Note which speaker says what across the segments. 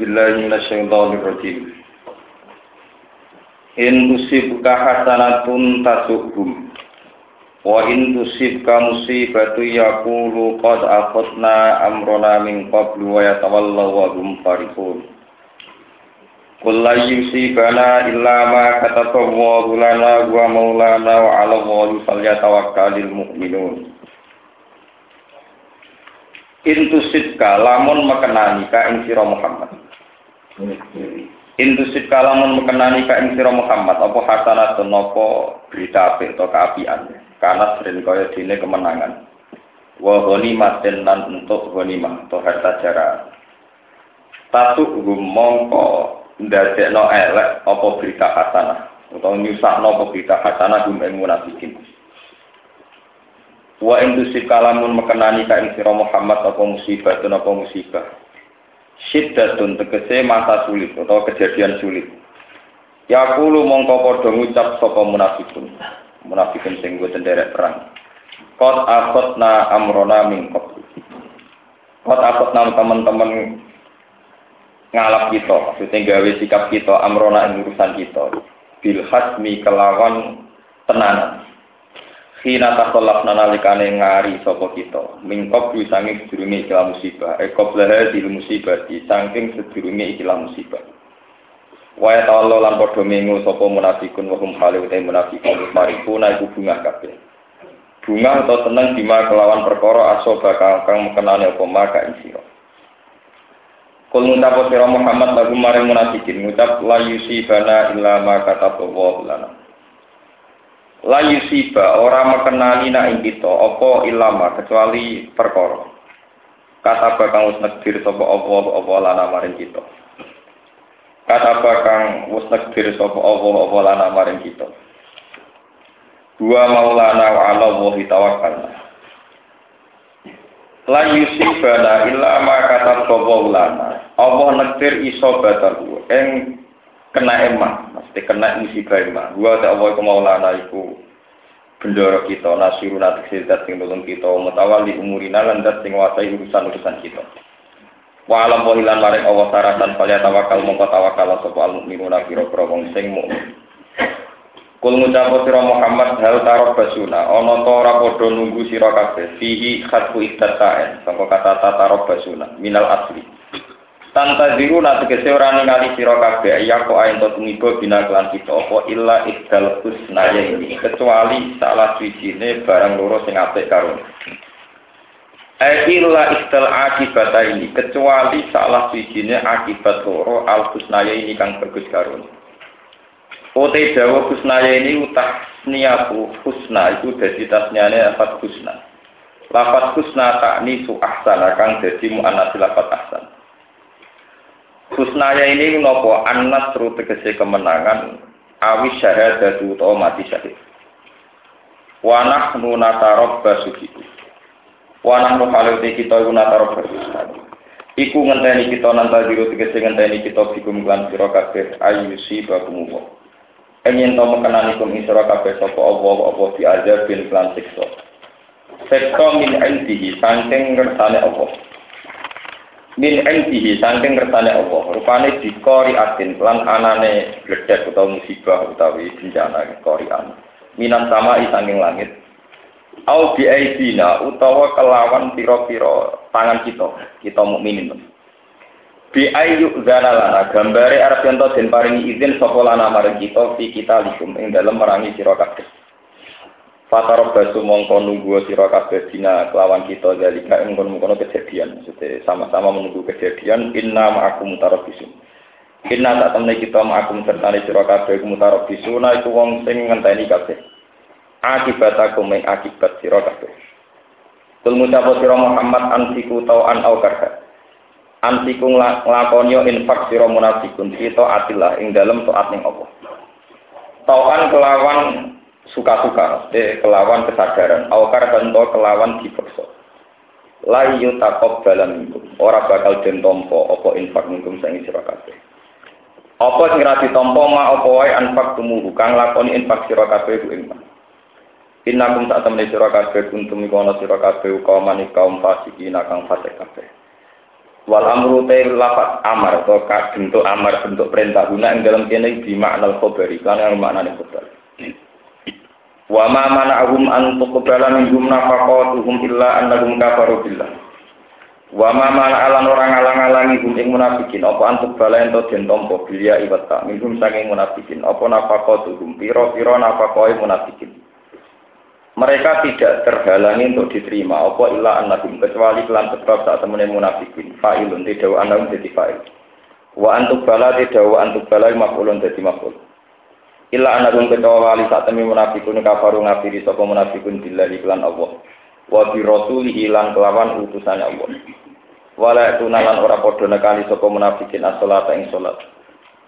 Speaker 1: بالله من الشيطان الرجيم إن تصبك حسنة تسؤهم وإن تصبك مصيبة يقول قد أخذنا أمرنا من قبل ويتولوا وهم فرحون قل لن يصيبنا إلا ما كتب الله لنا هو مولانا وعلى الله فليتوكل المؤمنون Intusibka lamun mekenani ka ing sira Muhammad. Intusibka lamun mekenani ka ing sira Muhammad apa hasanatun apa berita apik atau keapian. Karena sering kaya dene kemenangan. Wa ghanimatin lan untuk ghanimah atau harta jara. Tatu mongko ndadekno elek apa berita hasanah utawa nyusahno apa berita hasanah gum ing munafikin. Wa indusib kalamun mekenani ka ing sira Muhammad apa musibah apa musibah. Syiddatun tegese masa sulit atau kejadian sulit. Ya kulo mongko padha ngucap sapa munafikun. Munafikun sing go derek perang. Qad akhadna amrona min qabl. Qad akhadna teman-teman ngalap kita, maksudnya gawe sikap kita, amrona ing urusan kita. Bil hasmi kelawan tenanan. Hina takolak nalikane ngari sapa kita. Mingkop sanging sedurunge ikilah musibah. Ekop lehe di musibah di saking sedurunge ikilah musibah. Waya tawallo lan padha mengu sapa munafikun wa hum hale utai munafikun marifuna iku bunga kabeh. Bunga atau seneng bima kelawan perkara aso bakal kang mengenane apa maka ing sira. Kul ngucap sira Muhammad lagu maring munafikin ngucap la yusibana illa ma lana. La yusiba ora mekenani nak ing kita apa ilama kecuali perkara. Kata bakang wis negdir sapa apa apa lana maring kita. Kata bakang wis negdir sapa apa apa lana maring kita. Dua maulana wa ala wahi tawakkalna. La yusibana illa ma kata sapa lana. Allah negdir iso bataku ing kena emah, mesti kena musibah emah. Gua tak Allah kemaulana iku bendoro kita, nasiru natik sedat sing nulung kita, mutawali umurina lan dat sing wasai urusan-urusan kita. Wa alam wa hilan maring Allah saratan falya tawakal mongko tawakal sapa al mukminuna pira-pira sing. Kul sira Muhammad hal tarok basuna ana ta ora nunggu kabeh fihi khatfu iktataen sangka kata tatarok basuna minal asli. Tanta ziru nanti kese ora ningali sira kabeh ya kok ayen to tumiba bina kelan kita apa illa iddal husnaya ini kecuali salah sijine barang loro sing apik karo. Eh illa iddal akibata ini kecuali salah sijine akibat loro al husnaya ini kang bagus karo. Ote dawa husnaya ini utah niatu husna itu dadi tasniane lafat husna. Lafat husna takni su ahsana kang dadi muannats lafat ahsan. Husnaya ini nopo anas tegese kemenangan awi syahadatu utawa mati syahid. Wanah nu natarab basukiku. Wanah nu halute kita iku natarab basukiku. Iku ngenteni kita nanta diru tegese ngenteni kita bikum lan sira kabeh ayusi bakumuwa. Enyen to mekenanikum ing sira kabeh sapa Allah apa diajar bin lan siksa. Siksa min indihi saking ngersane Allah min entihi saking kersane Allah. Rupane dikori atin lan anane bledek utawa musibah utawi bencana korian minan sama saking langit. Au bi aidina utawa kelawan pira-pira tangan kita kita mukminin. Bi ayu zanalana gambare arep yen den paringi izin sapa lana marang kita fi kita likum ing dalem merangi sira kabeh Fataro basu mongko nunggu sira kabeh dina kelawan kita dalika ing kono kejadian. Maksudnya sama-sama menunggu kejadian inna ma'akum mutarabisun. Inna tak temne kita ma'akum sertane sira kabeh mutarabisuna iku wong sing ngenteni kabeh. Akibat aku ing akibat sira kabeh. Kul ngucap sira Muhammad antiku tau an au karha. Antiku nglakoni infak sira munafikun kita atilah ing dalem taat ning Allah. Tauan kelawan suka-suka, eh, kelawan kesadaran, awakar bento kelawan dipaksa. Layu takop dalam minggu, ora bakal den tompo opo infak minggu sang sira kabeh. Apa sing ra ditampa ma apa wae infak tumuhu kang lakoni infak sira kabeh ku ing Innakum sak temene sira kabeh kuntum iku ana sira kabeh kaum kaum fasikin kang fasik kabeh. Wal amru te lafat amar atau bentuk amar bentuk perintah guna yang dalam kene di makna khobari karena yang makna khobar. Wa ma mana'ahum an tuqbala minhum nafaqatuhum illa annahum kafaru billah. Wa ma mana'alan orang alang-alangi hum ing munafikin. Apa antuk bala ento den tampa bilia iwata minhum saking munafikin. Apa nafaqatuhum? Pira-pira nafaqoe munafikin. Mereka tidak terhalangi untuk diterima. Apa illa annahum? Kecuali kelan sebab saat temene munafikin. Fa'ilun tidak annahum dadi fa'il. Wa antuk bala tidak wa antuk bala maf'ulun dadi maf'ul illa annahum kecuali saat temene munafikun kafaru ngafiri sapa munafikun billahi kelan Allah. Wa bi rasulihi lan kelawan utusan Allah. Wala tunalan ora padha nekani sapa munafikin as-salata ing salat.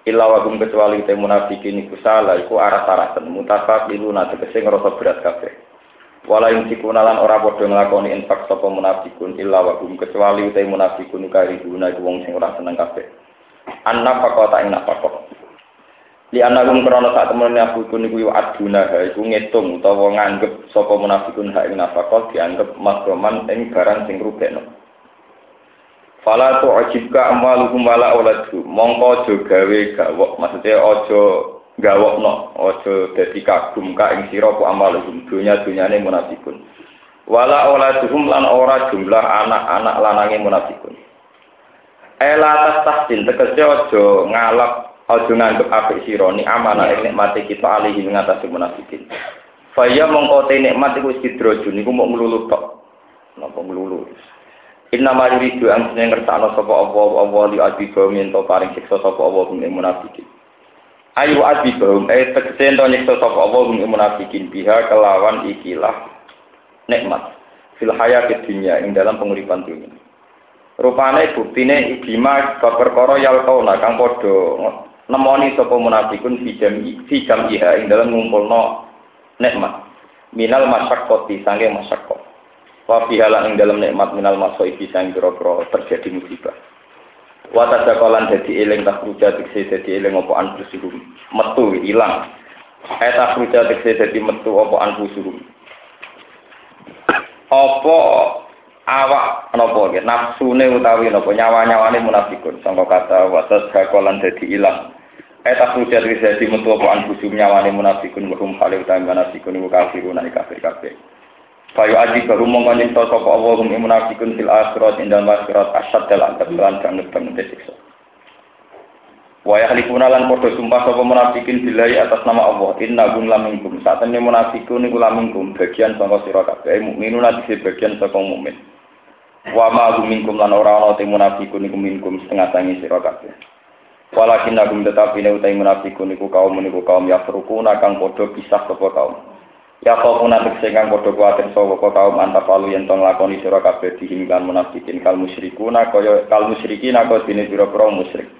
Speaker 1: Illa wa kecuali te munafikin iku salah iku arah-arahan. Mutafaqiluna tegese ngrasa berat kabeh. Wala yunfikuna lan ora padha nglakoni infak sapa munafikun illa wa hum kecuali utai munafikun karibuna iku wong sing ora seneng kabeh. Anna fakota ing nafaqah. Li anagum krono sak temen munafikun iku aduna iku ngitung utawa nganggep sapa munafikun ha ing nafaqah dianggep makroman ing barang sing rugekno. Fala tu'jibka amwaluhum wala auladuhum. Mongko aja gawe gawok, maksudnya aja gawokno aja dadi kagum ka ing sira ku amalum dunya-dunyane munafikun wala auladuhum lan ora jumlah anak-anak lanange munafikun ela tas tahsin tegese aja ngalap aja nganggep apik sira ni amanah ing nikmate kita alihi ngatasi munafikin Faya mongko te nikmat iku sidroju niku mok nglulu tok. Napa nglulu? Inna ma yuridu ang sing ngertakno sapa Allah Allah li adiba minto paring siksa sapa Allah ing munafikin. ayu adibahum eh tegese ento nyiksa sapa Allah ing munafikin biha kelawan ikilah nikmat fil hayatid dunya ing dalam penguripan dunia rupane buktine ibima perkara yal kauna kang padha nemoni sapa munafikun fi jam fi jam iha ing dalam ngumpulno nikmat minal masyaqqati sange masyaqqah wa fi ing dalam nikmat minal masaibi sang pira terjadi musibah Wata jakolan jadi eling tak ruja diksi jadi eling opo anfusuhum metu hilang. Eh tak ruja diksi jadi metu opo anfusuhum. Opo awak nopo gitu nafsune utawi nopo nyawa nyawane munafikun sangka kata wata jakolan jadi hilang. Eh tak ruja diksi jadi metu opo anfusuhum nyawane munafikun warum hale utawi munafikun iku kafiruna kafir kafir. Fayu aji baru mongko nyipta sapa Allah munafikun fil akhirat indal akhirat asyad dalam kebelan banget banget siksa. Wa yahlifuna lan padha sumpah sapa munafikin billahi atas nama Allah inna gum laminkum saat ini munafikun niku laminkum bagian saka sira kabeh mukminuna dise bagian saka mukmin. Wa ma minkum lan ora ana te munafikun niku minkum setengah tangi sira kabeh. Walakin nagum tetapi ne utai munafikun niku kaum niku kaum yafrukuna kang padha pisah sapa kaum. Ya kau nanti sehingga bodoh kuatir sobo kau kaum antapalu yang tong lakoni sira kabeh dihinggan munafikin kal musyrikuna kaya kal musyrikin aku dene pira pro musyrik.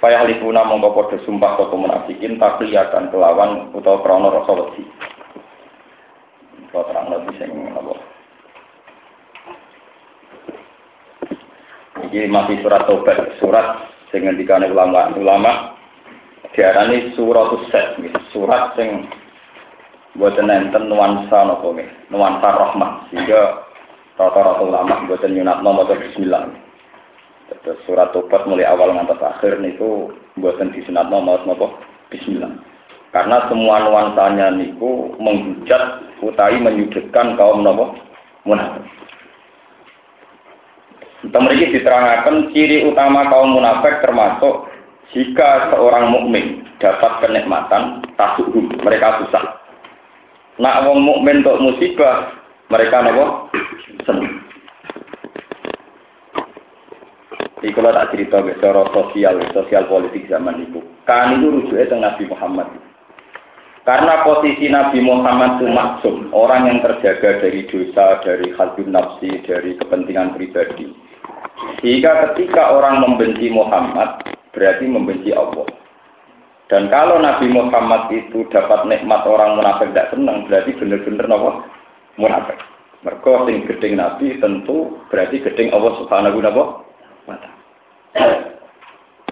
Speaker 1: Fayah lipuna mongko sumpah sapa munafikin tapi akan kelawan utawa krana rasa wedi. Kau terang lebih sing apa? Iki masih surat tobat, surat sing ngendikane ulama ulama diarani surat set, surat sing buatan enten nuansa nopo nuansa rahmat sehingga rata-rata ulama buatan nyunat nomor bismillah terus surat tobat mulai awal ngantos akhir niku buatan disunat nomor nopo bismillah. Karena semua nuansanya niku menghujat utai menyudutkan kaum nopo munafik. Mereka diterangkan ciri utama kaum munafik termasuk jika seorang mukmin dapat kenikmatan tasuk mereka susah. Nak wong mukmin untuk musibah, mereka nopo seneng. Iki kalau tak cerita secara sosial, sosial politik zaman itu. Kan itu rujuknya ke Nabi Muhammad. Karena posisi Nabi Muhammad itu maksum, orang yang terjaga dari dosa, dari halbun nafsi, dari kepentingan pribadi. Jika ketika orang membenci Muhammad, berarti membenci Allah. Dan kalau Nabi Muhammad itu dapat nikmat orang munafik tidak senang, berarti benar-benar nopo munafik. Mereka sing gedeng Nabi tentu berarti gedeng Allah Subhanahu wa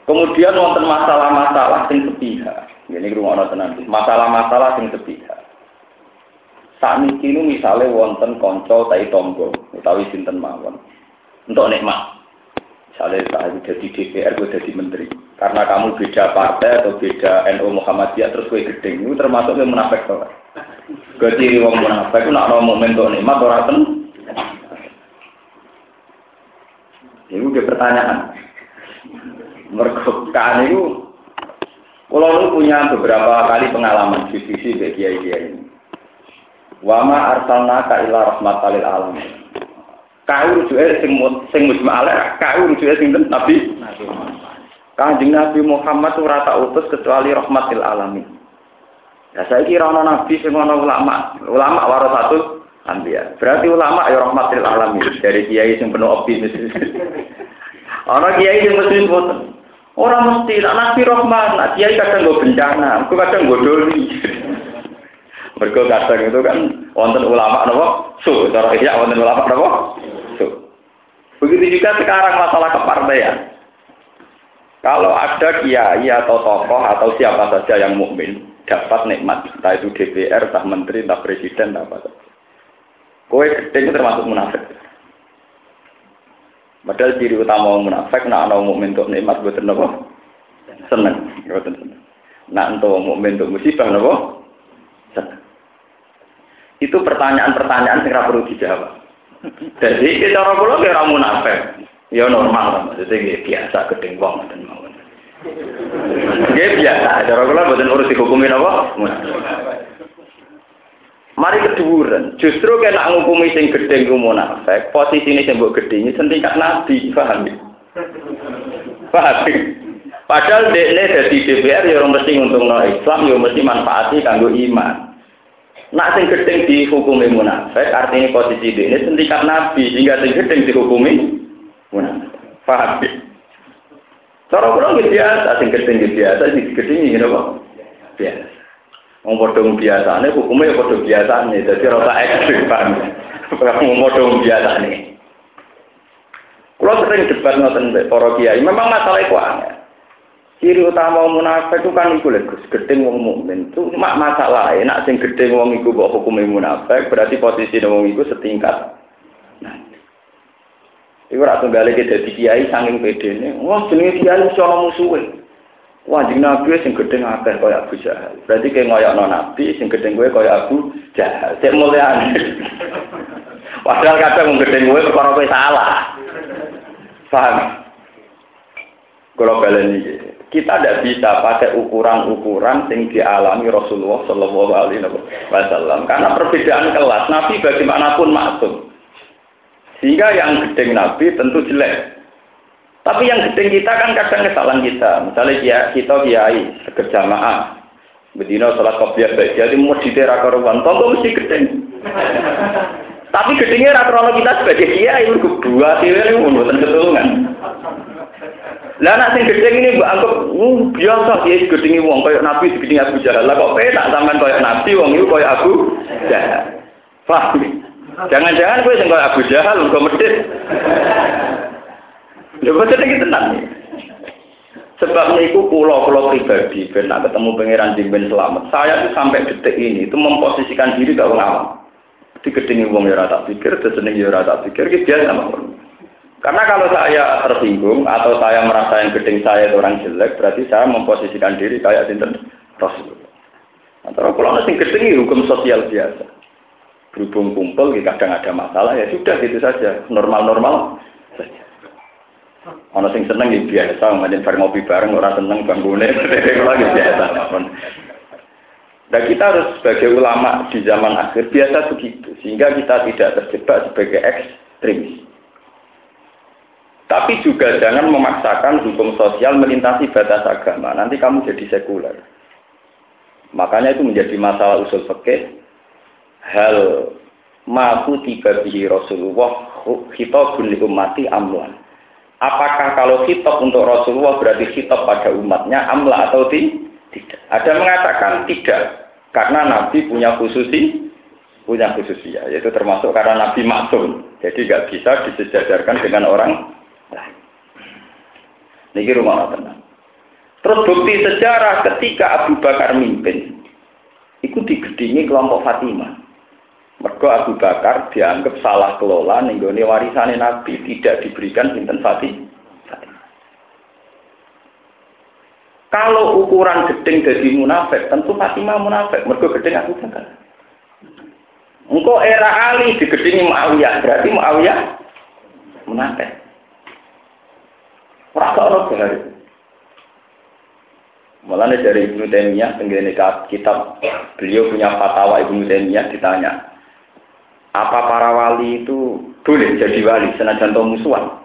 Speaker 1: Kemudian wonten masalah-masalah sing sepihak. Ini rumah nanti. Masalah-masalah sing sepihak. Saat ini misalnya wonten konco tai tombo, utawi sinten mawon untuk nikmat. Misalnya saya jadi DPR, gue jadi menteri. Karena kamu beda partai atau beda NU Muhammadiyah, terus gue gedeng. Itu termasuk yang munafik. Gue ciri wong munafik, itu nak momen tuh nikmat orang ten. Ini udah pertanyaan. Mergokan itu, kalau lu punya beberapa kali pengalaman diskusi bagi dia ini. Wama arsalna ka ila rahmatalil alamin. Kau rujuke sing sing mujma'ala, kau rujuke sing Nabi. Kanjeng Nabi Muhammad ora tak utus kecuali rahmatil alamin. Ya saya kira ana nabi sing ana ulama, ulama warasatul anbiya. Berarti ulama ya rahmatil alamin dari kiai sing penuh optimis. ana kiai sing mesti boten. Orang mesti nak nabi rahmat, nak kiai kadang gue bencana, aku kadang gue doli. Mergo kadang itu kan wonten ulama nopo su, cara iya wonten ulama nopo su. Begitu juga sekarang masalah kepartaian. Kalau ada kiai atau tokoh atau siapa saja yang mukmin dapat nikmat, entah itu DPR, entah menteri, entah presiden, entah apa saja. Kowe itu termasuk munafik. Padahal ciri utama munafik, nak ana mukmin untuk nikmat buat nopo seneng, buatan seneng. Nak untuk mukmin untuk musibah nopo seneng. Itu pertanyaan-pertanyaan yang perlu dijawab. Jadi orang pulau kira munafik. Ya normal, maksudnya biasa gedeng wong dan mau. Dia biasa, cara kula buatan urus dihukumi apa? Mari keduren, justru kena ngukumi sing gedeng ku munafik, posisine sing mbok gedhengi setingkat nabi, paham ya? Paham? Padahal dekne dadi DPR ya ora mesti nguntungno Islam, ya mesti manfaati kanggo iman. Nak sing gedeng dihukumi munafik, artinya posisi ini sentikat nabi, sehingga sing gedeng dihukumi munafik. Paham ya? Cara kurang biasa, sing gedeng biasa, sing gedeng ini apa? Biasa. Wong padha biasane hukumnya ya padha biasane, dadi ora ekstrim paham. Wong padha biasane. Kalau sering debat ngoten para kiai, memang masalah itu aneh. Ciri utama munafik itu kan iku lho gedeng wong mukmin. Itu mak masalah, nak sing gedeng wong iku kok hukume munafik, berarti posisi wong iku setingkat. Nah. Iku ora tunggale ke dadi kiai saking pedene. Wah, jenenge kiai iso ana musuhe. Wah, jeneng nabi sing gedeng akeh kaya Abu Jahal. Berarti kayak ngoyokno nabi sing gedeng kowe kaya Abu Jahal. Cek mulyane. Padahal kadang wong gedeng kowe perkara kowe salah. Paham? Kalau balen iki kita tidak bisa pakai ukuran-ukuran yang dialami Rasulullah Shallallahu Alaihi Wasallam karena perbedaan kelas Nabi bagaimanapun maksum sehingga yang gedeng Nabi tentu jelek tapi yang gedeng kita kan kadang kesalahan kita misalnya ya, kita kiai jamaah bedino sholat kopiah baik jadi mau di karuan tonggo mesti gedeng tapi gedengnya rata kita sebagai kiai dua sih ini menurut ketulungan lah anak sing ini mbak anggap uh, biasa dia gedengi wong kayak nabi digedingi Abu Jahal. Lah kok penak sampean kayak nabi wong itu Jahal. Paham? Jangan-jangan kowe sing kayak Abu Jahal kok. Lha kok iki tenan. Sebab niku kula pribadi ben ketemu pangeran Jimben selamat. Saya tuh sampai detik ini itu memposisikan diri gak awam. Digedingi wong ya ora tak pikir, deseneng ya ora tak pikir, iki biasa mawon. Karena kalau saya tersinggung atau saya merasa yang gedeng saya itu orang jelek, berarti saya memposisikan diri kayak sinten Rasul. Antara kalau nasi gedeng hukum sosial biasa. Berhubung kumpul, kadang ada masalah, ya sudah gitu saja. Normal-normal. Ono sing seneng ya biasa, ngajin bareng ngopi bareng, orang seneng bangunnya, lagi biasa. Dan kita harus sebagai ulama di zaman akhir biasa begitu, sehingga kita tidak terjebak sebagai ekstremis. Tapi juga jangan memaksakan hukum sosial melintasi batas agama. Nanti kamu jadi sekuler. Makanya itu menjadi masalah usul fikih. Hal maku tiba bihi Rasulullah khitabun li ummati amlan. Apakah kalau khitab untuk Rasulullah berarti khitab pada umatnya amla atau tidak? Ada mengatakan tidak. Karena Nabi punya khususi punya khususia, yaitu termasuk karena Nabi maksum. Jadi nggak bisa disejajarkan dengan orang Niki rumah tenang. Terus bukti sejarah ketika Abu Bakar mimpin, itu digedingi kelompok Fatimah. Mergo Abu Bakar dianggap salah kelola nenggone warisan Nabi tidak diberikan sinten Fatimah. Kalau ukuran gedeng jadi munafik, tentu Fatimah munafik. Mergo gedeng aku Bakar. Engkau era Ali digedingi Muawiyah, berarti Muawiyah munafik. Ora kok ora Malah dari Ibnu Taimiyah tenggene kitab beliau punya fatwa Ibnu Taimiyah ditanya, apa para wali itu boleh jadi wali senajan to musuhan?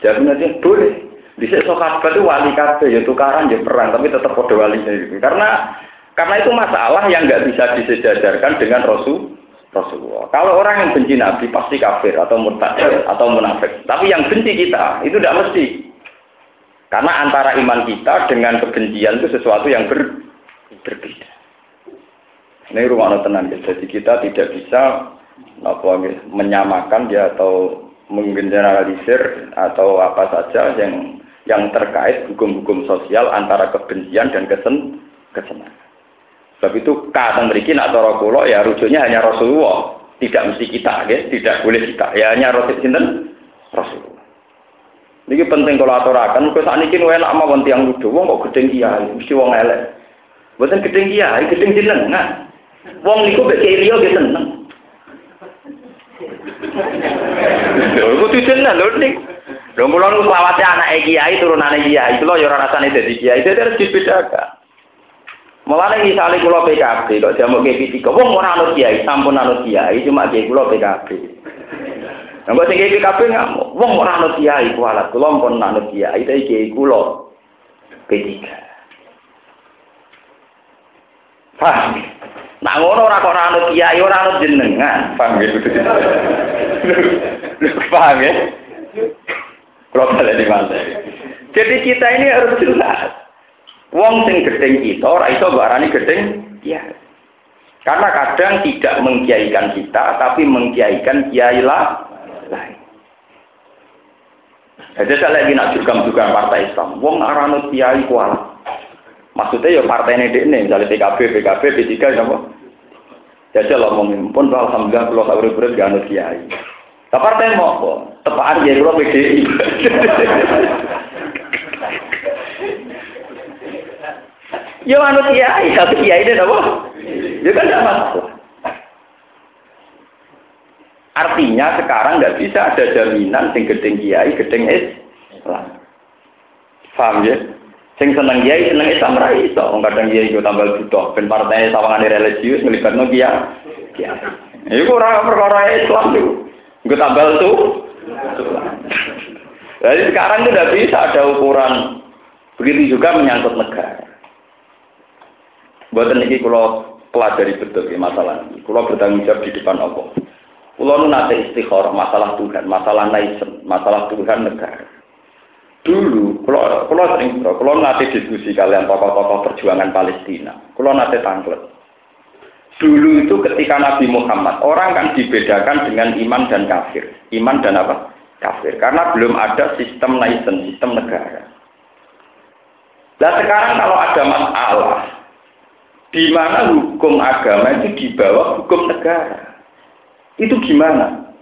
Speaker 1: Jawabnya boleh. Bisa sahabat itu wali kabeh ya tukaran ya perang tapi tetap pada wali Karena karena itu masalah yang nggak bisa disejajarkan dengan Rasul Rasulullah. Kalau orang yang benci Nabi pasti kafir atau murtad atau munafik. Tapi yang benci kita itu tidak mesti. Karena antara iman kita dengan kebencian itu sesuatu yang ber, berbeda. Ini rumah tenang. Jadi kita tidak bisa apa, menyamakan dia atau menggeneralisir atau apa saja yang yang terkait hukum-hukum sosial antara kebencian dan kesen kesenangan. Sebab itu kata mereka nak cara ya rujuknya hanya Rasulullah, tidak mesti kita, ya. tidak boleh kita. Ya hanya Rasul sinten Rasulullah. Ini penting kalau aturakan, kok saat ini enak mawon tiang ludu, wong kok gedeng kiai, mesti wong elek. Bukan gedeng kiai, gedeng jenengan. Wong niku liya ge seneng. Lho kudu jenengan lho ning Lho kula nu selawase anake kiai turunane kiai, kula ya ora rasane dadi kiai, dadi harus dibedakan. Mulane misale kula PKB kok jamu ke tiga, wong ora anut kiai, sampun anut kiai, cuma kiai kula PKB. Nggak sing kiai PKB ngamuk, wong ora anut kiai kualat, kula pun anut kiai, tapi kiai kula P3. Paham? Nah ngono ora kok ora anut kiai, ora anut jenengan, paham ya? Paham ya? Kalau di mana? Jadi kita ini harus jelas. Wong sing gedeng kita ora iso mbok arani gedeng ya. Karena kadang tidak mengkiaikan kita tapi mengkiaikan kiai lain. Jadi saya lagi nak juga juga partai Islam. Wong arano kiai kuala. Maksudnya ya partai ini dek nih, misalnya PKB, PKB, P3, apa? Jadi kalau mau pun alhamdulillah kalau tak urut-urut gak anut kiai. Tapi partai mau apa? Tepaan ya kalau PDI. Ya anut kiai, satu kiai itu apa? Ya kan masalah. Artinya sekarang nggak bisa ada jaminan sing gedeng kiai, gedeng Islam. Paham ya? Sing seneng kiai, seneng Islam ra iso. Wong kadang kiai iku tambal butuh ben partai sawangane religius nglibatno kiai. Kiai. Iku ora perkara Islam itu. Gue tambal tuh. Jadi sekarang itu tidak bisa ada ukuran. Begitu juga menyangkut negara. Buatan ini kalau pelajari betul ya masalah ini. Kalau bertanggung jawab di depan Allah. Kalau nu nate istikharah masalah Tuhan, masalah naisen, masalah Tuhan negara. Dulu, kalau kalau sering kalau nate diskusi kalian tokoh-tokoh perjuangan Palestina, kalau nate tangklet. Dulu itu ketika Nabi Muhammad, orang kan dibedakan dengan iman dan kafir. Iman dan apa? Kafir. Karena belum ada sistem naisen, sistem negara. Nah sekarang kalau ada masalah, di mana hukum agama itu di bawah hukum negara. Itu gimana?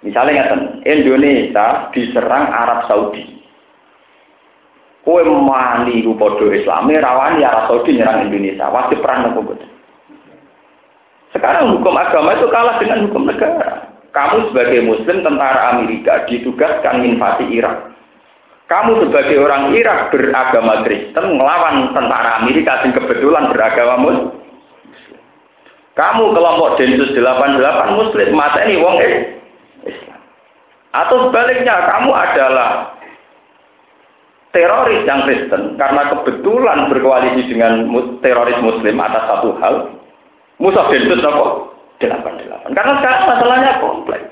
Speaker 1: Misalnya Indonesia diserang Arab Saudi. Kue mani rupodo Islami rawani Arab Saudi nyerang Indonesia. Wajib perang nopo Sekarang hukum agama itu kalah dengan hukum negara. Kamu sebagai Muslim tentara Amerika ditugaskan invasi Irak kamu sebagai orang Irak beragama Kristen melawan tentara Amerika yang kebetulan beragama Muslim. Kamu kelompok Densus 88 Muslim mata ini wong Islam. Atau sebaliknya kamu adalah teroris yang Kristen karena kebetulan berkoalisi dengan teroris Muslim atas satu hal. Musuh Densus apa? 88. Karena sekarang masalahnya kompleks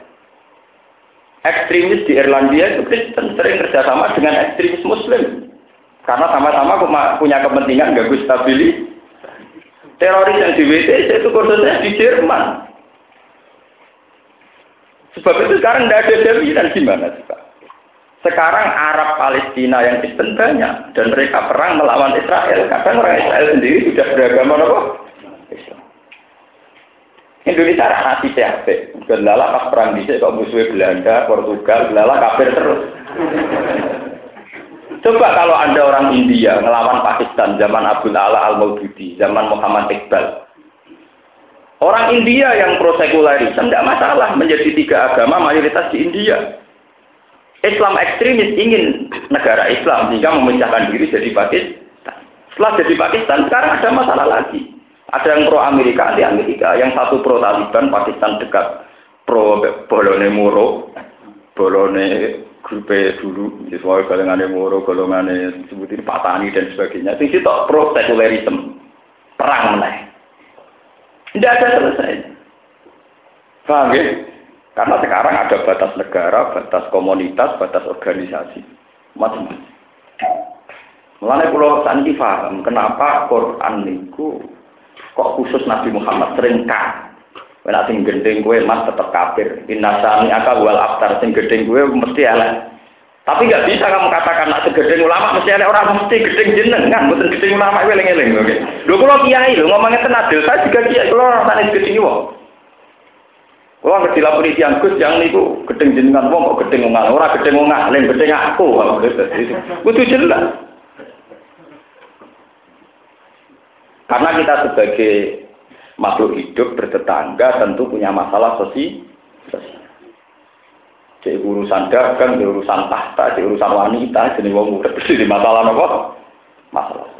Speaker 1: ekstremis di Irlandia itu Kristen sering kerjasama dengan ekstremis Muslim karena sama-sama punya kepentingan gak stabilis. Teroris yang di WTC itu khususnya di Jerman. Sebab itu sekarang tidak ada jaminan gimana sih Pak? Sekarang Arab Palestina yang Kristen banyak dan mereka perang melawan Israel. Kadang orang Israel sendiri sudah beragama apa? Indonesia hati CHP. Gelala pas perang bisa kok musuhnya Belanda, Portugal, gelala kafir terus. Coba kalau ada orang India ngelawan Pakistan zaman Abdul Ala al-Maududi, zaman Muhammad Iqbal. Orang India yang prosekularisme tidak masalah menjadi tiga agama mayoritas di India. Islam ekstremis ingin negara Islam sehingga memecahkan diri jadi Pakistan. Setelah jadi Pakistan, sekarang ada masalah lagi. Ada yang pro Amerika di Amerika, yang satu pro Taliban, Pakistan dekat pro Bolone Moro, Bolone grupe dulu, sesuai golongan Moro, golongan sebutin Patani dan sebagainya. Itu itu pro sekularisme, perang meneh. Tidak ada selesai. Paham ya? Karena sekarang ada batas negara, batas komunitas, batas organisasi. Macam-macam. Mulanya pulau Santi paham kenapa Quran itu kok khusus Nabi Muhammad sering kan. Wena sing gendeng gue mas tetap kafir. Inna sami aka wal aftar sing gendeng gue mesti elek. Tapi nggak bisa kamu katakan nak segedeng ulama mesti ada orang mesti gedeng jeneng kan, bukan gedeng ulama itu eling-eling. Oke. Kula kiai lho ngomongnya tenadil, saya juga kiai kula rasane gedeng wong. Kula ngerti lapori tiang Gus yang niku gedeng jenengan wong kok gedeng wong ora gedeng wong alim, gedeng aku. Kudu jelas. Karena kita sebagai makhluk hidup bertetangga tentu punya masalah sosial. Jadi urusan dagang, di urusan tahta, di urusan wanita, jadi wong udah di masalah nopo, masalah.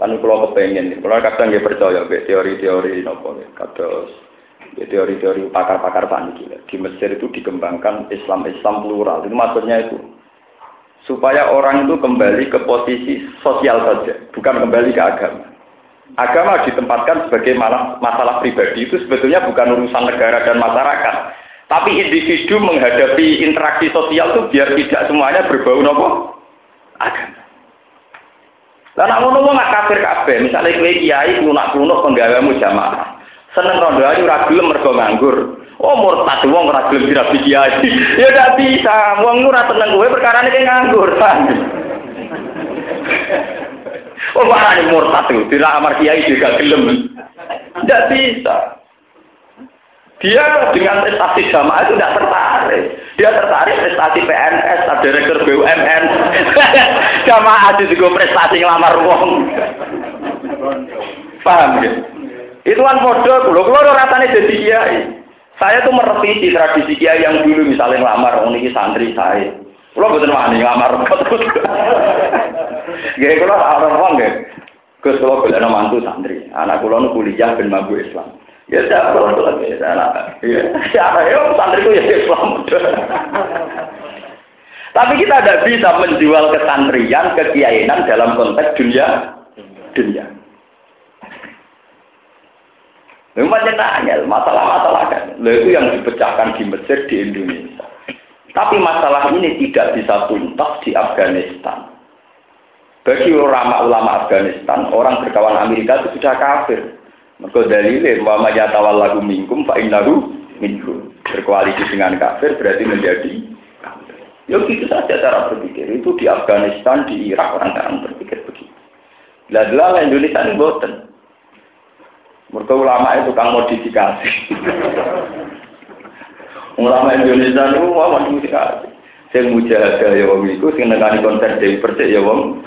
Speaker 1: Lalu kalau kepengen, kalau kadang dia percaya teori-teori nopo, kados teori-teori pakar-pakar panik Di Mesir itu dikembangkan Islam-Islam plural. Itu maksudnya itu supaya orang itu kembali ke posisi sosial saja, bukan kembali ke agama. Agama ditempatkan sebagai masalah pribadi itu sebetulnya bukan urusan negara dan masyarakat, tapi individu menghadapi interaksi sosial itu biar tidak semuanya berbau nopo agama. Lah nak ngono wong kafir kabeh, misale kowe kiai lunak-lunak penggawamu jamaah. Seneng rondo ayu ora gelem mergo nganggur. Oh murtad wong ora gelem dirabi kiai. ya ndak bisa, wong ora seneng kowe perkara iki nganggur. oh marane murtad itu, tidak amar kiai juga gelem. Tidak bisa. Dia dengan prestasi jamaah itu tidak tertarik. Dia tertarik prestasi PNS, direktur BUMN. jamaah itu juga prestasi ngelamar uang. Paham ya? Itu kan bodoh. Kalau kalau rasanya jadi kiai. Saya tuh merevisi tradisi kiai yang dulu misalnya ngelamar orang ini santri saya. Kalau betul wani ngelamar. Gak kalau orang uang gak. Gus kalau bela mantu santri. Anak kulo kuliah ben mabu Islam. Ya siapa kalau itu lagi ya. Siapa ya santri itu ya Islam. Tapi kita tidak bisa menjual kesantrian, kekiainan dalam konteks dunia dunia. Memang nanya masalah-masalah kan. Lalu itu yang dipecahkan di Mesir di Indonesia. Tapi masalah ini tidak bisa tuntas di Afghanistan. Bagi ulama-ulama Afghanistan, orang berkawan Amerika itu sudah kafir. Mereka dalilin wa ma yatawallahu minkum fa innahu minhum. Berkoalisi dengan kafir berarti menjadi kafir. Ya gitu saja cara berpikir. Itu di Afghanistan, di Irak orang sekarang berpikir begitu. Lah Indonesia ini boten. Mereka ulama itu kan modifikasi. ulama Indonesia itu mau modifikasi. Saya mujahadah ya wong itu, sing nekani konser Dewi Persik ya wong.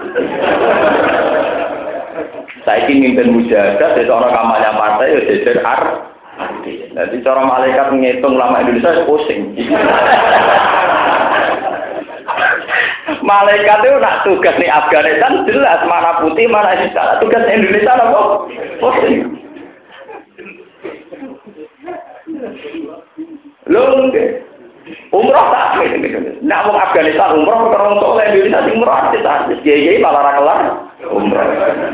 Speaker 1: Saya ingin mimpin mujahadah, jadi orang kampanye partai ya jejer ar. Jadi cara malaikat menghitung lama Indonesia ya pusing. malaikat itu nak tugas nih Afghanistan jelas mana putih mana hitam. Tugas Indonesia apa? Pusing. Loh, umroh tak Nak mau Afghanistan umroh orang soleh Indonesia umroh artis artis. Jadi malah kelar umroh.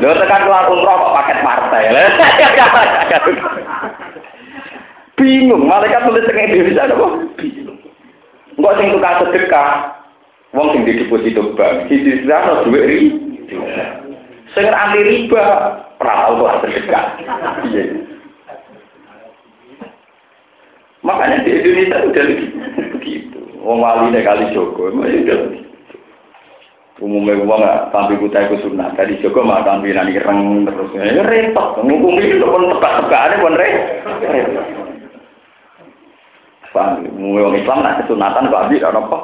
Speaker 1: Lho tekan kelar umroh kok paket partai. Bingung, malaikat tulis teng Indonesia? Bingung. Enggak sing tukang sedekah. Wong sing di deposito bank, sisi sana duit ri. Sing anti riba, tau kelar sedekah. Iya. Makanya di Indonesia udah begitu. Wong wali kali Joko, itu udah umumnya uang nggak tampil kutai ku sunnah. Tadi Joko mah tampil nanti reng terus ya repot. Ngomong itu pun tebak ada pun repot. Paham? Umumnya uang Islam nak kesunatan kok abis apa?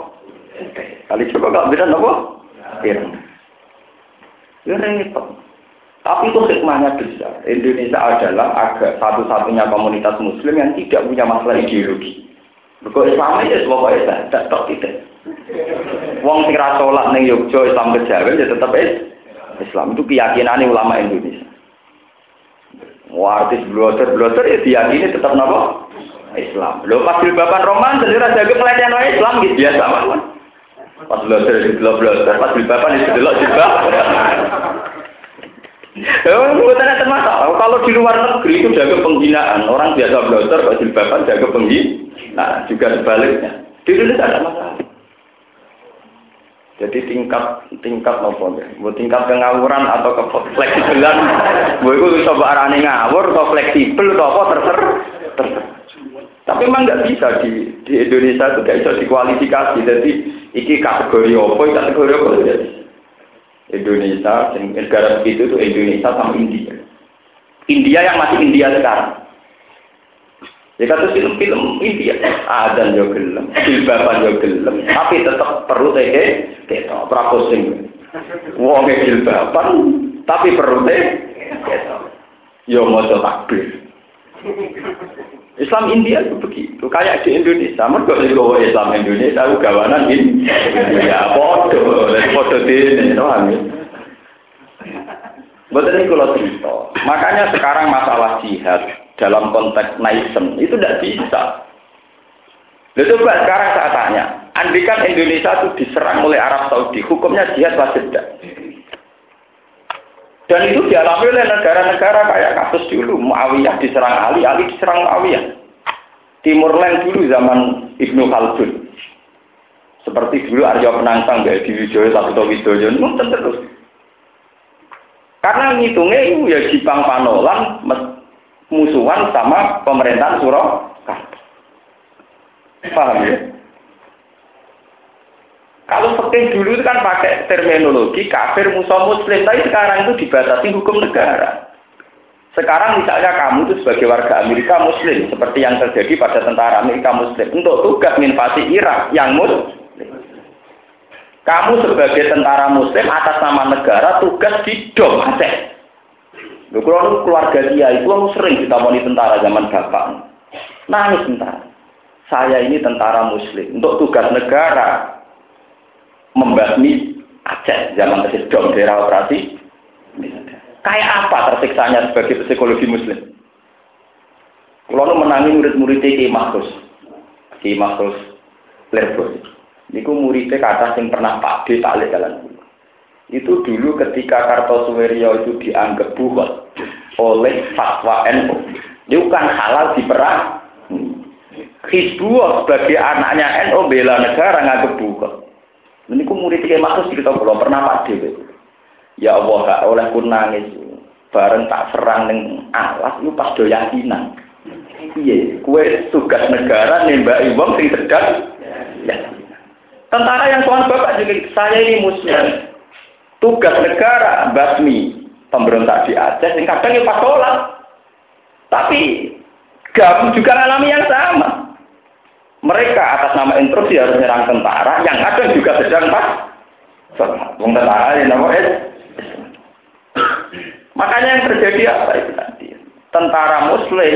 Speaker 1: Kali Joko gak bisa apa? Ireng. Ya repot. Tapi itu hikmahnya besar. Indonesia adalah agak satu-satunya komunitas muslim yang tidak punya masalah ideologi. Kok Islam itu pokoknya tidak tok tidak. Wong sing ra salat ning Yogyakarta Islam kejawen ya tetap Islam itu keyakinan ulama Indonesia. Wah, artis blotter ya diyakini tetap napa? Islam. Lho pas jilbaban roman sendiri aja pelecehan Islam gitu biasa mawon. Pas blotter di blotter, pas jilbaban itu delok jilbab. Ya, bukan ada masalah. Kalau di luar negeri itu jaga penghinaan. Orang biasa blotter, kalau jilbaban jaga penghinaan. Nah, juga sebaliknya. Di Indonesia ada masalah. Jadi tingkat tingkat nopo ya, bu tingkat pengawuran atau ke fleksibelan, bu itu bisa arane ngawur atau fleksibel atau apa terser, terser. Tapi memang nggak bisa di di Indonesia itu nggak bisa dikualifikasi. Jadi iki kategori apa, kategori apa jadi. Indonesia, negara begitu itu Indonesia sama India. India yang masih India sekarang. Ya kata film-film India, adan yo gelem, jilbaban yo gelem, tapi tetap perlu teh kita prakosing. Wong jilbaban, tapi perlu teh kita. Yo maca takbir. Islam India itu begitu, kayak di Indonesia. Mereka di Islam Indonesia, aku gawanan ini. Ya, podo, podo ini, paham? Betul ini kalau cerita. Makanya sekarang masalah jihad dalam konteks nation itu tidak bisa. Lalu coba sekarang saya tanya, andikan Indonesia itu diserang oleh Arab Saudi, hukumnya jihad wajib tidak? Dan itu dialami oleh negara-negara kayak kasus dulu, Muawiyah diserang Ali, Ali diserang Muawiyah. Timur Leng dulu zaman Ibnu Khaldun. Seperti dulu Arya Penangsang, di Wijoyo, Sabto Widoyo, terus. Karena ngitungnya itu ya Jipang Panolan, musuhan sama pemerintahan Surakarta. Paham ya? Kalau fakih dulu itu kan pakai terminologi kafir musuh muslim, tapi sekarang itu dibatasi hukum negara. Sekarang misalnya kamu itu sebagai warga Amerika muslim, seperti yang terjadi pada tentara Amerika muslim, untuk tugas invasi Irak yang muslim. Kamu sebagai tentara muslim atas nama negara tugas di Dom Aceh. Kalau keluarga dia itu aku sering ditamoni tentara zaman bapak. Nangis tentara. Saya ini tentara muslim untuk tugas negara membasmi Aceh zaman tersedom daerah operasi. Kayak apa tersiksanya sebagai psikologi muslim? Kalau menangi murid-murid Ki Mahfuz. Ki Mahfuz Lerbos. Niku muridnya kata yang pernah Pak D tak jalan itu dulu ketika Kartosuwiryo itu dianggap buat oleh fatwa NU. Itu kan halal diperang. Hizbullah sebagai anaknya NU bela negara nganggep buat. Ini ku murid kayak maksud cerita belum pernah mati. Ya Allah, oleh pun nangis. Bareng tak serang neng alas, itu pas doyakinan. Iya, kue tugas negara nembak iwang sing sedang. Ya. Tentara yang tuan bapak juga, saya ini muslim tugas negara basmi pemberontak di Aceh yang kadang ya pas tapi gabung juga alami yang sama mereka atas nama instruksi harus menyerang tentara yang kadang juga sedang pas. Wong tentara yang nama makanya yang terjadi apa itu nanti tentara muslim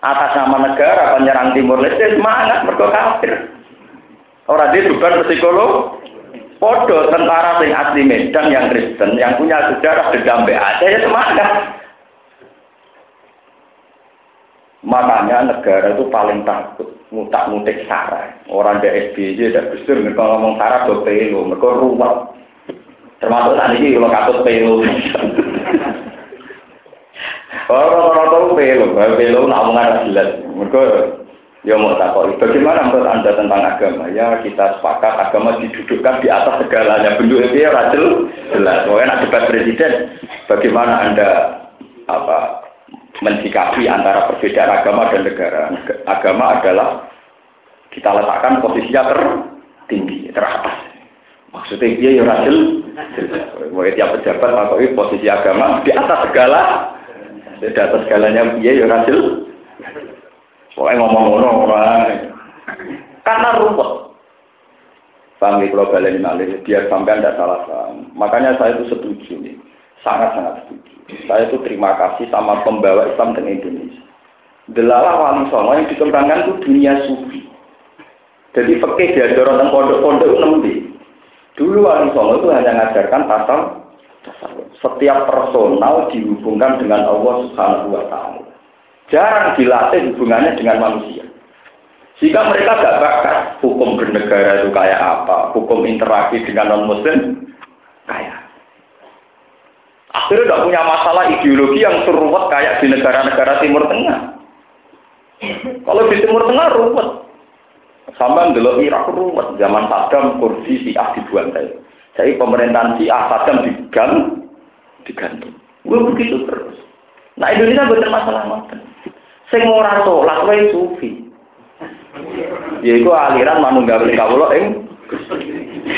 Speaker 1: atas nama negara penyerang timur leste semangat mereka orang dia bukan psikolog. Podo tentara sing asli Medan yang Kristen, yang punya sejarah dendam Aceh ya semangat. Makanya negara itu paling takut mutak mutik sarah. Orang di SBY tidak besar, mereka ngomong sarah do pelo, mereka ruwet. Termasuk tadi ini kalau katut pelo. Orang-orang tahu pelo, pelo namungan jelas. Mereka Ya mau takoi. Bagaimana menurut Anda tentang agama? Ya kita sepakat agama didudukkan di atas segalanya. Bentuk itu ya jelas. Pokoknya nak debat presiden. Bagaimana Anda apa mensikapi antara perbedaan agama dan negara? Agama adalah kita letakkan posisinya tertinggi, teratas. Maksudnya dia ya rajul jelas. Pokoknya tiap pejabat takoi posisi agama di atas segala. Di atas segalanya dia ya rajul Pokoknya ngomong ngono orang. Karena ruwet. Paham ya kalau balik malih, biar sampai tidak salah paham. Makanya saya itu setuju nih, sangat-sangat setuju. Saya itu terima kasih sama pembawa Islam di Indonesia. Delalah wali songo yang dikembangkan itu dunia sufi. Jadi fakih diajar tentang pondok-pondok itu nembi. Dulu wali songo itu hanya mengajarkan pasal setiap personal dihubungkan dengan Allah Subhanahu wa taala. Jarang dilatih hubungannya dengan manusia. Jika mereka gak bakat hukum bernegara itu kayak apa, hukum interaksi dengan non muslim kayak. Akhirnya tidak punya masalah ideologi yang seruat kayak di negara-negara Timur Tengah. Kalau di Timur Tengah ruwet. Sampai dulu Irak ruwet. Zaman Saddam, Kurdi, Syiah dibuantai. Jadi pemerintahan Syiah, Saddam digantung. digantung. Gue begitu terus. Nah Indonesia bukan masalah macam. Sing ora sholat wae sufi. Yaiku aliran manunggal kawula ing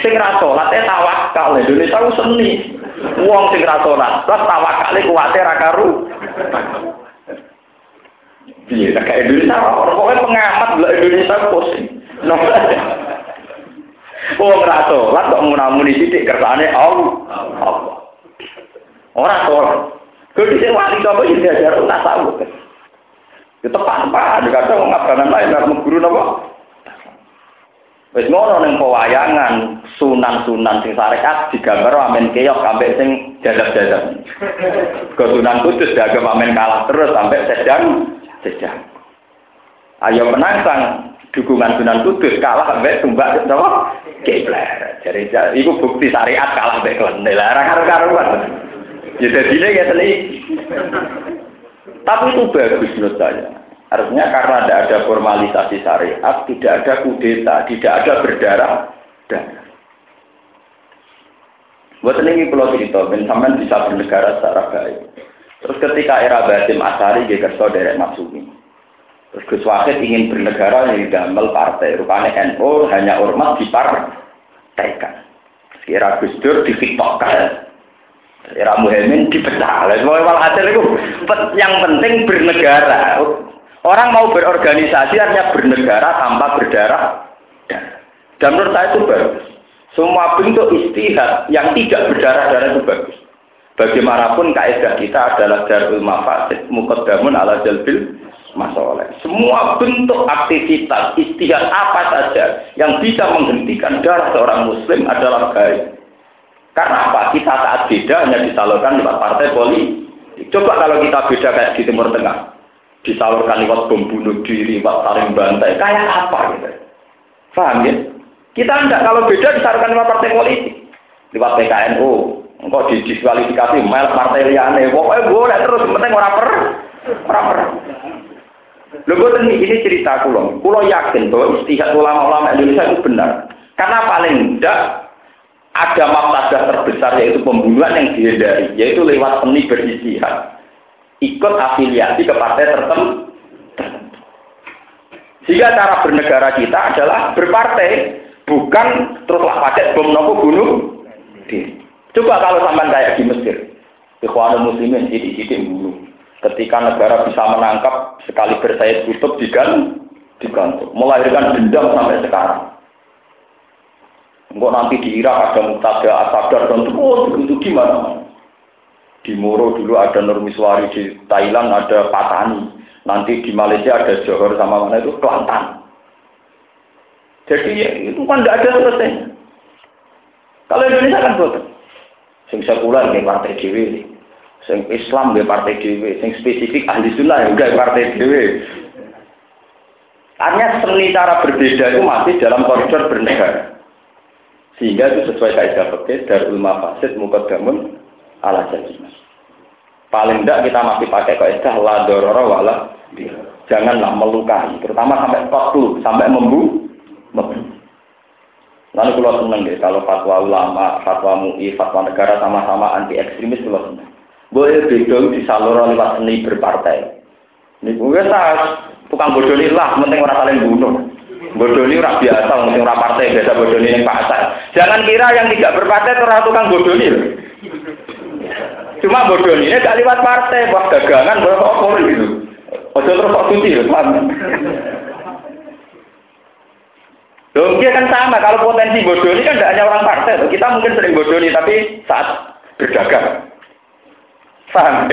Speaker 1: sing ra e tawakal Indonesia ku seni. Wong sing ra salat, terus tawakale kuwate ra karu. Piye tak Indonesia ora pokoke pengamat lho Indonesia pusing. No. Wong ra salat kok ngunamuni sithik kersane Allah. Ora salat. Kok dhisik wali sapa iki diajar tasawuf. Ya tepat apa? Kadang wong abrangan lain guru napa? Wis ngono ning pewayangan sunan-sunan sing syariat digambar amen keok sampai sing jadab-jadab. Ke sunan kudus diagem amen kalah terus sampai sedang sedang. Ayo penangsang dukungan sunan kudus kalah sampai tumbak napa? Kiblat. Jadi itu bukti syariat kalah sampai klendel. Ora karo-karuan. Ya dadine ya tapi itu bagus menurut saya. Artinya karena tidak ada formalisasi syariat, tidak ada kudeta, tidak ada berdarah darah. Buat ini pulau cerita, sampean bisa bernegara secara baik. Terus ketika era Basim Asari, dia kerso dari Matsumi. Terus Gus Wahid ingin bernegara yang gamel partai. Rupanya NU hanya ormas di partai. Kira Gus Dur difiktokkan. Era Muhammad dipecah. Semua itu yang penting bernegara. Orang mau berorganisasi artinya bernegara tanpa berdarah. Dan menurut saya itu bagus. Semua bentuk istihad yang tidak berdarah-darah itu bagus. Bagaimanapun kaidah kita adalah darul mafasid muqaddamun ala jalbil masalah. Semua bentuk aktivitas istihad apa saja yang bisa menghentikan darah seorang muslim adalah baik. Karena apa? Kita saat beda hanya disalurkan lewat partai politik. Coba kalau kita beda kayak di Timur Tengah. Disalurkan lewat bom bunuh diri, lewat saling bantai. Kayak apa gitu. Paham ya? Kita enggak. Kalau beda disalurkan lewat partai politik. Lewat PKNU. Engkau didiskualifikasi mel partai liane. Pokoknya boleh terus. Penting orang per. Orang per. Lho ini, ini cerita kulo. Kulo yakin bahwa istihad ulama-ulama Indonesia itu benar. Karena paling tidak ada mafsadah terbesar yaitu pembunuhan yang dihindari, yaitu lewat seni beristihad. Ikut afiliasi ke partai tertentu. Sehingga cara bernegara kita adalah berpartai, bukan teruslah pakai bom nopo bunuh. Coba kalau sampai kayak di Mesir, Ikhwanul Muslimin sidik-sidik bunuh. Ketika negara bisa menangkap sekali bersayap tutup digantung, melahirkan dendam sampai sekarang. Enggak nanti di Irak ada Muktada Asadar dan terus itu gimana? Di Moro dulu ada Nurmiswari, di Thailand ada Patani, nanti di Malaysia ada Johor sama mana itu Kelantan. Jadi ya, itu kan tidak ada selesai. Kalau Indonesia kan betul. Sing sekuler di partai dewi, sing Islam di partai dewi, sing spesifik ahli sunnah ya enggak partai dewi. Artinya seni cara berbeda itu masih dalam koridor bernegara. Sehingga itu sesuai kaidah fikih darul mafasid mukaddamun ala jazimah. Paling tidak kita masih pakai kaidah la dororo wala Janganlah melukai, terutama sampai waktu, sampai membu. membu. Lalu kalau seneng deh, kalau fatwa ulama, fatwa MUI, fatwa negara sama-sama anti ekstremis kalau seneng. Boleh beda disalur lewat seni berpartai. Ini gue tukang bodoh lah, penting orang saling bunuh. Bodoni ora biasa, mungkin ora partai biasa bodoni yang pasar. Jangan kira yang tidak berpartai itu tukang bodoni. Cuma bodoni ini gak lewat partai, buat dagangan, buat apa gitu. Ojo terus kok suci, paham? Loh, dia kan sama. Kalau potensi bodoh ini kan tidak hanya orang partai. Kita mungkin sering bodoh nih, tapi saat berdagang. Paham?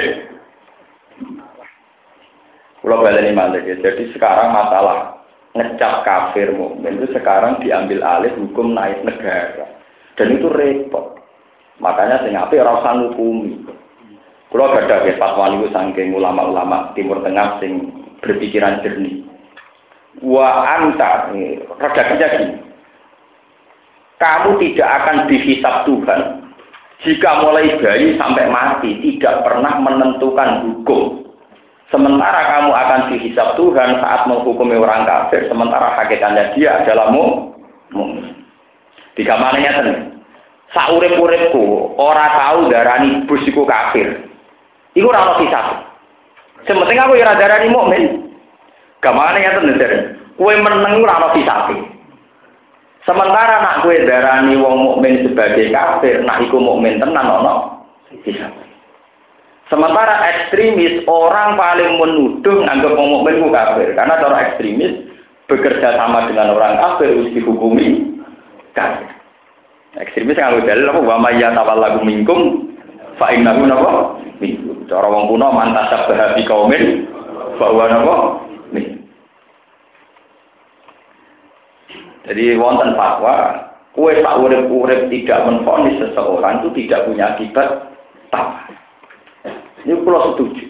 Speaker 1: Kalau balik ini ya. Jadi sekarang masalah ngecap kafir itu sekarang diambil alih hukum naik negara. Dan itu repot. Makanya sing api ora usah ngukumi. Kalau ada ya fatwa niku saking ulama-ulama Timur Tengah sing berpikiran jernih. Wa anta rada gini. Kamu tidak akan dihisap Tuhan jika mulai bayi sampai mati tidak pernah menentukan hukum. Sementara kamu akan dihisap Tuhan saat menghukumi orang kafir sementara hakikatnya dia adalah mu tiga mananya ten saurip-uripku ora tahu darani busiku kafir iku ora ono hisap sementing aku ya darani mukmin Gampangane ngeten nדר. Kowe meneng ora ono disapi. Sementara nak kue darani wong mukmin sebagai kafir, nak iku mukmin tenan ono disapi. Sementara ekstremis orang paling menuduh anggap wong mukmin ku kafir karena cara ekstremis bekerja sama dengan orang kafir harus dihukumi kafir. Ekstremis nganggo dalil apa wa may yatawallahu minkum fa innahu minkum. Cara wong kuno mantasab bahabi kaumin bahwa napa Jadi wonten fatwa, kue tak urip-urip tidak menfonis seseorang itu tidak punya akibat tak. Ini pulau setuju.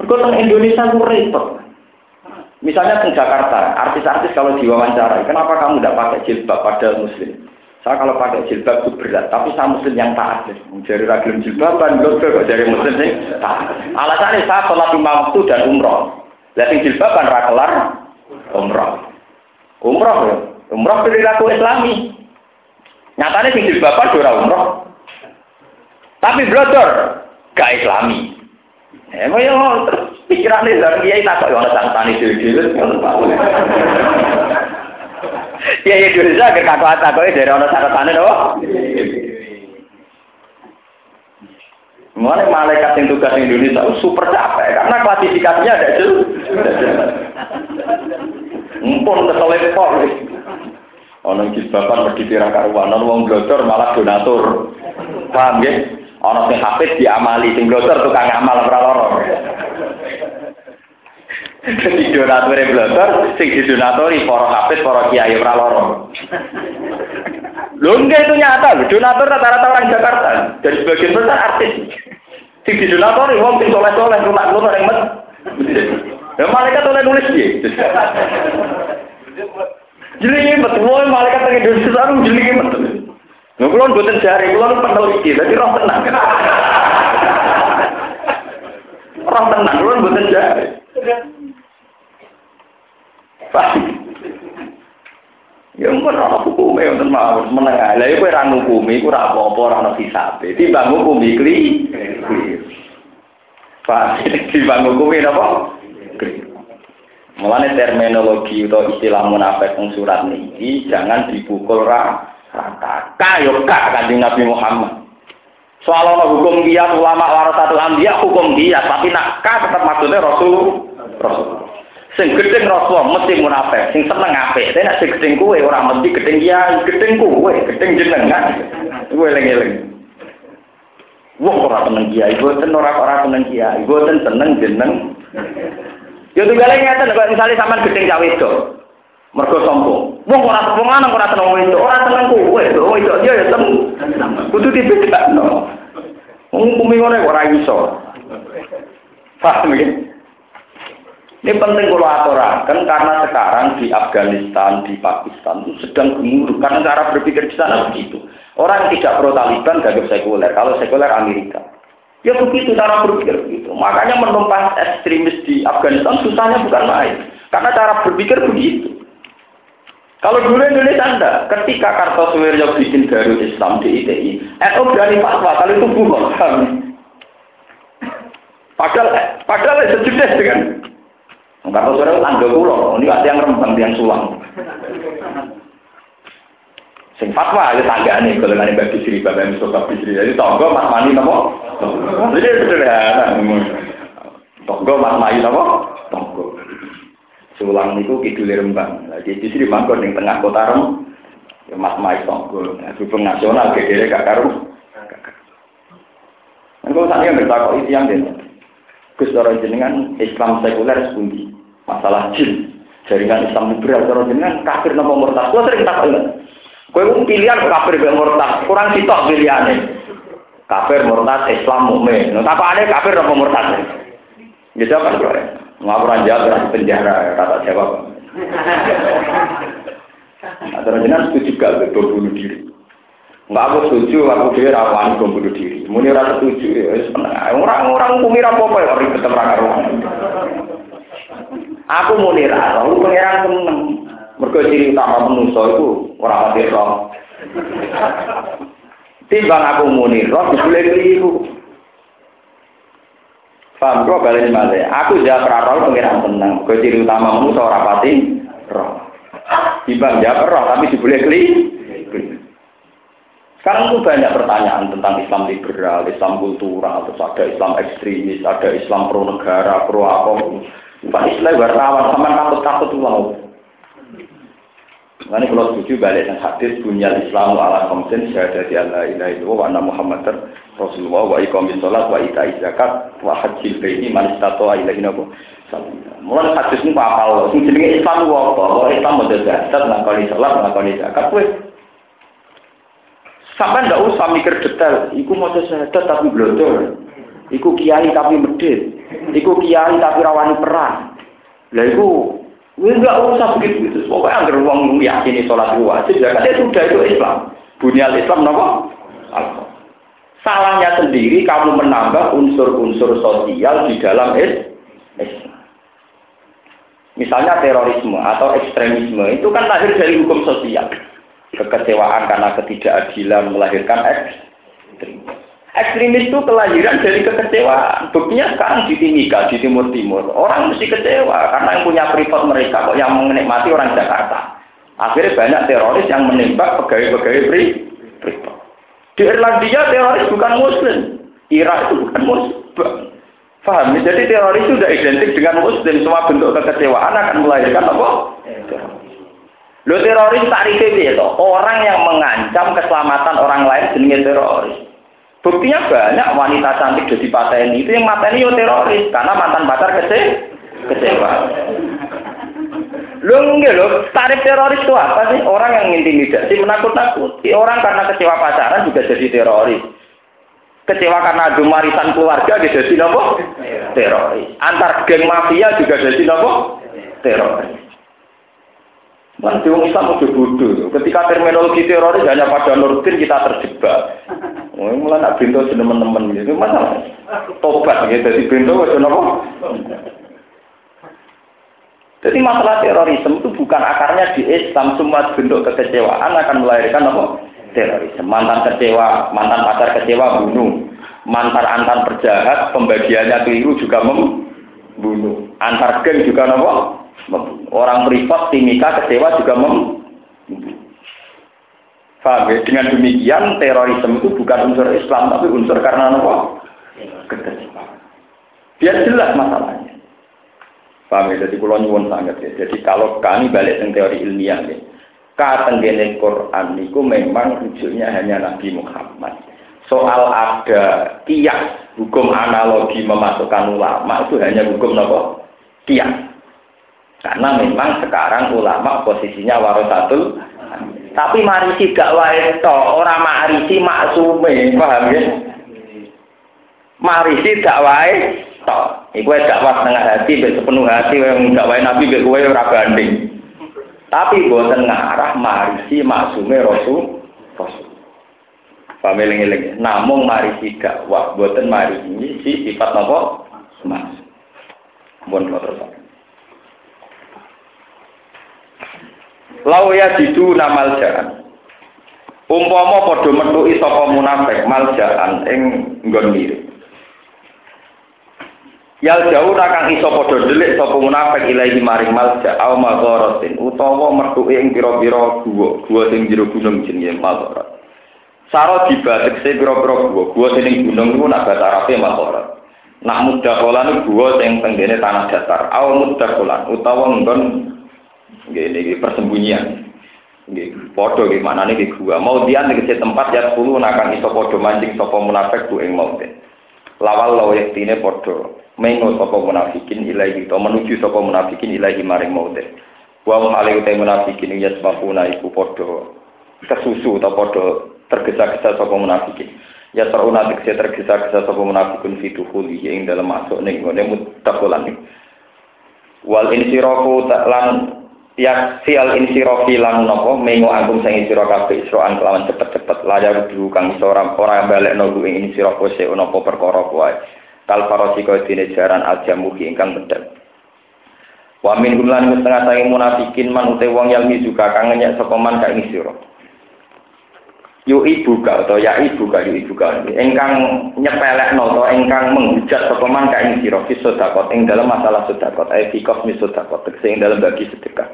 Speaker 1: Berkotong Indonesia itu. Misalnya di Jakarta, artis-artis kalau diwawancara, kenapa kamu tidak pakai jilbab pada muslim? Saya kalau pakai jilbab itu berat, tapi saya muslim yang taat. Jadi ragil jilbaban, belum kok jadi muslim sih taat. Alasannya saya sholat lima waktu dan umroh. Lihat jilbaban rakelar umroh. Umroh ya. Umroh perilaku islami. Nyatanya sing bapak ora umroh. Tapi blodor gak islami. Emang ya terus pikirannya dari kiai tak kok ana santani dhewe-dhewe Ya ya dhewe sak kakak takoke dari ana santane lho. Mulai malaikat yang tugas Indonesia super capek karena klasifikasinya ada jelas. Mumpun keselepok. Ono jilbaban tira karuan, ono wong blodor malah donatur. Paham ya? Ono sing hafid diamali, sing blodor tukang amal ora lara. Jadi donatur blodor, sing didonatori para hafid, para kiai ora lara. Lho enggak itu nyata lho, donatur rata-rata orang Jakarta. Dari sebagian besar artis. Sing didonatori wong sing soleh-soleh, lunak-lunak yang met. Ya malaikat oleh nulis dia. Jadi betul, malaikat yang Indonesia sekarang jadi betul. Nggak kulon buatan jari, kulon peneliti, jadi roh tenang. roh tenang, kulon buatan jari. Ya mungkin orang hukum ya untuk mau menengah. Lah itu orang hukum itu ora apa-apa orang hisabe. Timbang hukum ikli. Pak, timbang hukum apa? Mulane terminologi atau istilah munafik yang surat ini jangan dipukul rata. Kayo kak kanjeng Nabi Muhammad. Soal ono hukum dia ulama warasatul anbiya hukum dia tapi nak tetap maksudnya Rasul Rasul. Sing gedeng Rasul mesti munafik, sing seneng apik. Tapi nek sing gedeng kuwe ora mesti gedeng dia, gedeng kuwe, gedeng jenengan. Kuwe eling-eling. Wah ora seneng kiai, boten ora ora seneng kiai, boten seneng jeneng Ya tunggale ngeten kok misalnya sampean gedeng cawe itu. Mergo sombong. Wong ora sombong lanang ora seneng wedok, ora seneng kowe, wedok dia ya tem. Kudu dibedakno. Kumi ngene ora iso. Paham ya? Ini penting kalau aturakan karena sekarang di Afghanistan, di Pakistan sedang gemuruh karena cara berpikir di sana begitu. Orang tidak pro Taliban gagap sekuler, kalau sekuler Amerika. Ya begitu cara berpikir begitu. Makanya menumpas ekstremis di Afghanistan susahnya bukan main. Karena cara berpikir begitu. Kalau dulu Indonesia Anda, ketika Kartosuwiryo bikin Darul Islam di ITI, NU berani fatwa kalau itu bukan. Padahal, padahal sejudes dengan Kartosuwiryo tangga pulau, ini ada yang rembang, yang sulang. Sing fatwa ya tanggane golongan Mbak Bisri, Bapak Mustafa Bisri. Jadi tonggo Mas Mani napa? Jadi sederhana. Tonggo Mas Mani napa? Tonggo. Sulang niku kidul Rembang. Lah di sini mangkon ning tengah kota Rembang. Ya Mas Mai Songgol, nah, hubung nasional gede gak karu. Engko sak yang bertakok itu yang dene. Gus jenengan Islam sekuler sepundi? Masalah jin. Jaringan Islam liberal cara jenengan kafir napa murtad? Kuwi sering takok Kowe ku pilihan kafir be murtad, kurang sitok pilihane. Kafir murtad Islam mukmin. Nah, tapane kafir napa murtad? Ya jawab kan Ngapuran jawab penjara kata jawab. Antara jenengan setuju gak bunuh diri? Enggak aku setuju, aku dia rawan bom bunuh diri. Muni rasa setuju, ya orang-orang kumira apa ya ribet terang karuan. Aku muni rasa, aku pengiran seneng. Mergo ciri utama manusa itu ora mati roh. Timbang aku muni roh dibule keliru. Paham kok balik malih. Aku jawab ra roh pengiran seneng. Mergo ciri utama manusa ora pati roh. Timbang jawab roh tapi dibule kli. Sekarang itu banyak pertanyaan tentang Islam liberal, Islam kultural, terus ada Islam ekstremis, ada Islam pro negara, pro apa. Pak Islam wartawan sama takut-takut wow. Ini kalau setuju balik dan hadis punya Islam ala komsen syahadati Allah ilaha wa anna Muhammad Rasulullah wa iqamis sholat wa ita'i zakat wa hajjil baiti man istata'a ilaihi nabu. Mulai hadis ini apa Allah? Sing jenenge Islam ku apa? Kalau Islam model zakat, ngakoni salat, ngakoni zakat, kowe sampai ndak usah mikir detail. Iku mau syahadat tapi blondol. Iku kiai tapi medit. Iku kiai tapi rawani perang. Lah iku nggak usah begitu itu. Pokoknya agar uang meyakini sholat wajib ya kan sudah itu Islam. Bunyal Islam nopo? Salahnya sendiri kamu menambah unsur-unsur sosial di dalam Islam. Misalnya terorisme atau ekstremisme itu kan lahir dari hukum sosial. Kekecewaan karena ketidakadilan melahirkan ekstrim. Ekstremis itu kelahiran dari kekecewaan. Buktinya sekarang di Timika, di Timur Timur. Orang mesti kecewa karena yang punya privat mereka kok yang menikmati orang Jakarta. Akhirnya banyak teroris yang menembak pegawai-pegawai privat. Di Irlandia teroris bukan Muslim. Irak itu bukan Muslim. Faham? Jadi teroris itu sudah identik dengan muslim. Semua bentuk kekecewaan akan melahirkan apa? Lo teroris tarifnya itu orang yang mengancam keselamatan orang lain jenis teroris. Buktinya banyak wanita cantik jadi pateni. Itu yang mateni yo teroris karena mantan pacar kece kecewa. Lo enggak lo, tarif teroris itu apa sih? Orang yang intimidasi, menakut-nakuti. Orang karena kecewa pacaran juga jadi teroris. Kecewa karena adu marisan keluarga dia jadi nopo? Teroris. Antar geng mafia juga jadi nopo? Teroris Kan di Islam udah bodoh. Ketika terminologi teroris hanya pada Nurdin kita terjebak. Mulai nak bintu teman-teman gitu masalah. Tobat gitu. Jadi bintu itu nopo. Jadi masalah terorisme itu bukan akarnya di Islam. Semua bentuk kekecewaan akan melahirkan apa? terorisme. Mantan kecewa, mantan pacar kecewa bunuh. Mantan antar perjahat, pembagiannya keliru juga membunuh. Antar geng juga nopo Orang privat timika kecewa juga membunuh. Faham ya? Dengan demikian terorisme itu bukan unsur Islam tapi unsur karena nopo kekecewaan. Biar jelas masalahnya. Paham ya? Jadi pulau nyuwun sangat ya. Jadi kalau kami balik ke teori ilmiah ya katenggene Quran niku memang rujuknya hanya Nabi Muhammad. Soal ada kias hukum analogi memasukkan ulama itu hanya hukum nopo kias. Karena memang sekarang ulama posisinya warasatul tapi mari tidak wae to, ora marisi maksume, paham ya? Mari tidak wae to. Iku dakwah setengah hati, sepenuh hati, yang dakwah Nabi, kowe ora banding. Tapi buatan ngarah marisi maksume rasul rasul. Family ngiling. Namung marisi dakwah buatan marisi si sifat nopo mas. Kalau terus. Lau ya jidu namal jalan. Umpama padha metuki sapa munafik maljaan ing nggon mirip. Yal jauh kang iso padha delik sapa munafik ilahi maring malja au madharatin utawa mertuke ing pira-pira guwa, guwa sing jero gunung jenenge Saro dibatek se pira-pira guwa, guwa sing gunung iku nak bahasa Arabe madharat. Nak mudakholan gua sing tenggene tanah datar. Aw mudakholan utawa nggon nggih persembunyian. Nggih padha nggih manane nggih gua. Mau dian tegese tempat ya 10 nakang iso padha mancing sapa munafik ku ing maute. Lawal lawa yektine padha mengo sapa munafikin ilahi to menuju sapa munafikin ilahi maring maute. Wa hum alaihi ta munafikin yasbahuna iku padha kesusu atau padha tergesa-gesa sapa munafikin ya teruna tegese tergesa-gesa sapa munafikun fi dukhuli ing dalam masuk ning ngene mutakolan wal insirafu lan ya sial insirafi lan napa mengo angkum sing sira kabeh isroan kelawan cepet-cepet layar dulu kang iso ora ora balekno ku ing insirafu se ono apa perkara kuwi kal farasi kaya dene jaran aljamuhi ingkang bedhek Wa min gumlan setengah sange munafikin man ute wong yalmi juga kang nyek sapa man ka yu ibu ka atau ya ibu ka yu ibu ka engkang nyepelek atau engkang menghujat sapa man ka ing sira fi sedekah ing dalam masalah sedekah ai fi kosmi sedekah tegese ing dalam bagi sedekah.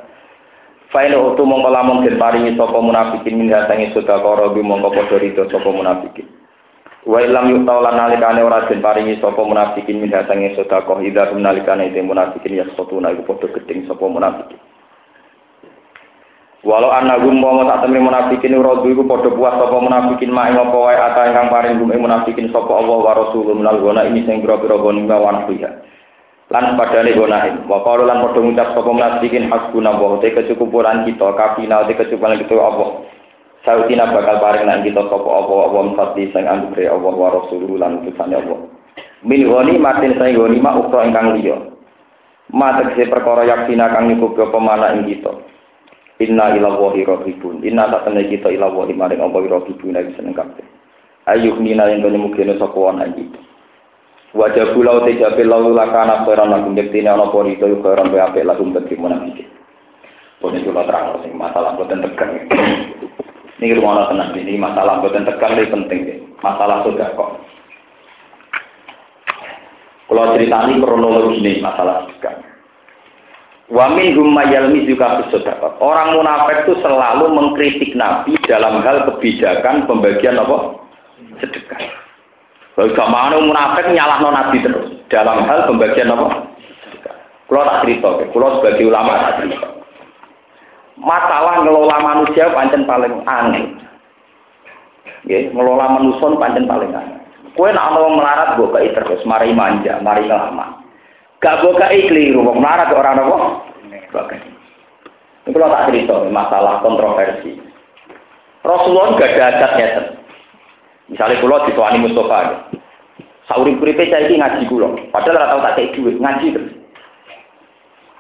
Speaker 1: Fain utu mongko lamun den paringi sapa munafikin min hasangi sedekah robi mongko padha rido sapa munafikin. Wa ilam yu'ta lan nalikane ora den paringi sapa munafikin min hasangi sedekah idza nalikane te munafikin yasqutuna iku padha gedeng sapa munafikin Walau anak gum mau tak temen munafikin rodu iku padha puas sapa munafikin mak ing apa wae ata ingkang paring gum munafikin sapa Allah wa rasulullah minal gona ini sing pira-pira goni wa fiha. Lan padane gonahin. Wa qalu lan padha ngucap sapa munafikin hasbuna wa te kecukupan kita kafina te kecukupan kita Allah. Sautina bakal paring nang kita sapa Allah wa mfati sing anugerah Allah wa rasulullah lan utusane Allah. Min goni matin sing goni mak ukra ingkang liya. Ma tegese perkara yaksina kang nyukup pemana ing kita. Inna ila wahi rohibun. Inna tak temen kita ila wahi maring Allah rohibun lagi seneng kabeh. Ayuh nina yang mukene sapa wana iki. Wajah pulau jabe lalu lakana khairan lakum yektine ana pori to khairan be apik lakum bagi munafik. Pun itu terang sing masalah boten tegang. Rumah tenang ini masalah boten tegang ini penting deh. Masalah sudah kok. Kalau ceritani kronologi ini masalah tegang. Wa minhum mayalmi juga sedekah. Orang munafik itu selalu mengkritik Nabi dalam hal kebijakan pembagian apa? Sedekah. Gak mau munafik nyalahno Nabi terus dalam hal pembagian apa? Sedekah. Kalau tak cerita, kalau sebagai ulama tak cerita. Masalah ngelola manusia pancen paling aneh. Ya, ngelola manusia pancen paling aneh. Kue nak mau melarat gue terus, mari manja, mari ngelama. Gak buka keliru, wong marah ke orang apa? Ini kalau tak cerita masalah kontroversi. Rasulullah gak ada adatnya. Misalnya kalau dituani Mustafa, sauri kuripe cah ngaji kulo, padahal ora tau tak kayak duit, ngaji terus.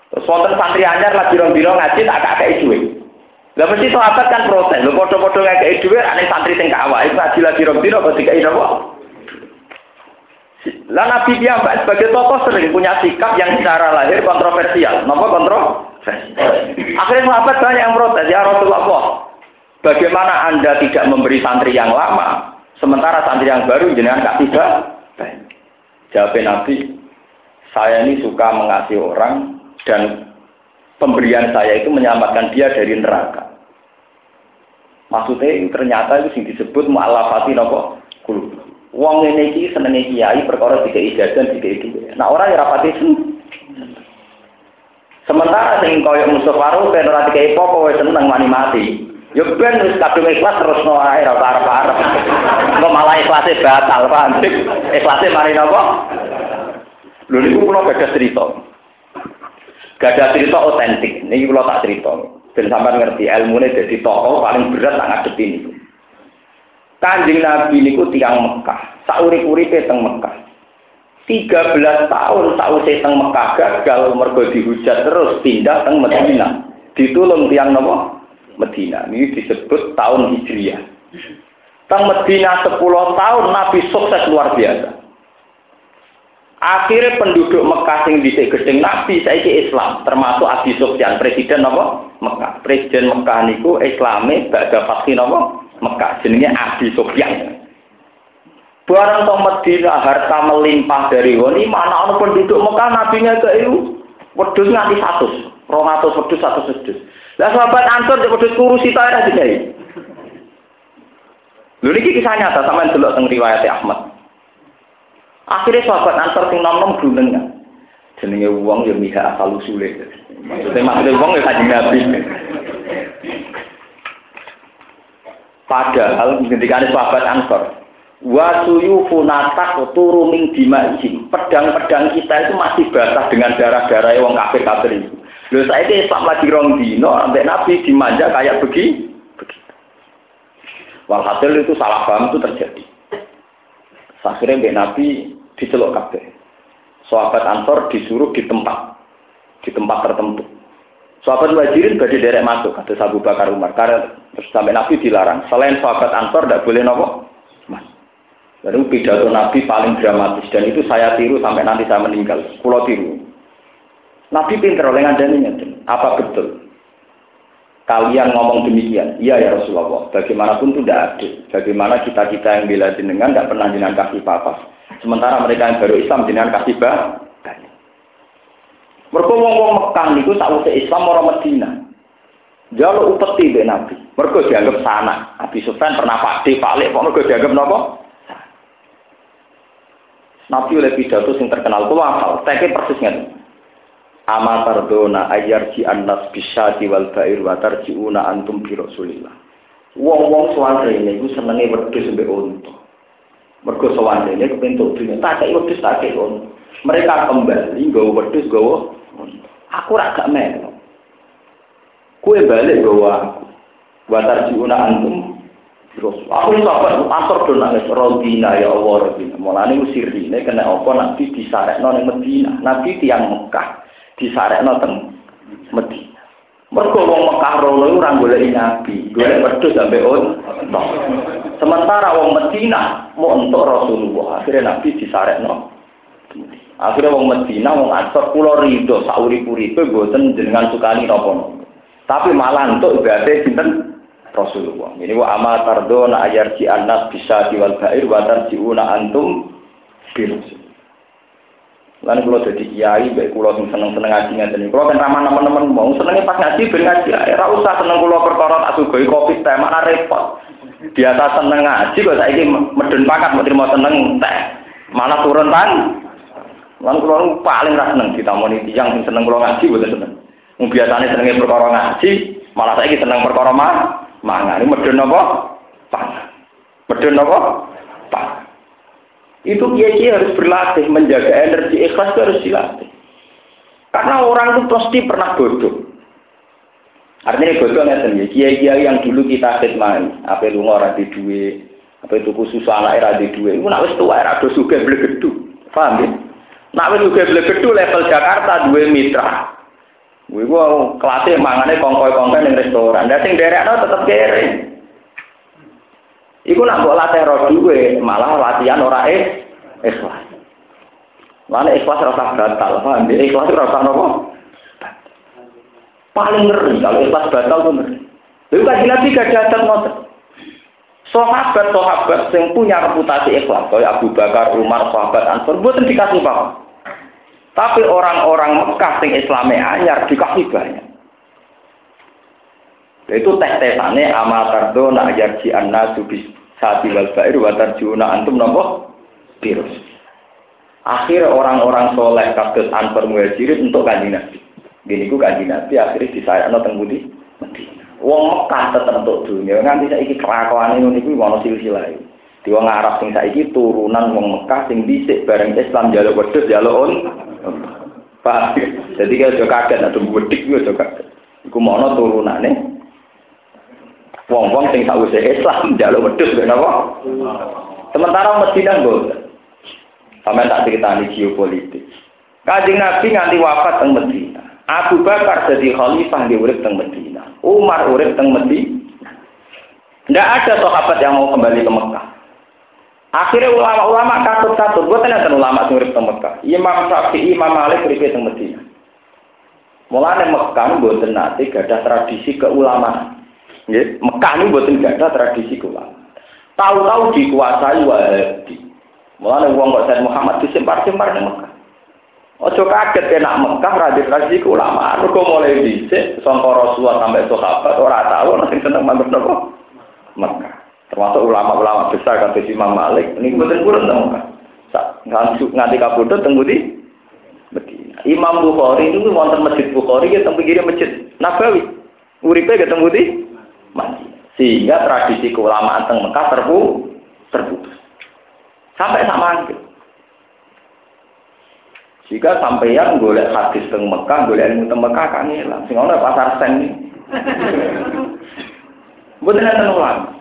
Speaker 1: Terus wonten santri anyar lagi rong ngaji tak kayak duit. Lah mesti sahabat kan protes, lho padha-padha ngekeki dhuwit ane santri sing kawak, iku ngaji lagi dino kok dikai? Lah Nabi sebagai tokoh sering punya sikap yang secara lahir kontroversial. Kenapa kontroversial? Akhirnya sahabat banyak yang protes. Ya Rasulullah, bagaimana anda tidak memberi santri yang lama, sementara santri yang baru jenengan gak tidak? Jawab Nabi, saya ini suka mengasihi orang dan pemberian saya itu menyelamatkan dia dari neraka. Maksudnya ternyata itu yang disebut mu'alafati nopo. Wong ini iki senenge kiai perkara tiga ijazah tiga itu. Nah orang yang rapati Sementara sing koyo musuh waru ben ora dikai apa wis seneng mani mati. Yo ben wis kadung ikhlas terus no ae ora arep-arep. Engko malah ikhlase batal, paham? Ikhlase mari napa? Lho niku kula gadah cerita. Gadah cerita otentik. Niki kula tak cerita. Ben sampean ngerti ilmune dadi tokoh paling berat tak ngadepi niku. Kanjeng Nabi niku tiang Mekah, saurip-uripe teng Mekah. 13 tahun sausé teng Mekah gagal mergo dihujat terus pindah teng Madinah. Ditulung tiang napa? Medina. Ini disebut tahun Hijriah. Teng Medina 10 tahun Nabi sukses luar biasa. Akhirnya penduduk Mekah sing dhisik gedeng Nabi saiki Islam, termasuk Abi Sufyan, presiden apa? Mekah. Presiden Mekah niku Islame badha fatih napa? Mekah jenenge Abi Sufyan. Barang to Medina harta melimpah dari woni mana ana penduduk Mekah nabinya ke itu wedhus nganti 100, 200 wedhus 100 wedhus. Lah sahabat ansor cek wedhus kurusi ta ora dikai. Lho niki kisah nyata sampean delok teng riwayat Ahmad.
Speaker 2: Akhirnya sahabat Ansor sing nom-nom kan. Jenenge wong ya miha asal usule. Maksudnya maksudnya wong ya kanjeng Nabi. Padahal ketika ada sahabat Ansor, wa suyufu natak turu ming dimaijim. Pedang-pedang kita itu masih basah dengan darah-darah wong kafir-kafir itu. Lho saya itu Islam lagi rong dino, sampai Nabi dimanja kayak begini. Walhasil itu salah paham itu terjadi. Akhirnya Mbak Nabi dicelok kabeh. Sahabat Ansor disuruh di tempat, di tempat tertentu. Sahabat Muhajirin berarti derek masuk, kata Abu Bakar Umar. Karena sampai Nabi dilarang. Selain sahabat Ansor tidak boleh nopo. Lalu pidato Nabi paling dramatis dan itu saya tiru sampai nanti saya meninggal. Pulau tiru. Nabi pinter oleh ngandaninya. Apa betul? kalian ngomong demikian. Iya ya Rasulullah. Bagaimanapun itu tidak adil. Bagaimana kita-kita yang bela jenengan tidak pernah jenengan kasih apa-apa. Sementara mereka yang baru Islam jenengan kasih banyak. Mereka ngomong Mekah niku sakwise Islam orang Medina. Jaluk upeti be Nabi. Mereka dianggap sana. Nabi Sufyan pernah pakde, palik, kok mereka dianggap nopo? Nabi oleh pidato yang terkenal kulo hafal, teke persisnya ama tardona ayarji annas bisyati wal bair wa tarjiuna antum bi rasulillah. Wong-wong ini iku senenge wedhus mbek unta. Mergo ini kepentuk dunia tak kaya wedhus tak kaya unta. Mereka kembali nggawa wedhus nggawa aku ora melu kue balik gawa wa tarjiuna antum Rasul. Aku sahabat, asor do nangis Rodina ya Allah Rodina. Mulane usir ini kena apa Nabi disarekno ning Medina. Nabi tiang Mekah disarekno teng Medina. Mergo wong Mekah rono ora golek nabi, golek wedhus sampe unta. Sementara wong Medina mau entuk Rasulullah, akhirnya nabi disarekno. Akhirnya wong Medina wong Ansor kula rido saurip-uripe mboten jenengan sukani napa Tapi malah untuk ibadah sinten Rasulullah. Ini wa ama tardona ayarji anas bisa diwal bair wa tarjiuna antum bi Lalu kalau jadi kiai, baik kalau seneng seneng ngaji ngaji. Kalau kan ramah teman-teman mau senengnya pas ngaji, ben ngaji. Ya usah seneng kalau perkara tak sugoi kopi teh, mana repot. Biasa seneng ngaji, kok saya ini medun pakat, mau terima seneng teh. Mana turun tan? Lalu kalau paling rasa seneng ditamoni tiang sing seneng kalau ngaji, betul seneng. Biasanya senengnya perkara ngaji, malah saya seneng perkara mah. Mana ini medun apa? Pangan. Medun apa? Itu kiai harus berlatih menjaga energi ikhlas itu harus dilatih. Karena orang itu pasti pernah bodoh. Artinya bodoh nggak sendiri. Kiai-kiai yang dulu kita khidmati, apa lu ngorang di duwe, apa itu khusus anak era di duwe, itu nak wis tua era dos juga beli gedu, paham ya? Nak juga beli gedu level Jakarta dua mitra. Gue gua kelasnya mangane kongkoi-kongkoi di restoran. Dan sing daerah tetap kere. Iku nak mbok latih roh duwe, malah latihan ora eh ikhlas. Mana ikhlas rasa batal, paham? Ikhlas rasa nopo? Paling ngeri kalau ikhlas batal tuh ngeri. Lalu kaji nabi gak datang ngotot. Sahabat sahabat yang punya reputasi ikhlas, kayak Abu Bakar, Umar, sahabat Ansor, buatan dikasih paham. Tapi orang-orang Mekah sing Islamnya anyar dikasih banyak. Itu tes-tesannya amatar dona yarji anna subis Sati wal bair wa tarjuna antum nopo virus. Akhir orang-orang soleh kados antar muhajirin untuk kanjeng Nabi. Gini ku kanjeng Nabi akhirnya disayakno teng Budi. Wong Mekah tetep untuk dunia nganti saiki kelakuane ngono iku ono silsilah. Di wong Arab sing saiki turunan wong Mekah sing dhisik bareng Islam jaluk wedhus jaluk on. Pak, jadi kalau kaget atau wedik juga kaget. Iku mono turunane Wong-wong sing sawise Islam njaluk wedhus kok napa? Sementara Medina mboten. Sampai tak ceritani geopolitik. Kanjeng Nabi nganti wafat teng Medina. Abu Bakar jadi khalifah di urip teng Medina. Umar urip teng Medina. Tidak ada sahabat yang mau kembali ke Mekah. Akhirnya ulama-ulama katut-katut, gue tanya ulama sing urip Mekah. Imam Syafi'i, Imam Malik urip teng Medina. Mulane Mekah mboten nate gadah tradisi keulamaan. Nggih, Mekah buatin gak ada tradisi ulama. Tahu-tahu dikuasai Wahabi. Mulane wong kok Said Muhammad disempar-sempar di Mekah. Ojo kaget kena Mekah radhi tradisi ulama. Mergo mulai dhisik sangka Rasulullah sampai sahabat ora tahu nek seneng manut nopo Mekah. Termasuk ulama-ulama besar kata Imam Malik. Ini buatin kurang dong Mekah. Nganti nganti kabudut teng Medina. Imam Bukhari itu wonten masjid Bukhari ya teng pinggir masjid Nabawi. Uripe ya teng Medina. Sehingga tradisi keulamaan teng Mekah terpu terputus. Sampai sama gitu. Jika sampeyan golek hadis teng Mekah, golek ilmu teng Mekah kan hilang. Sing ana pasar sen iki. Mboten enten ulama.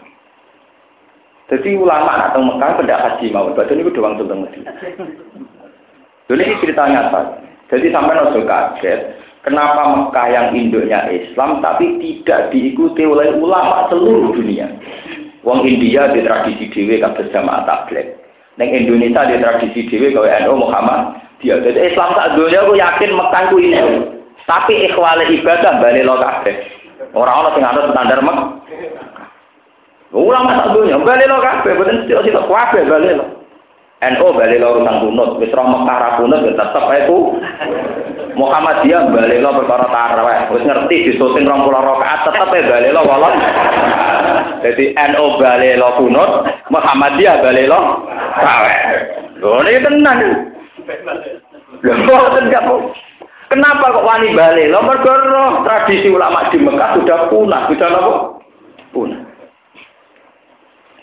Speaker 2: Jadi ulama nak teng Mekah pendak haji mau, badan itu doang teng Medina. Jadi ini cerita nyata. Jadi sampai nasi kaget, kenapa Mekah yang induknya Islam tapi tidak diikuti oleh ulama seluruh dunia. Wong India di tradisi dewi kabeh tablet. Neng Indonesia di tradisi dewi kau NU Muhammad. Dia jadi Islam tak dunia aku yakin Mekah itu ini. Tapi ikhwale ibadah balik lo kabeh. Orang-orang sing ada standar Mekah. Ulama tak dunia, balik lo kabeh, sih sih kabeh balik lo. NU balik lo urusan kunut, wis roh Mekah ra ya tetep itu. Muhammadiyah balik lo perkara tarawih, wis ngerti disuting 20 rakaat tetep ya balik lo walon. Jadi NU balik lo kunut, Muhammadiyah balik lo tarawih. Lho ini tenang. Lho gak Kenapa kok wani balik? Lo mergo tradisi ulama di Mekah sudah punah, sudah apa? Punah.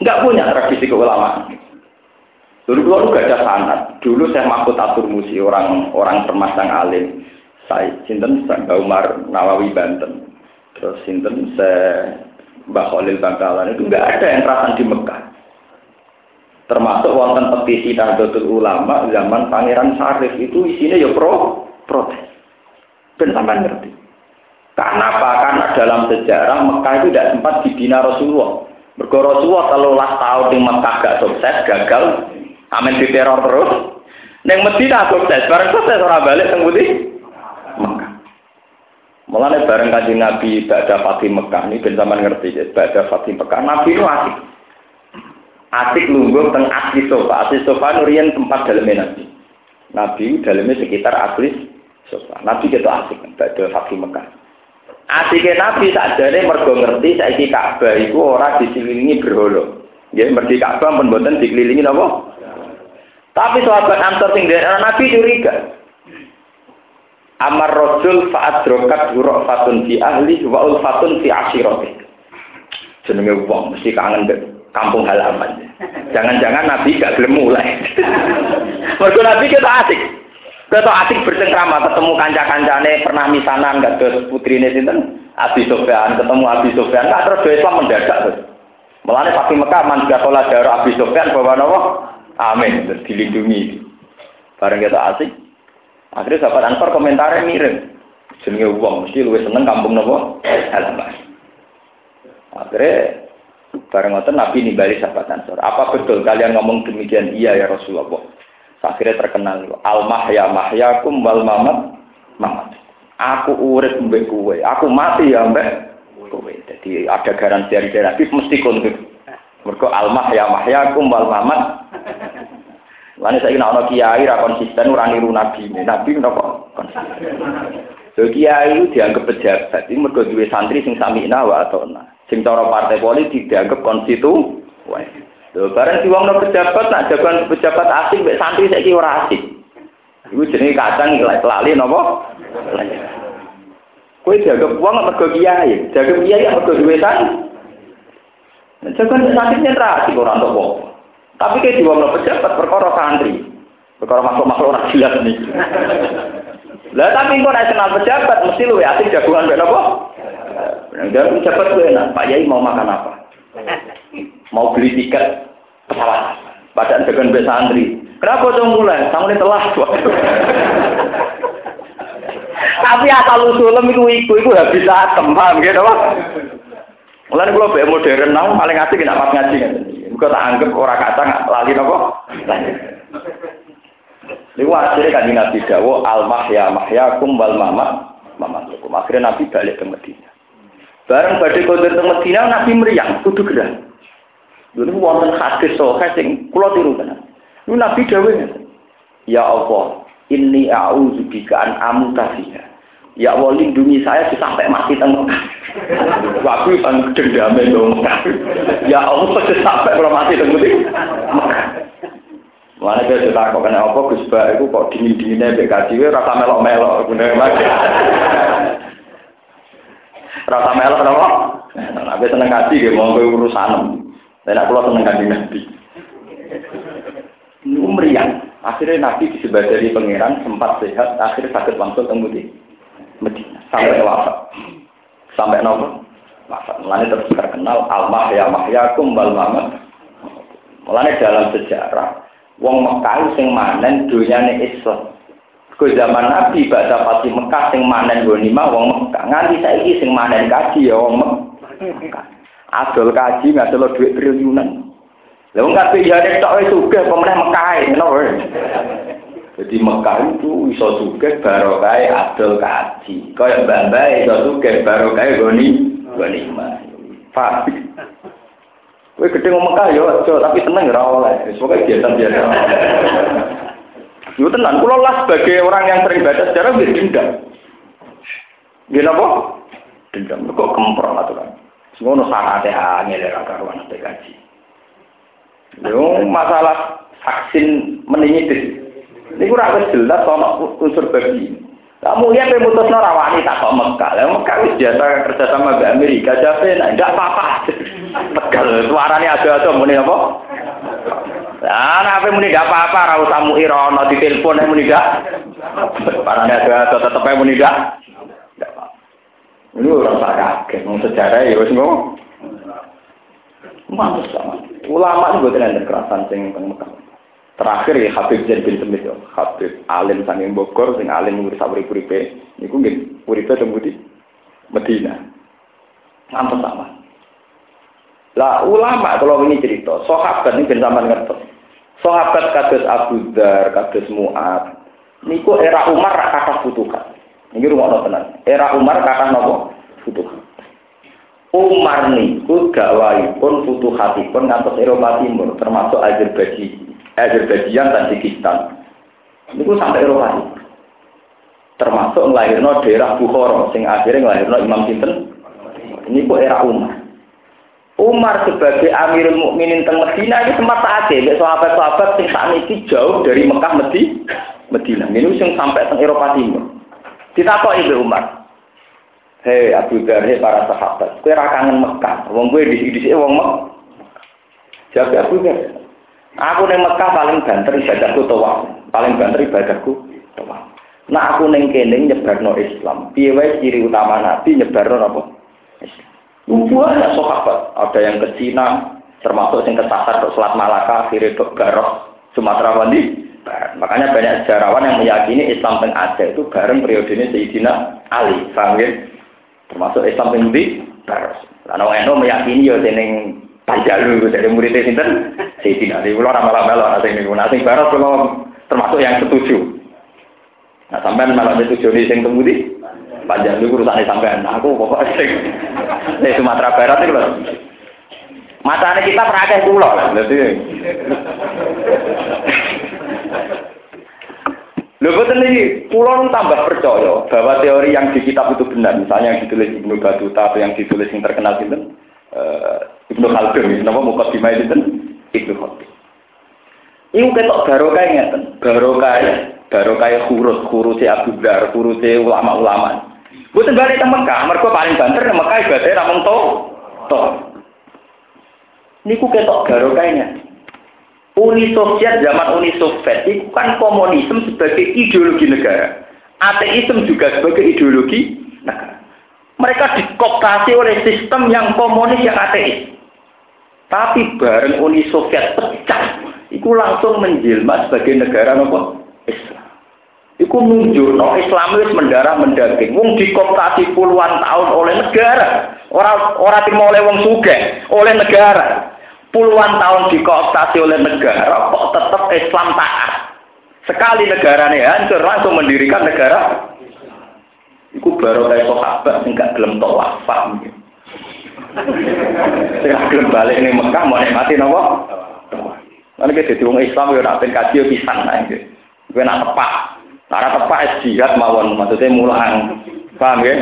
Speaker 2: Enggak punya tradisi keulamaan. Dulu kalau gak ada sanat. Dulu saya Mahfud Atur Musi, orang orang termasang alim. Saya Sinten Mbak Umar Nawawi Banten. Terus Sinten saya Mbak Khalil Bangkalan itu enggak ada yang perasan di Mekah. Termasuk wonten petisi Nahdlatul Ulama zaman Pangeran Sarif itu isinya ya pro protes. Dan sampai ngerti. Karena apa? Karena dalam sejarah Mekah itu tidak sempat dibina Rasulullah. Mergo Rasulullah telulah tahun di Mekah gak sukses, gagal, amin di teror terus. Neng Medina sukses, bareng sukses orang balik teng putih Mekah. Bareng kanjeng Nabi pada Fatih Mekah ini ben sampean ngerti ya, pada Fatih Mekah Nabi itu asik. Asik lungguh teng asli sofa, asli sofa nurian tempat dalamnya Nabi. Nabi dalamnya sekitar asli sofa. Nabi gitu asik pada Fatih Mekah. Asike Nabi sakjane mergo ngerti saiki Ka'bah iku ora dikelilingi berhala. Nggih, mergi Ka'bah pun mboten dikelilingi napa? Tapi sahabat Ansor sing Nabi curiga. Amar rajul fa'adrokat fatun fi ahli wa ulfatun fi ashirati. Jenenge wong mesti kangen ke kampung halaman. Jangan-jangan Nabi gak gelem mulai. Mergo Nabi kita asik. Kita asik bercengkrama ketemu kanca-kancane pernah misanan gak terus putrine sinten Abi Sofyan ketemu Abi Sofyan gak terus Islam mendadak terus. Melane Fatih Mekah man juga sholat darah Abi Sofyan bahwa nopo amin terus dilindungi. Bareng kita asik. Akhirnya sahabat Ansor komentarnya mirip. Jenenge wong mesti luwih seneng kampung nopo halaman. Akhirnya bareng ngoten Nabi nimbali sahabat Ansor. Apa betul kalian ngomong demikian? Iya ya Rasulullah. Akhirnya terkenal al mahya mahyakum wal mamat mamat. Aku urip mbek kowe, aku mati ya mbek kowe. Jadi ada garansi dari Nabi mesti kontuk. Mergo al mahya mahyakum wal mamat. Lan saya kena ono kiai ra konsisten ora niru nabi. Nabi napa konsisten. So kiai dianggap pejabat, ini mergo duwe santri sing sami wa atona. Sing cara partai politik dianggap konstitu. Wah. Lho bareng diwongno pejabat nak jagoan pejabat asing mek santri saiki ora asik. Iku jenenge kacang lali napa? Jaga wong mergo kiai, jaga kiai mergo duwe san. Jagoan santri nek ra asik ora entuk wong. Tapi kayak diwongno pejabat perkara santri. Perkara makhluk-makhluk ora jelas nih. Lah tapi kok nek kenal pejabat mesti luwe asik jagoan mek napa? Dan pejabat gue enak, Pak Yai mau makan apa? Mau beli tiket pesawat. Padahal dengan bes santri. Kenapa dong mulai? Ini telah. Tapi asal usulem itu iku iku habis atem, paham gitu pak? Mulai kalau be modern nau paling asik nak pas ngaji kan. Tak anggap orang kacang lali nopo. Ini akhirnya kan Nabi Dawo al mahya mahyakum wal mamat mamatukum. Akhirnya Nabi balik ke Medina. Bareng badai kodir ke Medina Nabi meriang, kudu gerah. Dulu wonten hadis sahih sing kula tiru tenan. Niku Nabi dawuh Ya Allah, inni a'udzu bika an amuta Ya Allah lindungi saya sampai mati teng Waktu kan dendame dong. Ya Allah sampai kalau mati teng Mekah. Mana dia cerita kok kena apa Gus Ba itu kok dingin dinginnya BKJ rasa melok melok bener mas. rasa melok kenapa? Nabi seneng ngaji gitu mau urusan. Dan aku seneng ngaji nabi. Ini meriang. Akhirnya Nabi disebadari pangeran sempat sehat, akhirnya sakit langsung temu di Medina sampai wafat. Sampai nopo? Wafat. Mulanya terus terkenal Al ya Mahyakum Bal Mamat. Mulanya dalam sejarah wong Mekah sing manen dunyane Islam. Ke zaman Nabi baca pasti Mekah sing manen ghanimah wong Mekah. Nganti saiki sing manen kaji ya wong Mekah. Adol kaji ngadol duit triliunan. Wong kabeh nek tok wis sugih pemenang Mekah wae. Jadi Mekah itu iso sugih barokah adol kaji. Kaya mbah-mbah iso sugih barokah goni goni mah. Pak. Kowe gedhe ngomong Mekah yo aja tapi tenang ora oleh. Wis pokoke biasa-biasa. Yo tenan kula lah sebagai orang yang sering baca sejarah wis dendam. Nggih napa? Dendam kok kemprong aturan. Ngono sanate angel ora karuan kaji. Yo masalah vaksin meningitis. Ini kurang wis jelas ono unsur babi. Kamu lihat pemutus rawani tak kok Mekah. Lah Mekah wis biasa kerja sama di Amerika. Jadi enggak apa-apa. Tegal suaranya ada-ada muni apa? Nah, apa muni enggak apa-apa, ra usah muir ono di telepon muni enggak. Parane ada-ada tetep muni enggak. Ini orang kaget, mau sejarah ya wis ngomong. Mantus sama. Ulama itu bukan ada kekerasan sing teng. Terakhir ya Habib Zain bin Semit ya. Habib alim saking Bogor sing alim ngurus urip-uripe niku nggih uripe teng di Medina. Mantus sama. Lah ulama kalau ini cerita, sahabat ini ben sampean ngertos. Sahabat kados Abu Dzar, kados Mu'ad, niku era Umar kata futuhat. Ini rumah tenan. Era Umar kata nopo? Futuhat. Umar niku gawaipun futuhatipun ngantos Eropa Timur termasuk Azerbaijan, Azerbaijan Tajikistan. Niku sampai Eropa Timur. Termasuk ngelahirno daerah Bukhara sing akhirnya ngelahirno Imam Sinten. Niku era Umar. Umar sebagai Amirul Mukminin teng Medina ini sempat saja, sahabat-sahabat sing sakniki jauh dari Mekah Medi, Medina. Ini sing sampai teng Eropa Timur. Ditakoki Ibu Umar, Hei Abu Dhar, hei para sahabat, kue kangen Mekah, wong di sini wong Mekah. Jawab Abu Dhar, aku neng Mekah paling banter ibadahku toa, paling banter ibadahku toa. Nah aku neng kene nyebarno Islam, piye ciri utama Nabi nyebarno apa? Islam. Banyak sahabat, ada yang ke Cina, termasuk yang ke Sasar, ke Selat Malaka, ke Garok, Sumatera Wandi. Makanya banyak sejarawan yang meyakini Islam teng Aceh itu bareng periodenya Sayyidina Ali, paham ya? termasuk Islam yang di Baros. Orang Eno meyakini ya seneng Panjalu dari muridnya sinten Sayyidina. Di pulau ramal-ramal asing niku. Nah sing kalau termasuk yang setuju. Nah sampean malah setuju di sing temu di Panjalu urusan sampean. Nah, aku pokoknya sing Sumatera Barat itu loh. Matanya kita pernah pulau Boten iki kula tambah percaya bahwa teori yang di kitab itu benar. Misalnya yang ditulis Ibnu Batuta atau yang ditulis yang terkenal itu uh, Ibnu Khaldun, nama mukadimah itu Ibnu Khaldun. Iku ketok barokah ngeten, barokah barokah huruf huruf Abu Dar, huruf ulama-ulama. Boten balik ke Mekah, mereka paling banter ke Mekah ibadah namung to. To. Niku ketok barokahnya. Uni Soviet zaman Uni Soviet itu kan komunisme sebagai ideologi negara. Ateisme juga sebagai ideologi negara. Mereka dikoptasi oleh sistem yang komunis yang ateis. Tapi bareng Uni Soviet pecah, itu langsung menjelma sebagai negara nopo Islam. Iku nunjuk no Islam itu mendarah mendaging. Wong dikoptasi puluhan tahun oleh negara. Orang orang timur oleh wong suge, oleh negara puluhan tahun dikooptasi oleh negara, kok tetap Islam taat. Sekali negaranya hancur, langsung mendirikan negara. Iku baru kayak sahabat, enggak gelem paham ya? Saya gelem balik nih Mekah, mau nikmati nopo? Nanti kita jadi orang Islam, ya nak kaji ya pisang, nah itu. Gue nak tepak, cara tepak es jihad mawon, maksudnya mulang, paham ya?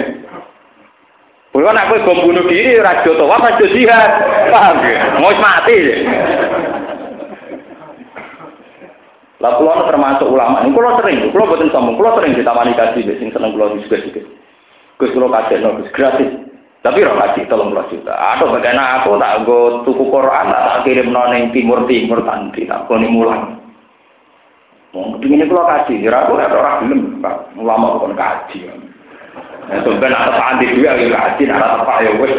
Speaker 2: Bukan aku bom bunuh diri, rajo toa, rajo jihad. Paham ya? Mau mati. Lah kula termasuk ulama. Kula sering, kula boten sombong, kula sering ditamani kaji sing seneng kula juga-juga. Gus kula kaji, Gus gratis. Tapi ora tolong belas juta. Atau bagaimana aku tak go tuku Quran tak kirim noning timur timur tanti tak koni mulang. Mau ini kalau kaji, kira aku ada orang belum, ulama bukan kaji. Ya, sebenarnya ada panti juga yang kaji, ada apa ya wes.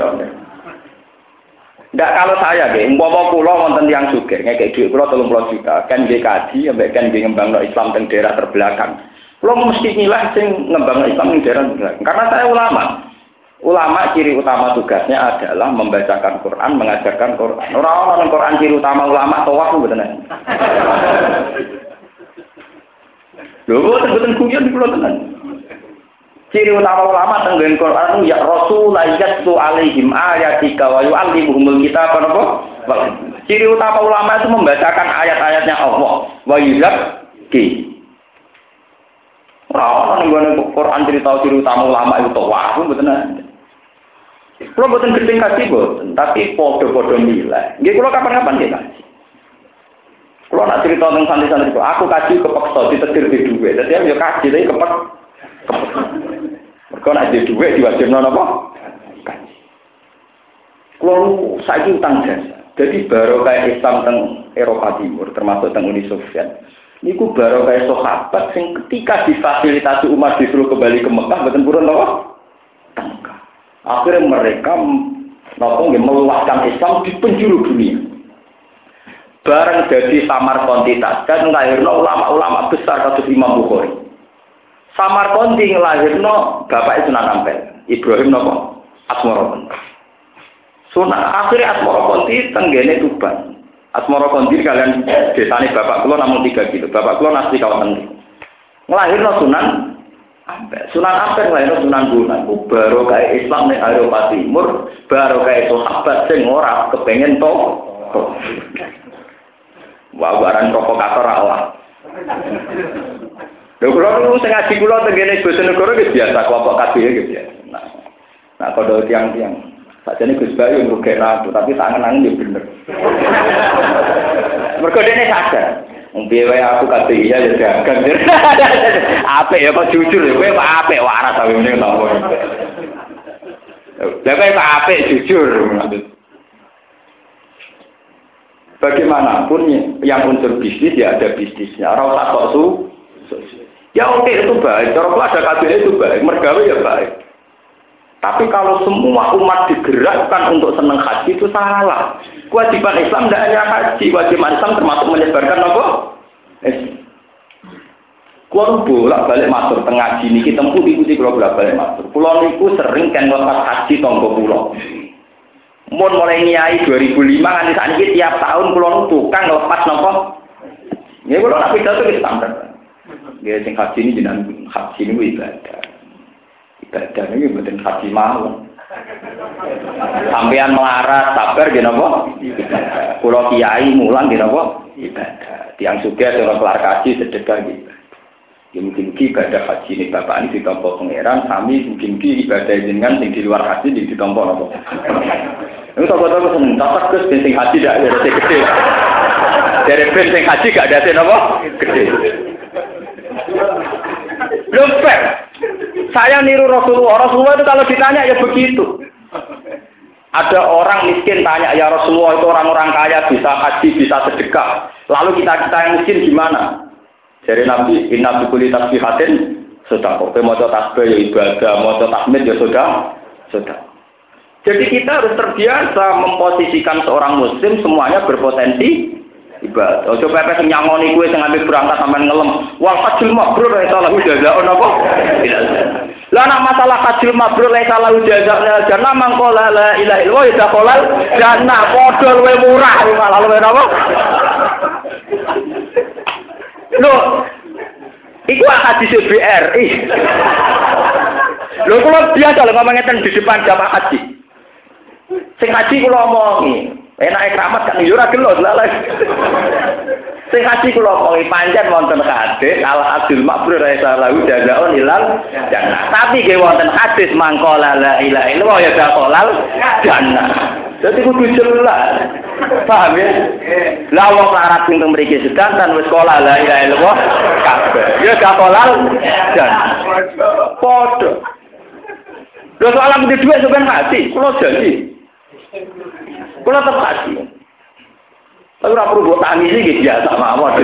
Speaker 2: Tidak kalau saya, deh, umpama pulau wonten yang suge, kayak duit pulau tolong pulau juta, kan dia kaji, ya kan dia ngembang Islam di daerah terbelakang. Pulau mesti nilai sing ngembang Islam di daerah terbelakang. Karena saya ulama. Ulama ciri utama tugasnya adalah membacakan Quran, mengajarkan Quran. Orang-orang Quran ciri utama ulama tawaf betul Lho, boten boten guyon kula tenan. Ciri utama ulama tenggen Quran ya Rasul yatlu alaihim ayatika wa yu'allimuhumul kitab apa? Ciri utama ulama itu membacakan ayat-ayatnya Allah wa yuzakki. Ora ono Quran cerita ciri utama ulama itu wah mboten Kalau buatan gedeng kasih buatan, tapi podo-podo nilai. Gak kalau kapan-kapan kasih. Kalau nak cerita tentang santri-santri aku kasih kepeksa ditetir di duit. Jadi aku kasih tapi kepek. Mereka nak di duit diwajib apa? Kasih. Kalau saya utang jasa. Jadi baru kayak Islam teng Eropa Timur, termasuk teng Uni Soviet. Niku baru kayak sahabat yang ketika difasilitasi umat disuruh kembali ke Mekah, betul burun apa? Tengkah. Akhirnya mereka nopo meluaskan Islam di penjuru dunia bareng jadi samar kontitas kan ngelahirno ulama-ulama besar kasus Imam Bukhari samar konti ngelahirno bapak Sunan Ampel. Ibrahim nopo? Asmoro Sunan akhirnya Asmoro Konti tenggene Tuban. Asmoro Konti kalian desane bapak kulo namun tiga kilo bapak kulo nasi kawasan ngelahirno Sunan Ampel. Sunan Ampel ngelahirno Sunan Bunan. Baru kayak Islam nih Eropa Timur baru kayak sahabat sing ora kepengen to. Wah, barang provokator Allah. Lho kula niku sing ngaji kula tengene Bojonegoro wis biasa kelompok kabeh gitu ya. Nah, nah kalau tiang-tiang Sajane Gus Bayu ngrugekno aku, tapi tangan-tangan ya bener. Mergo dene sadar. Piye wae aku kabeh iya ya dagang. Apik ya kok jujur ya kowe kok apik waras ta ngene to. Lah kowe apik jujur. Bagaimanapun yang unsur bisnis ya ada bisnisnya. Orang tak kok su. Ya oke itu baik. Kalau ada kabinet itu baik. Mergawe ya baik. Tapi kalau semua umat digerakkan untuk senang haji itu salah. Kewajiban Islam tidak hanya haji. Kewajiban Islam termasuk menyebarkan apa? Kulo bolak balik masuk tengah sini kita tempuh ikuti kulo bolak balik masuk. Kulo niku sering kan haji tonggo pulau. Mun mulai niai 2005 nganti saat ini tiap tahun pulau tukang lepas nopo. Ya pulau nak pidato itu standar. Ya sing haji ini jenang haji ini ibadah. Ibadah ini bukan haji mau. Sampean melarat sabar gitu nopo. Pulau kiai mulang gitu nopo. Ibadah. Tiang suka kalau kelar kaji sedekah gitu. Ya mungkin ibadah haji ini bapak ini ditompo pangeran, kami mungkin ibadah jenengan yang di luar haji di ditompo nopo. Ini tahu seneng, tak kes benteng haji tidak ada gede. Dari benteng haji gak ada apa? Gede. Fair. Saya niru Rasulullah. Rasulullah itu kalau ditanya ya begitu. Ada orang miskin tanya, ya Rasulullah itu orang-orang kaya bisa haji, bisa sedekah. Lalu kita kita yang miskin gimana? Jadi Nabi, inna bukuli tasbihatin, sudah kok. Mau tasbih ya ibadah, mau tahmid ya sudah, sudah. Jadi kita harus terbiasa memposisikan seorang muslim semuanya berpotensi ibadah. Ojo pepe sing nyangoni kuwe sing ambil berangkat sampean ngelem. Wal hajjul mabrur la salah jazaa'un apa? Lah nak masalah hajjul mabrur la salah jazaa'un jannah mangko la ilaha illallah ya kolal jannah padha luwe murah malah luwe napa? Lho, Iku hadis BRI. Lho kula biasa lho ngomongin di depan jamaah haji. Sing haji kula omongi, enake keramat kan yo ora gelo lalah. Sing haji kula omongi panjang wonten hadis ala abdul makbrur raisa lahu jazaun ilal jannah. Tapi ge wonten hadis mangkola la ilaha illallah ya dakolal jannah. Jadi kudu jelas. Paham ya? Lah wong larat sing mriki sedanten wis sekolah la ilaha illallah kabeh. Ya gak kolal dan padha. Lho soal aku duit sampean mati, kula janji. Kula tetep mati. Tapi ora perlu tangis iki biasa mawon.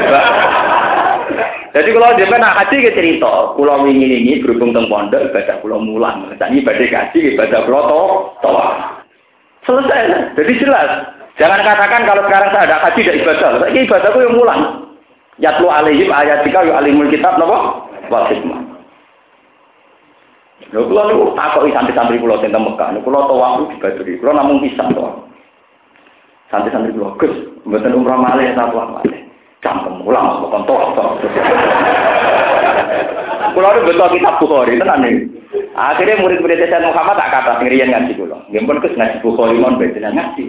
Speaker 2: Jadi kalau dia nak haji ke cerita, pulau ini ini berhubung teng pondok ibadah pulau mulang, tadi ibadah kaji ibadah pulau to, toa. Selesai, jadi jelas. Jangan katakan kalau sekarang saya ada haji tidak ibadah, ini ibadahku yang mulang. Yatlu alaihim ayatika yu alimul kitab napa? Wal hikmah. Lho kula niku takoki santri-santri kula sing teng Mekah, niku kula tawaf dibaduri. Kula namung pisan to. Santri-santri kula, Gus, mboten umrah malih ta tawaf malih. Campur ulang bukan tok tok. Kulo nu betul kitab Bukhari tenan nih. Akhirnya murid-murid Sayyid Muhammad tak kata ngirian ngaji kulo. Nggih pun kes ngaji Bukhari mon beten ngaji.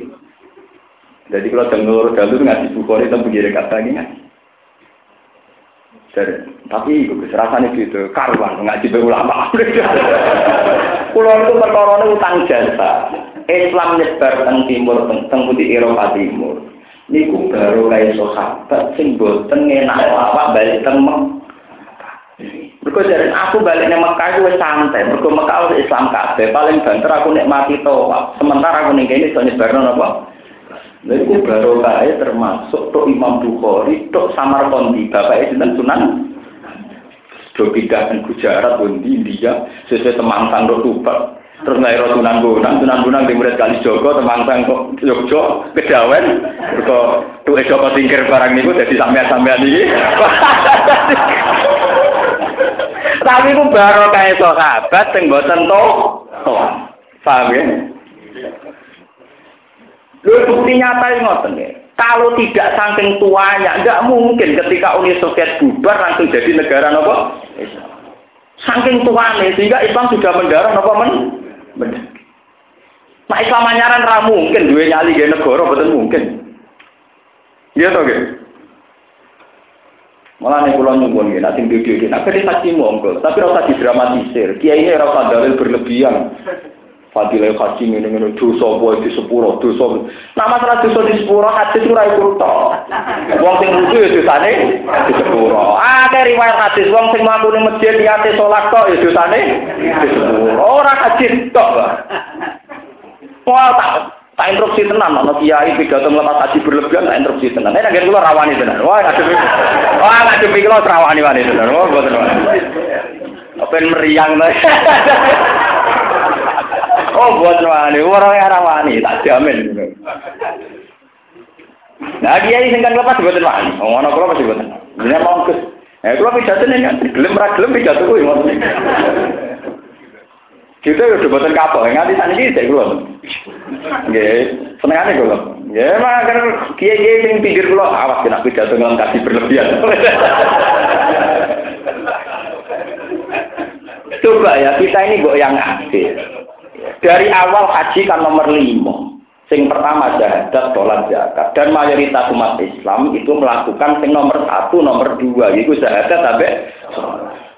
Speaker 2: Jadi kalau dengar jalur ngaji Bukhari itu begini kata ini ngaji. Jadi, tapi itu rasanya gitu, karuan ngaji be ulama. Kulo itu perkara utang jasa. Islam nyebar teng timur teng putih Eropa timur niku baru kaya sahabat sing boten enak awak balik teng Mergo dari aku balik nang Mekah wis santai, mergo Mekah Islam kabeh, paling banter aku nikmati tawaf. Sementara aku ning kene iso nyebarno napa? Lha iku baru kaya termasuk tok Imam Bukhari, tok bapak sinten Sunan do pindah Gujarat, di India, sesuai temangtang do Tuban. Terus ngai sunan gunang, sunan gunang di murid kali Joko, temangsang kok Jogjo, kedawen, kok tuh Joko tingkir barang niku jadi sampean-sampean ini. Tapi ku baru kayak sahabat sing boten to. Paham ya? Lu bukti nyata ngoten ya. Kalau tidak saking tuanya, nggak mungkin ketika Uni Soviet bubar langsung jadi negara nopo Saking tuanya sehingga Islam sudah mendarah nopo men Bener. Nah Islam anyaran ra mungkin duwe nyali ge negara betul mungkin. Iya ge. Malah nih pulau nyumbun ya, nanti video ini, nanti saksi monggo, tapi rasa didramatisir. Kiai ini rasa dalil berlebihan. Fadilah haji ini ini dosa boy di sepuro dosa. Nah masalah dosa di sepuro hadis ora iku to. Wong sing wudu ya dosane di sepuro. Ah riwayat hadis wong sing mlaku ning masjid niate salat tok ya dosane di sepuro. Ora hadis tok. Wah tak tak interupsi tenan ana kiai pidato melepas haji berlebihan tak interupsi tenan. Nek ngen kula rawani tenan. Wah ngadepi. Wah ngadepi kula rawani wani tenan. Wah mboten wani. Apa meriang Oh buat wani, orang yang wani, tak jamin. Nah dia ini singkat lepas buatan wani, oh anak kalau masih buatan. Ini mau ke, eh kalau pidato nih kan, gelem ra gelem pidato kuwi maksudnya. Kita udah buatan kapal, nganti sana ini saya keluar. Nggih, senengane. Ya mah kan kiai-kiai sing pinggir kula awas kena pidato ngelam kasih berlebihan. Coba ya, kita ini kok yang aktif. Dari awal haji kan nomor lima. Sing pertama jahadat, sholat zakat. Dan mayoritas umat Islam itu melakukan sing nomor satu, nomor dua. Itu jahadat sampai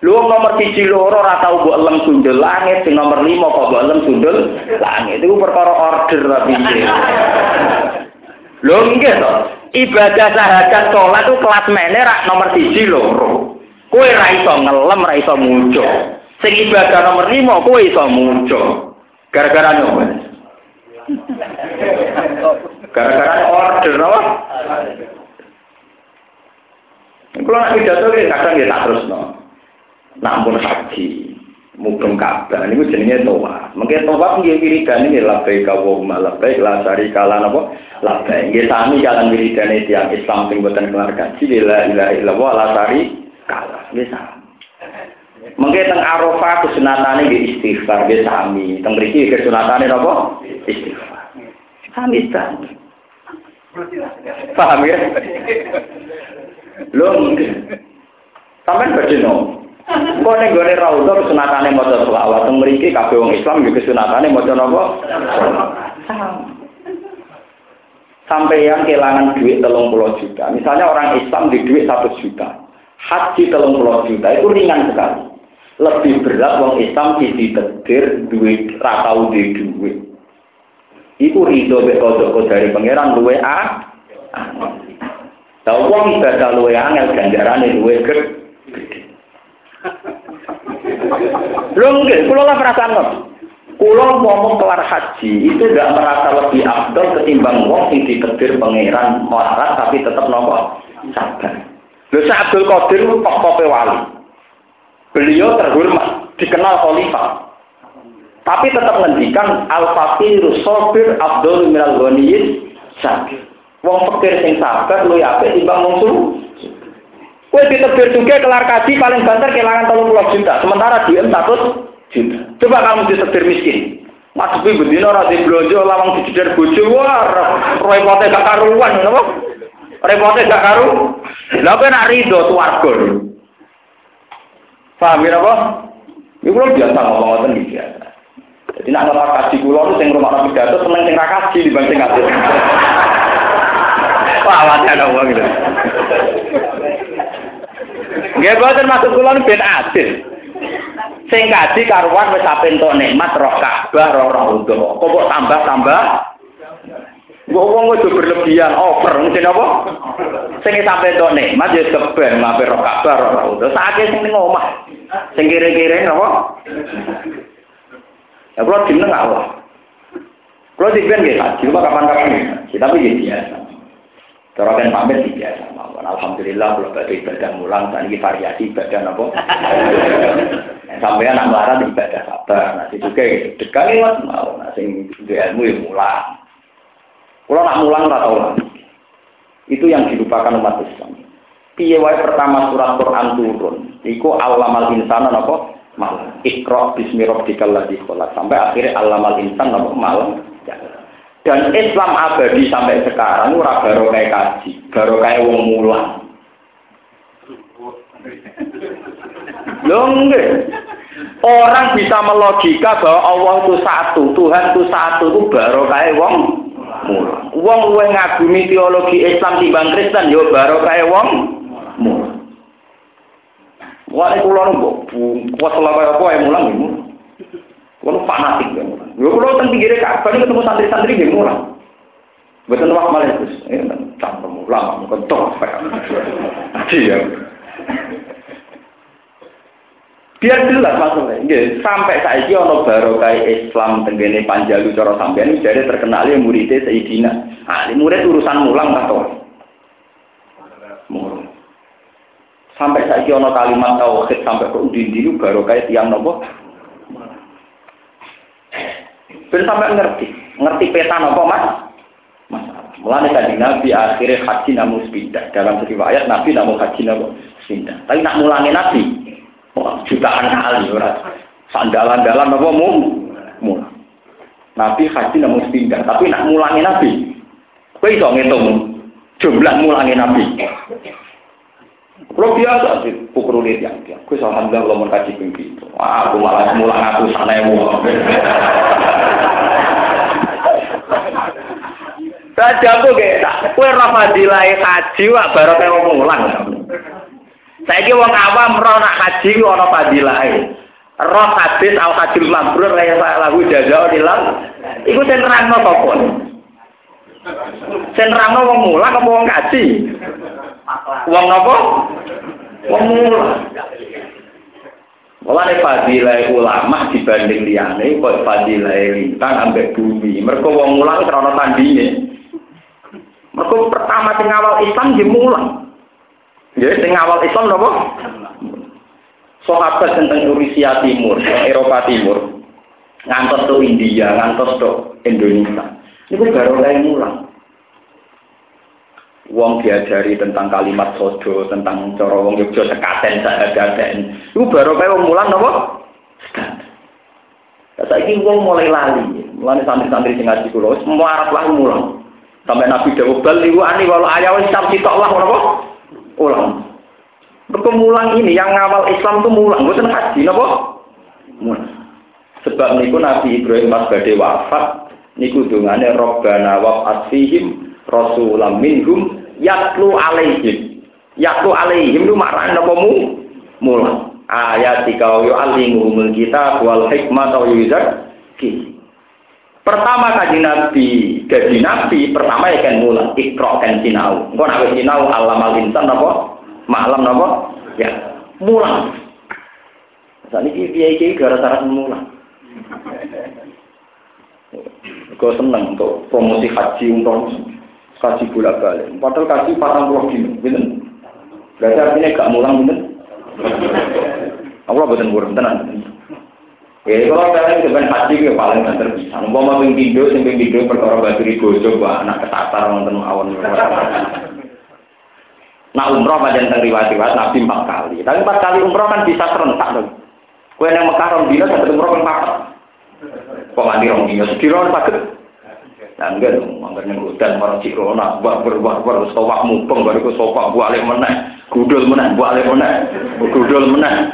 Speaker 2: Lu nomor siji loro ora tau elem sundel langit, sing nomor lima kok mbok elem sundel langit. Itu perkara order tapi. Lho nggih to. Ibadah syahadat sholat itu kelas mene rak nomor siji loro. Kowe ra iso ngelem, muncul. Sing ibadah nomor lima kowe iso muncul. Gara-gara nyoba. Gara-gara order apa? Kalau nak pidato kadang ya tak terus no. Namun haji, mungkin kabar, ini jenenge toa. Mungkin toa nggih wiridan ini labai kawum labai lasari kala napa labai. Nggih sami jalan wiridan tiang Islam sing boten keluarga. Bila ilaha illallah lasari kala. Nggih sami. Mengke teng Arafah kesunatane nggih istighfar nggih sami. Teng mriki kesunatane napa? Istighfar. Sami sami. Paham ya? Lho, sampean badhe no. Kok ning gone raudha kesunatane maca selawat teng mriki kabeh wong Islam nggih kesunatane maca napa? Sampai yang kehilangan duit telung puluh juta. Misalnya orang Islam di duit satu juta. Haji telung puluh juta itu ringan sekali lebih berat wong Islam isi tedir duit ratau di duit. Iku rido mek kodok dari pangeran luwe a. Lah wong ibadah luwe angel ganjarane luwe gede. Lho nggih, kula lah perasaan Kulo ngomong kelar haji itu tidak merasa lebih abdul ketimbang wong sing dikedir pangeran melarat tapi tetap nopo sabar. Lho Abdul Qadir tokope wali. Beliau terhormat, dikenal khalifah. Tapi tetap ngendikan al fakir sobir abdul minal ghaniyin sabir. Wong fakir sing sabar lu ya timbang wong suruh. Kue ditebir juga kelar kaji paling banter kehilangan 30 juta. Sementara dia status juta. Coba kamu disetir miskin. Mas Bi bedino ora di blonjo lawang dijedar bojo wah repote gak karuan napa? Repote gak karu. Lah kok nak rido. Paham ya apa? Iku lho biasa ngomong ngoten iki biasa. Jadi nak ngapa kaji kula lu sing rumah nabi pidato seneng sing ra kaji dibanding kaji. Wah, awake ana wong gitu. Nggih boten maksud kula ben adil. Sing kaji karuan wis ape entuk nikmat roh Ka'bah roh roh udo. Kok kok tambah-tambah? Gue wong itu berlebihan over, mungkin apa? Sing sampe entuk nikmat ya keben mampir roh Ka'bah roh roh udo. Saake sing ning omah. Sing kire-kire apa? Ya kalau jeneng Allah. Kalau dibilang nggih kaji, kapan-kapan Tapi ya biasa. Cara kan pamit sih biasa mawon. Alhamdulillah kalau badhe ibadah mulang ini variasi ibadah napa. Sampai anak melarat ibadah sabar. Nah juga dekat ini mas mau. Nah sing ilmu ya mulang. Kalau nak mulang ora tau Itu yang dilupakan umat Islam. Piye wae pertama surat Quran turun, iku alamal insana napa? Malam. Iqra bismi rabbikal ladzi khalaq. Sampai akhirnya alamal insan napa malam. Dan Islam abadi sampai sekarang ora baru kayak kaji, baru kayak wong mulang. Loh Orang bisa melogika bahwa Allah itu satu, Tuhan itu satu itu baru kayak wong mulang. Wong luwe ngagumi teologi Islam timbang Kristen yo baru kayak wong mulang. Wah, kula nunggu, kuat selama apa yang mulang ini. Kalau fanatik ya mulai. Gue kalau tentang pinggir Ka'bah ketemu santri-santri dia mulai. Betul waktu malah terus, eh, campur lama, mungkin toh, ya. Biar jelas maksudnya, Nggih, sampai saya ini ono baru kayak Islam tenggene Panjalu cara sampean jadi terkenal ya muridnya Sayyidina. Ini murid urusan mulang atau Mulang. Sampai saya ono kalimat tauhid sampai ke udin baru kayak tiang nopo Ben sampai ngerti, ngerti peta nopo mas? Mulai tadi Nabi akhirnya haji namun sepindah. Dalam ayat Nabi namun haji namun sepindah. Tapi nak mulangi Nabi, oh, jutaan kali orang. Sandalan-dalan apa mu? Nabi haji namun sepindah. Tapi nak mulangi Nabi, kau itu ngitung jumlah mulangi Nabi. Kalau biasa sih, pukul lihat yang dia. Gue alhamdulillah mengkaji pimpi itu. Wah, aku malah mulang aku sana yang Saja aku kayak, kue rafadilah haji wak baru kayak ngomong ulang. Saya kira wong awam roh nak haji ono fadilah. Roh hadis al hajil mabrur kaya lagu jaga dilang. Iku sing nerangno sapa? Sing nerangno wong mulang apa wong kaji? Wong napa? Wong mulang. Mulane fadilah ulama dibanding liyane kok fadilah lintang ambek bumi. Mergo wong mulang krana tandinge. Mergo pertama sing awal Islam nggih mulang. Nggih sing awal Islam napa? Sahabat tentang Rusia Timur, Eropa Timur, ngantos ke India, ngantos ke Indonesia. Itu baru mulai mulang. Wong diajari tentang kalimat sodo, tentang cara wong Yogyo sekaten sahadaten. Iku baru kayak wong mulang napa? Saiki wong mulai lali. Mulane santri-santri sing ngaji kula wis arep lah mulang. Sampai Nabi Dawud bal liwa ani walau ayah wis tam sitok lah napa? Ulang. Berkemulang ini yang ngawal Islam itu mulang, bukan haji napa? Mulang. Sebab niku Nabi Ibrahim pas badhe wafat niku dongane Rabbana wa asfihim rasulam minhum yatlu alaihim. Yatlu alaihim lu maknane napa mu? Mulang. Ayat tiga yo alimu kita wal hikmah wa yuzaki. Pertama kaji Nabi, gaji Nabi pertama ya kan mulang, ikro kan sinau. Engko nek sinau alam al insan apa? Malam apa? Ya, mulang. Saat ini dia iki gara-gara mulang. Kau seneng untuk promosi haji untuk kaji bolak balik. Padahal kaji patang puluh dino, bener. Berarti artinya gak mulang bener. Allah betul burung tenan. Ya kalau kalian sebenarnya haji itu paling banter bisa. Umpama ping pindho sing ping pindho perkara batu di bojo wah anak kesatar wonten awon. Nah umroh macam teng riwayat-riwayat Nabi empat kali. Tapi empat kali umroh kan bisa serentak dong. Kue yang Mekah rong dino satu umroh kan empat. Kok nganti rong dino sediro sakit. Tanggal mangan ngudan marang marah si Rona, buah berbuah ber, sopak mumpung, baru ke sopak buah lek menek, gudel menek, buah lek menek, gudel menek.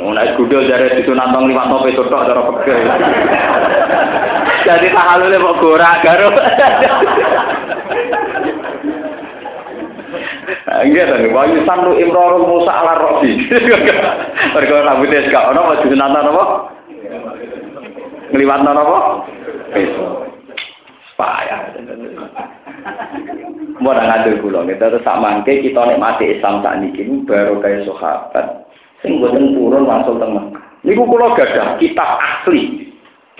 Speaker 2: Mulai gudul dari itu nantang lima topi toto cara pegel. Jadi tak halu lek mau gora garu. Enggak, ah, tapi wahyu sanu imrorul musa ala rofi. Mereka rambutnya sekarang, apa? Jadi nantang apa? Ngelibat apa? Besok. Payah. Mau ngatur kula, kita terus sak mangke kita nikmati Islam tak niki baru kayak sahabat sing boten purun masuk teng Mekah. Niku kula gadah kitab asli.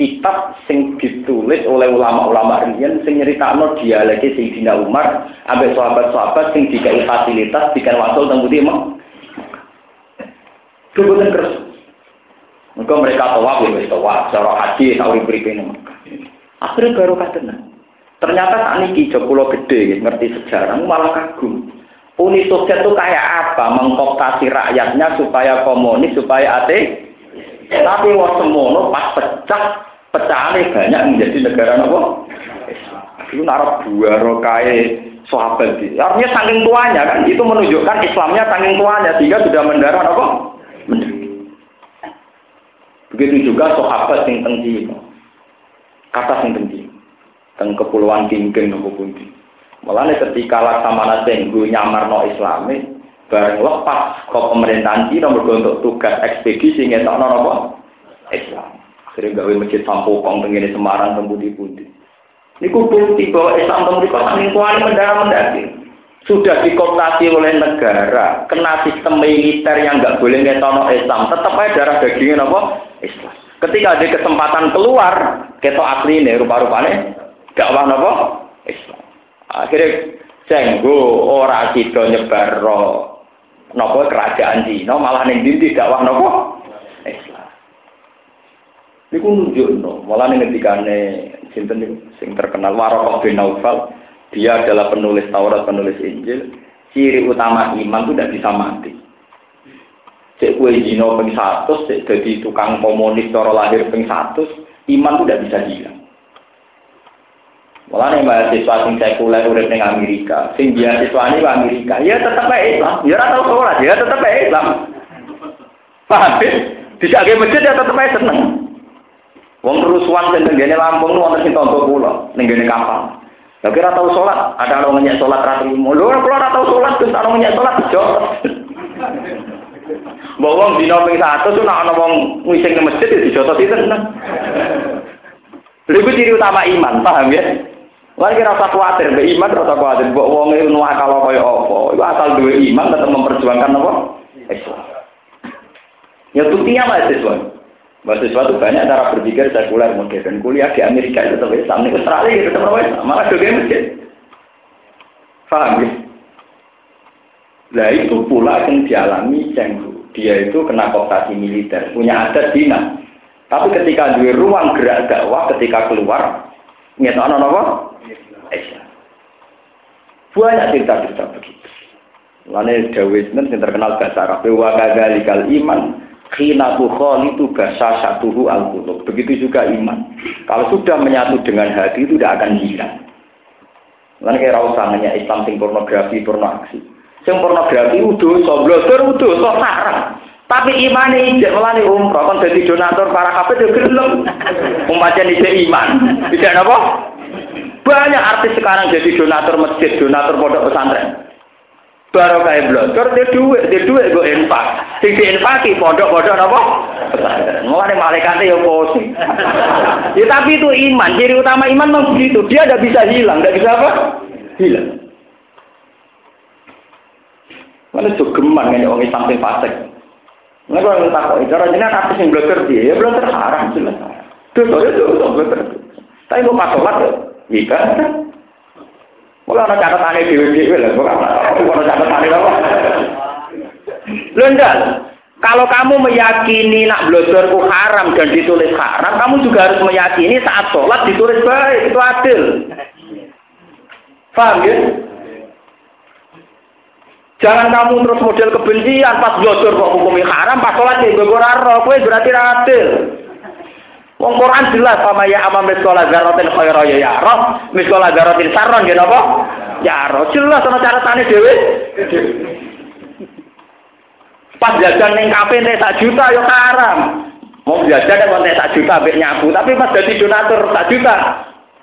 Speaker 2: Kitab sing ditulis oleh ulama-ulama riyen sing nyeritakno dialek Sayyidina Umar ambek sahabat-sahabat sing dikai fasilitas dikan wasul teng Budi Mekah. Kebetulan keres. Mereka mereka tawaf ya wis tawaf, cara haji sauri berikene Mekah. Akhirnya baru katena. Ternyata tak niki jok gede ngerti sejarah malah kagum. Uni Soviet itu kayak apa? Mengkooptasi rakyatnya supaya komunis, supaya ate. Tapi wah semono pas pecah, pecahnya banyak menjadi negara apa? Itu naruh dua rokai sahabat. Artinya saking tuanya kan, itu menunjukkan Islamnya saking tuanya sehingga sudah mendarah apa? Begitu juga sahabat yang tinggi, kata yang tinggi, teng kepulauan Kinggeng nopo pundi. Mulane ketika laksamana tenggu nyamar no islami, bareng lepas ke pemerintahan Cina untuk tugas ekspedisi ngetokno napa? Islam. Akhirnya gawe masjid Sampokong tengene Semarang tembuti-pundi. Niku bukti bahwa Islam teng mriku saking kuali mendarah mendaki. Sudah dikoptasi oleh negara, kena sistem militer yang nggak boleh ngetono Islam, tetap aja darah dagingnya apa? Islam. Ketika ada kesempatan keluar, ketok asli ini rupa-rupanya, gak wah apa? Islam. Akhirnya jenggo ora kita nyebar nopo kerajaan Cina malah ning ndi dakwah nopo Islam. Niku nunjukno, malah ning ngendikane sinten sing terkenal Waraqah bin Naufal, dia adalah penulis Taurat, penulis Injil. Ciri utama iman itu tidak bisa mati. Cek kue jino peng satu, cek jadi tukang komunis cara lahir peng satu, iman itu tidak bisa hilang. Malah nih mahasiswa sing sekuler urip ning Amerika, sing beasiswa ini Amerika, ya tetap baik Islam, ya ora tau sholat, ya tetap baik Islam. Paham sih? Bisa ke masjid ya tetap baik seneng. Wong kerusuhan sing tenggene Lampung wonten sing tonton kula ning gene kapal. Lah kira tau sholat, ada orang ngenyek sholat ra trimo. Lho kula ora tau sholat, terus ana ngenyek sholat jo. Mbok wong dina ping 100 nek ana wong ngising ke masjid ya dijotos sinten. Lha ciri utama iman, paham ya? Lagi rasa khawatir, be iman rasa khawatir. Buat wong itu akal kaya apa? Itu asal dua iman tetap memperjuangkan apa? Islam. Ya buktinya mahasiswa. Mahasiswa itu banyak cara berpikir sekuler modern. Kuliah di Amerika itu tetap Islam. Di Australia itu tetap Islam. Malah juga masjid. Paham ya? Nah itu pula yang dialami Cenggu. Dia itu kena kooptasi militer, punya adat dina. Tapi ketika di ruang gerak dakwah, ketika keluar, ngetokno apa? Islam. Banyak cerita-cerita begitu. Lalu Dawid yang terkenal bahasa Arab. Wa kagalikal iman. Khina itu bahasa satuhu al -qulub. Begitu juga iman. Kalau sudah menyatu dengan hati itu tidak akan hilang. Lalu kira usahanya Islam sing pornografi, pornoaksi. Sing pornografi udah, so udah, so. Tapi iman ini melani umroh, kan jadi donatur para kafe itu gelem. Umpamanya ijek iman, ijek apa? Banyak artis sekarang jadi donatur masjid, donatur pondok pesantren. Baru kayak blogger, dia duit, dia duit gue empat. Sing diinfaki pondok-pondok napa? Pesantren. Mulane malaikate ya pusing. ya tapi itu iman. Ciri utama iman memang begitu. Dia tidak bisa hilang, tidak bisa apa? Hilang. Mana geman kan orang Islam sing fasik. Nah kalau tak kok, cara jenengan apa sing belajar dia? Ya belajar haram jelas. Dosa itu dosa belajar. Tapi kok pas sholat ya? Kan? Kalau lah, kalau apa? Lenda, kalau kamu meyakini nak belajarku haram dan ditulis haram, kamu juga harus meyakini saat sholat ditulis baik, itu adil. Paham ya? Jangan kamu terus model kebencian pas belajar kok hukumnya haram, pas sholat ya gue berarti adil. Wong Quran jelas sama ya amam miskola zarotin khaira ya ya roh, miskola zarotin saron gitu apa? Ya roh, jelas sama cara tani dewi. Pas jajan neng kafe nih sak juta yo ya haram. Mau jajan nek nek sak juta ambek nyabu, tapi pas jadi donatur sak juta,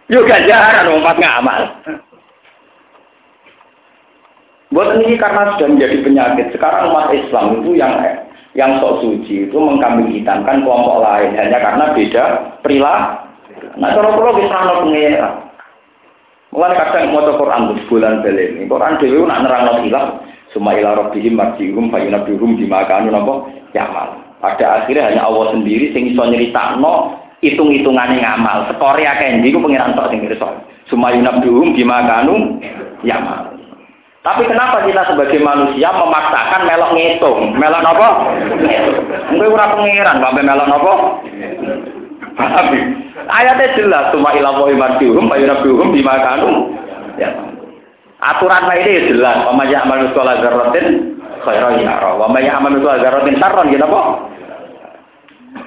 Speaker 2: yo ganjaran wong pas ngamal. Buat ini karena sudah menjadi penyakit. Sekarang umat Islam itu yang yang sok suci itu mengkambing hitamkan kelompok lain hanya karena beda perilaku. Nah, kalau perlu bisa pengira. Mulai kadang mau Quran bulan belen. Quran dewi nak nerang hilang. Semua ilah robbihim marjihum fayunabihum dimakanu nopo yamal. Pada akhirnya hanya Allah sendiri sing iso nyeritakno hitung-hitungannya ngamal. Sekore akeh ndi ku pengiran tok sing pirsa. Yunabihum dimakanu yamal. Tapi kenapa kita sebagai manusia memaksakan melok ngitung? Melok apa? Mungkin ora pengiran, sampai melok apa? Ayatnya jelas, cuma ilawo imarjuhum, bayunabjuhum dimakanu. Ya. Aturan ini jelas, ya'mal mithqala dzarratin khairan yara, may ya'mal mithqala dzarratin syarran ya apa?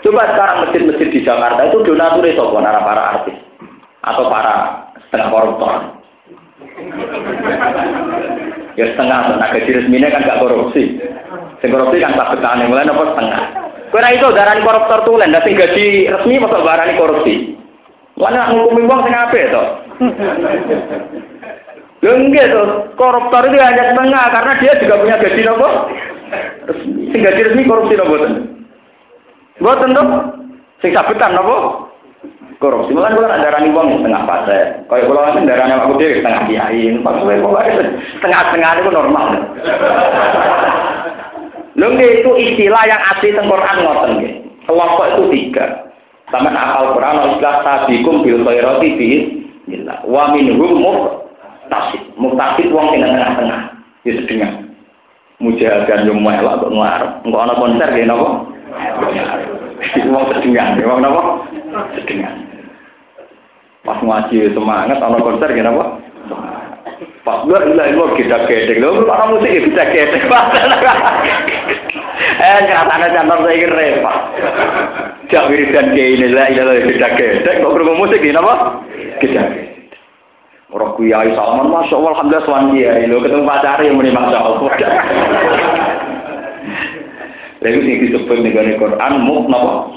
Speaker 2: Coba sekarang masjid-masjid di Jakarta itu donatur sapa para artis atau para setengah koruptor. Ya setengah, nah gaji resminya kan gak korupsi. Sing korupsi kan tak betane, mulai nopo setengah. Kira itu darani koruptor tuh lain, sing gaji resmi masa darani korupsi. Mana ngukumi uang sing apa itu? Lho enggak tuh, koruptor itu hanya setengah karena dia juga punya gaji nopo. Sing gaji resmi korupsi nopo tuh. Boten tuh, sing sabetan nopo korupsi. Malah kalau ada rani uang setengah fase. Kalau kalau nanti darahnya aku dia setengah kiai. Maksudnya kok setengah-setengah itu normal. Lalu itu istilah yang asli tengkorak ngoten Kelompok itu tiga. Sama akal Quran istilah tabikum bil khairati bi wa minhum muktasid. Muktasid wong sing tengah-tengah. Ya sedengah. Mujahadan yo melok kok ngarep. Engko ana konser nggih napa? Wong sedengah, wong napa? Sedengah. Pas ngaji semangat, ana konser gini apa? Pas luar ilah ilah kita kedek, lho para musik ya kita kedek. Eh nyatanya cantor saya kira repot. Jak wiridan kayak ini lah ilah kita kedek, kok berumur musik gini apa? Kita Orang kuyai Salman, masya Allah, alhamdulillah suan kiai, lo ketemu pacar yang meni masya Allah. Lalu sing disebut negara Quran, muk napa?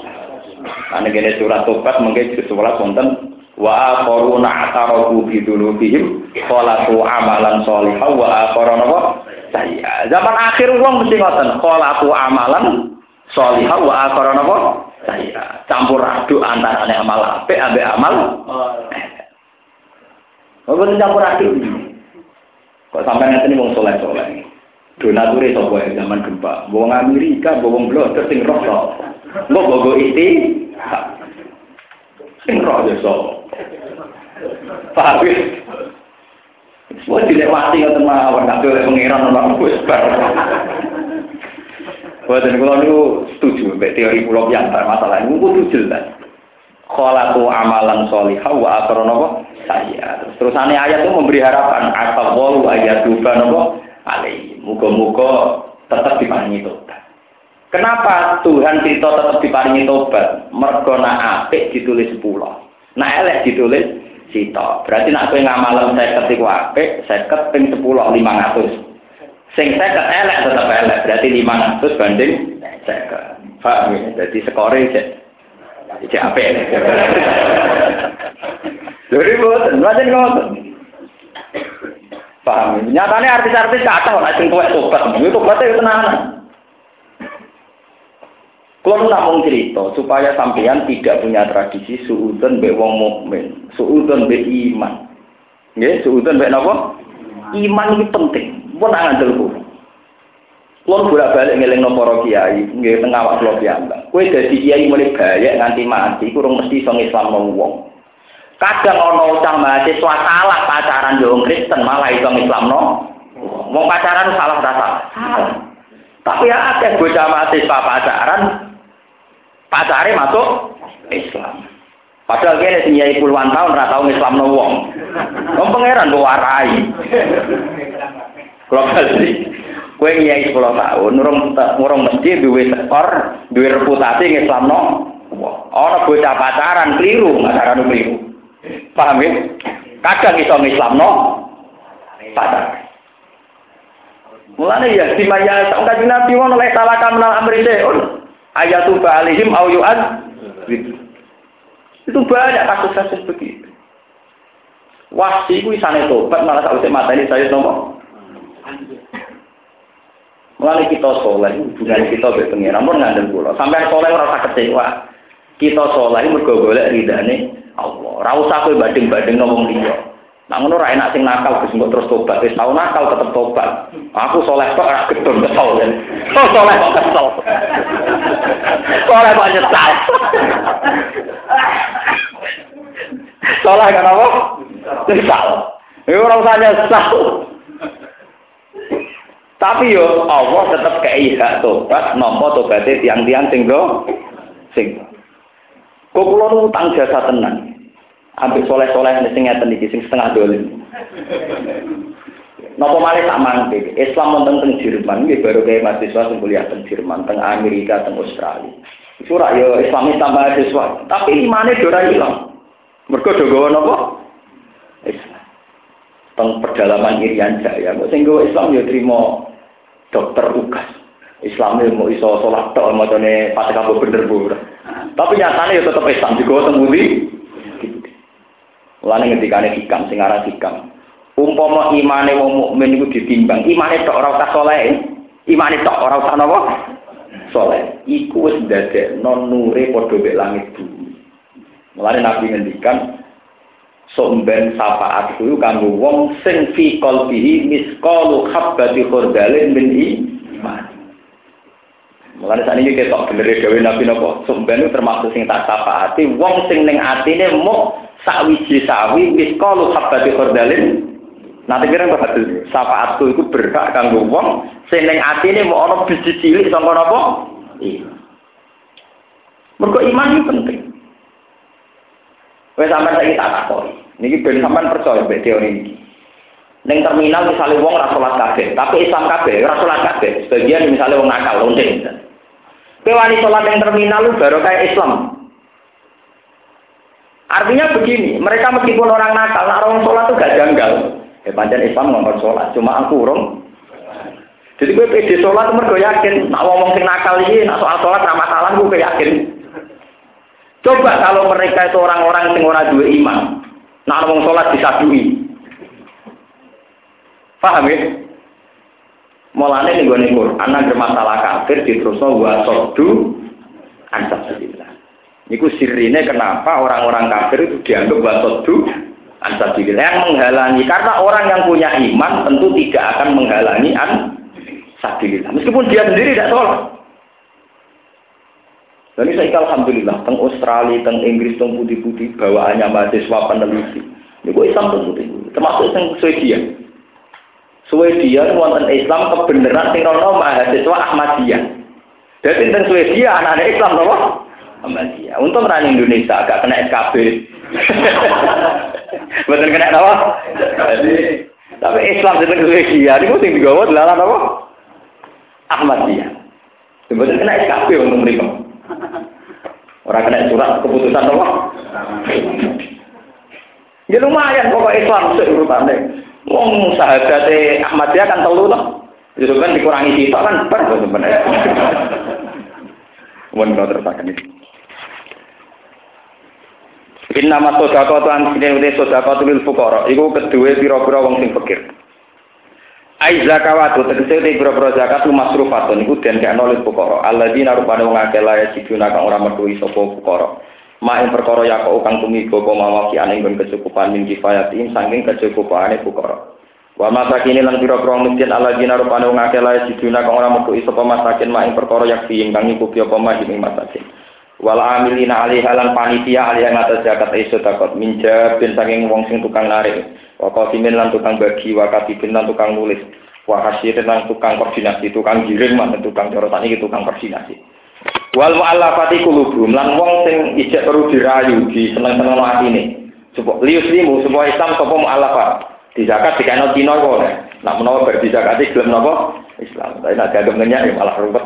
Speaker 2: Ane gene surat tobat mungkin surat wonten wa akharuna atarafu fi dzunubihim khalaqu amalan sholihan wa akharuna apa? Saya zaman akhir wong mesti ngoten khalaqu amalan sholihan wa akharuna apa? Saya campur aduk antara amal apik ambek amal. Oh, betul campur aduk. Kok sampai nanti wong soleh soleh. Donatur itu boleh zaman gempa. Wong Amerika, wong terus sing roh. Lo bogo itu, sing roh ya so. Paham ya? Semua dilewati ya teman awan tak boleh pengiran orang wis bar. Buatan kalau itu setuju, teori pulau piantar masalah ini kudu jelas. Kholatu amalan solihah wa akronopo saya. Terus aneh ayat itu memberi harapan asal walu ayat juga nopo alaihi. Muga-muga tetap diparingi tobat. Kenapa Tuhan cerita tetap diparingi tobat? Mergona apik ditulis pulau. Nah elek ditulis sito. Berarti nak kowe ngamalem 50 iku apik, 50 ping 10 500. Sing 50 elek tetep elek, berarti 500 banding 50. Paham ya? Jadi skore cek cek apik. Jadi boten, macam ngoten. Paham ya? Nyatane artis-artis kata ora sing tuwek tobat, itu tobatnya tenanan. Kalau namun cerita supaya sampean tidak punya tradisi suudon be wong mukmin, suudon be iman. Nggih, suudon be napa? Iman itu penting. Tak ngandel kulo. Kulo bolak-balik ngelingno para kiai, nggih teng awak kula piyambak. Kowe dadi kiai mulai bayek nganti mati, kurang mesti iso Islam wong. Kadang ana ucap mahasiswa salah pacaran yo Kristen malah iso Islamno. Wong pacaran salah ta salah? Tapi ya akeh bocah mahasiswa pacaran pacare masuk Islam. Padahal kene sing nyai puluhan tahun ora tau Islamno wong. Wong pangeran kok warai. Kalau balik, kue nyai 10 tahun, urung urung mesti duwe skor, duwe reputasi Islamno. Ana bocah pacaran keliru, pacaran keliru. Paham ya? Kadang iso Islamno pacaran. Mulane ya di maya sak kanjeng Nabi ngono lek salah kamnal amri ayatu ba'alihim au yu'ad itu banyak kasus-kasus begitu wahsi ku isane tobat malah mata ini saya nopo Mulai kita soleh, hubungan kita be pengiran pun ngandel kula. Sampai soleh usah kecewa. Kita soleh mergo golek Allah. Ora usah kowe bading-bading ngomong liya. Nah ngono enak sing nakal Gus terus tobat. Wis tau nakal tetep tobat. Aku soleh kok ora gedung kesel. Oh soleh kok kesel. soleh kok nyesal. soleh kan apa? Nyesal. Ya ora usah nyesal. Tapi yo Allah tetep kei hak tobat nampa tobaté tiang-tiang sing do sing. Kok kula utang jasa tenan. Ambil soleh-soleh sing ngeten iki sing setengah dolim. Napa malih tak mangke? Islam wonten teng Jerman nggih baru kayak mahasiswa sing kuliah teng Jerman, teng Amerika, teng Australia. Itu rak yo Islam tambah mahasiswa, tapi imane ora ilang. Mergo do gawa napa? Islam. Teng pedalaman Irian Jaya, kok sing Islam yo trimo dokter ugas. Islam mau iso sholat tok macane Fatihah bener bu. Tapi nyatane yo tetep Islam juga teng Mulane ngendikane hikam sing aran hikam. Umpama imane wong mukmin iku ditimbang, imane tok ora usah saleh. Imane tok ora usah napa? Saleh. Iku wis ndadekno nure padha mek langit bumi. Mulane Nabi ngendikan somben syafaat kuwi kanggo wong sing fi qalbihi misqalu habbati khurdalin min iman. Mulane saat ini ketok bener dewe Nabi napa? Somben termasuk sing tak syafaati wong sing ning atine muk sakwiji sawi wis kalu habati khordalin nanti kira apa hadis syafaatku itu berhak kanggo wong sing ning atine mau ana biji cilik sangka iya mergo iman iki penting wis sampean saiki tak takoni niki ben sampean percaya mbek teori iki Neng terminal misalnya wong ora salat kabeh, tapi Islam kabeh ora salat kabeh. Sebagian misalnya wong nakal lonte. Kowe salat ning terminal lu baru kayak Islam. Artinya begini, mereka meskipun orang nakal, nak orang sholat itu gak janggal. Ya panjang Islam ngomong sholat, cuma aku urung. Jadi gue pede sholat mergo yakin, nak ngomong sing nakal ini, nak soal sholat ramah salah gue yakin. Coba kalau mereka itu orang-orang sing ora dua iman, nak ngomong sholat disadui. Paham ya? Mulane nih gue nih anak bermasalah kafir diterusno wa sodu ansab Niku sirine kenapa orang-orang kafir itu dianggap wasodu ansabilillah yang menghalangi karena orang yang punya iman tentu tidak akan menghalangi an sabilillah meskipun dia sendiri tidak sholat. Dan saya alhamdulillah teng Australia, teng Inggris, teng putih-putih bawaannya mahasiswa peneliti. Ini gue Islam putih, termasuk teng Swedia. Swedia wonten Islam kebenaran sing mahasiswa Ahmadiyah. Jadi teng Swedia anak-anak Islam nopo? Ahmadiyah. Untung orang Indonesia agak kena SKB. Betul kena apa? Tapi Islam itu Indonesia, ini mesti digawa dalam apa? Ahmadiyah. Betul kena SKB untuk mereka. Orang kena surat keputusan apa? Ya lumayan pokok Islam itu urutannya. Wong sahabat Ahmadiyah kan telu loh. Justru kan dikurangi kita kan ber sebenarnya. Kau teruskan ini. Inna mas sodako tuan sini udah sodako tuh lil fukoro. Iku kedua piro-piro wong sing fakir. Ai zakawatu tegese te boro-boro zakat masrufatun iku den kek nolih Allah Alladzina rupane wong akeh lae siduna kang ora metuhi sapa fuqara. Mak ing perkara ya kok kang tumiba apa mawaki ane nggon kecukupan min kifayatin saking kecukupane fuqara. Wa masakin lan pira-pira miskin alladzina rupane wong akeh lae siduna kang ora metuhi sapa masakin mak ing perkara yak ing kang nyukupi apa mah ing masakin. Wal amilina alih halan panitia alih ngatas zakat iso takut. Minjab ben saking wong sing tukang narik. Wa qasimin lan tukang bagi wa katibin lan tukang nulis. Wa hasirin lan tukang koordinasi tukang giring mana tukang cara tani tukang koordinasi. Wal mu'allafati qulubum lan wong sing ijek perlu dirayu di seneng-seneng atine. Supaya liuslimu supaya Islam sapa mu'allafat? Di zakat dikano Cina kok nak menawa ber di zakat gelem napa? Islam. Tapi nak dianggap ngenyak ya malah ruwet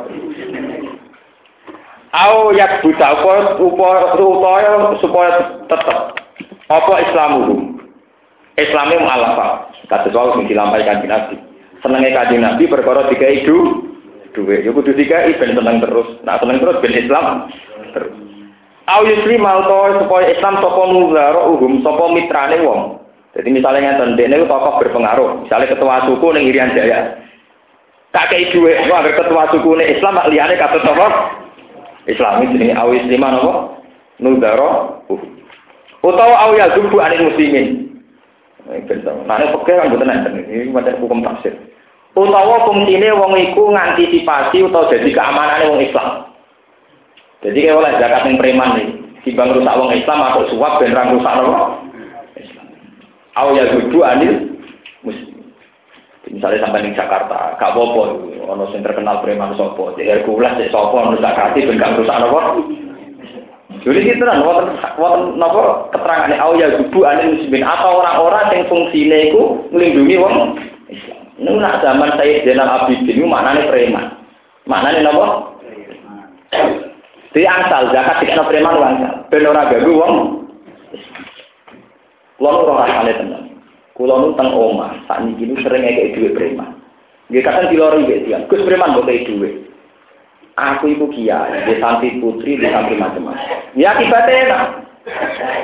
Speaker 2: Au yak buta upaya supaya tetap apa Islamuhum Islami mu'alafa. Kados wau sing dilampaikan Nabi. Senenge kanjeng Nabi perkara dikai du duwe. Ya kudu dikai ben seneng terus. Nah seneng terus ben Islam terus. Au yusli mau supaya Islam sapa muzaro uhum sapa mitrane wong. Jadi misalnya ngeten dene tokoh berpengaruh, misalnya ketua suku ning Irian Jaya. Kei dhuwit, agar ketua suku Islam liyane katut tokoh Islam ini jenenge au yusli napa? Nuzaro uhum. Utawa au yazubu anil muslimin. Nah, ini pekeh kan betul ini macam hukum tafsir. Utawa fungsine wong iku ngantisipasi utawa jadi keamanan wong Islam. Jadi kayak oleh zakat yang preman nih, timbang rusak wong Islam atau suap dan rusak nopo. Aw ya gudu anil muslim. Misalnya sampai di Jakarta, gak apa-apa, ono sing terkenal preman sopo, jadi Hercules sopo, ono zakati ben gak rusak nopo. Jadi kita kan wonten napa keterangane au ya gubu anil muslimin atau orang-orang yang fungsine iku nglindungi wong Islam. Ini nak zaman saya Zainal Abidin itu maknanya preman. Maknanya napa? Di angsal zakat dikena preman angsal. Ben ora gagu wong Kulo ora rasane tenan. Kulo nu teng omah, sakniki nu sering ngekek dhuwit preman. Nggih kadang dilori nggih tiyang. Gus preman mbok kei dhuwit aku ibu kiai, di santri putri, di santri macam-macam. Ya akibatnya enak.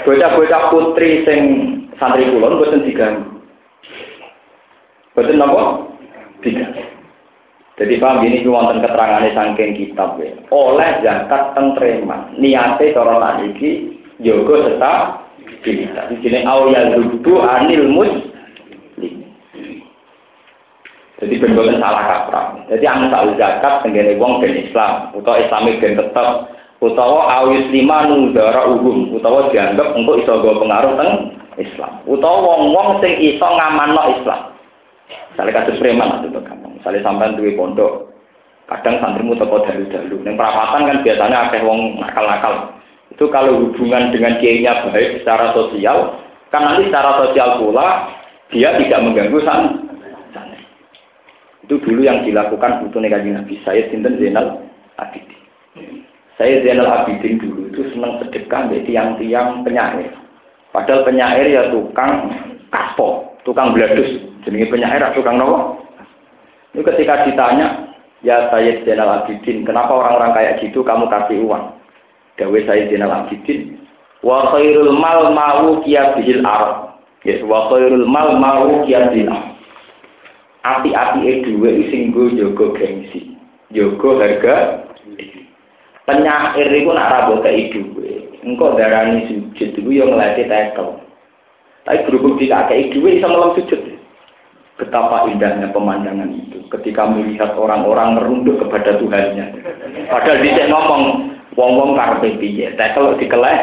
Speaker 2: Bocah-bocah putri sing santri kulon boten diganggu. Boten napa? Tiga. Jadi paham ini wonten keterangannya saking kitab ya. Oleh zakat teng preman. Niate tak iki yoga tetap kita. Di sini awal rubu anil mus jadi benar salah kaprah. Jadi angsal zakat tenggene wong ben Islam, utawa Islami ben tetep, utawa awis lima nudara uhum, utawa dianggap untuk iso pengaruh teng Islam, utawa wong-wong sing iso ngamanno Islam. Misalnya kasus preman itu gampang. Misalnya sampai duwe pondok, kadang santrimu teko dalu-dalu. Neng perapatan kan biasanya akeh wong nakal-nakal. Itu kalau hubungan dengan kiainya baik secara sosial, kan nanti secara sosial pula dia tidak mengganggu san itu dulu yang dilakukan butuh negatif Nabi. Saya Sinten Zainal Abidin. Saya Zainal Abidin dulu itu senang sedekah dari tiang-tiang penyair. Padahal penyair ya tukang kaspo, tukang bladus. Jadi penyair ya tukang nopo. Ini ketika ditanya, ya saya Zainal Abidin, kenapa orang-orang kayak gitu kamu kasih uang? Dawe saya Zainal Abidin, wa khairul mal mau kia bihil arab. Yes, wa khairul mal mau kia bihil arab api-api e dua sing go jogo gengsi, jogo harga penyair itu nak rabo ke duwe. Engkau darani sujud itu yang ngelatih tekel. Tapi berhubung tidak kayak duwe bisa malam sujud. Betapa indahnya pemandangan itu ketika melihat orang-orang merunduk kepada Tuhannya. Padahal dia ngomong, wong-wong karpe piye, tekel dikeleh.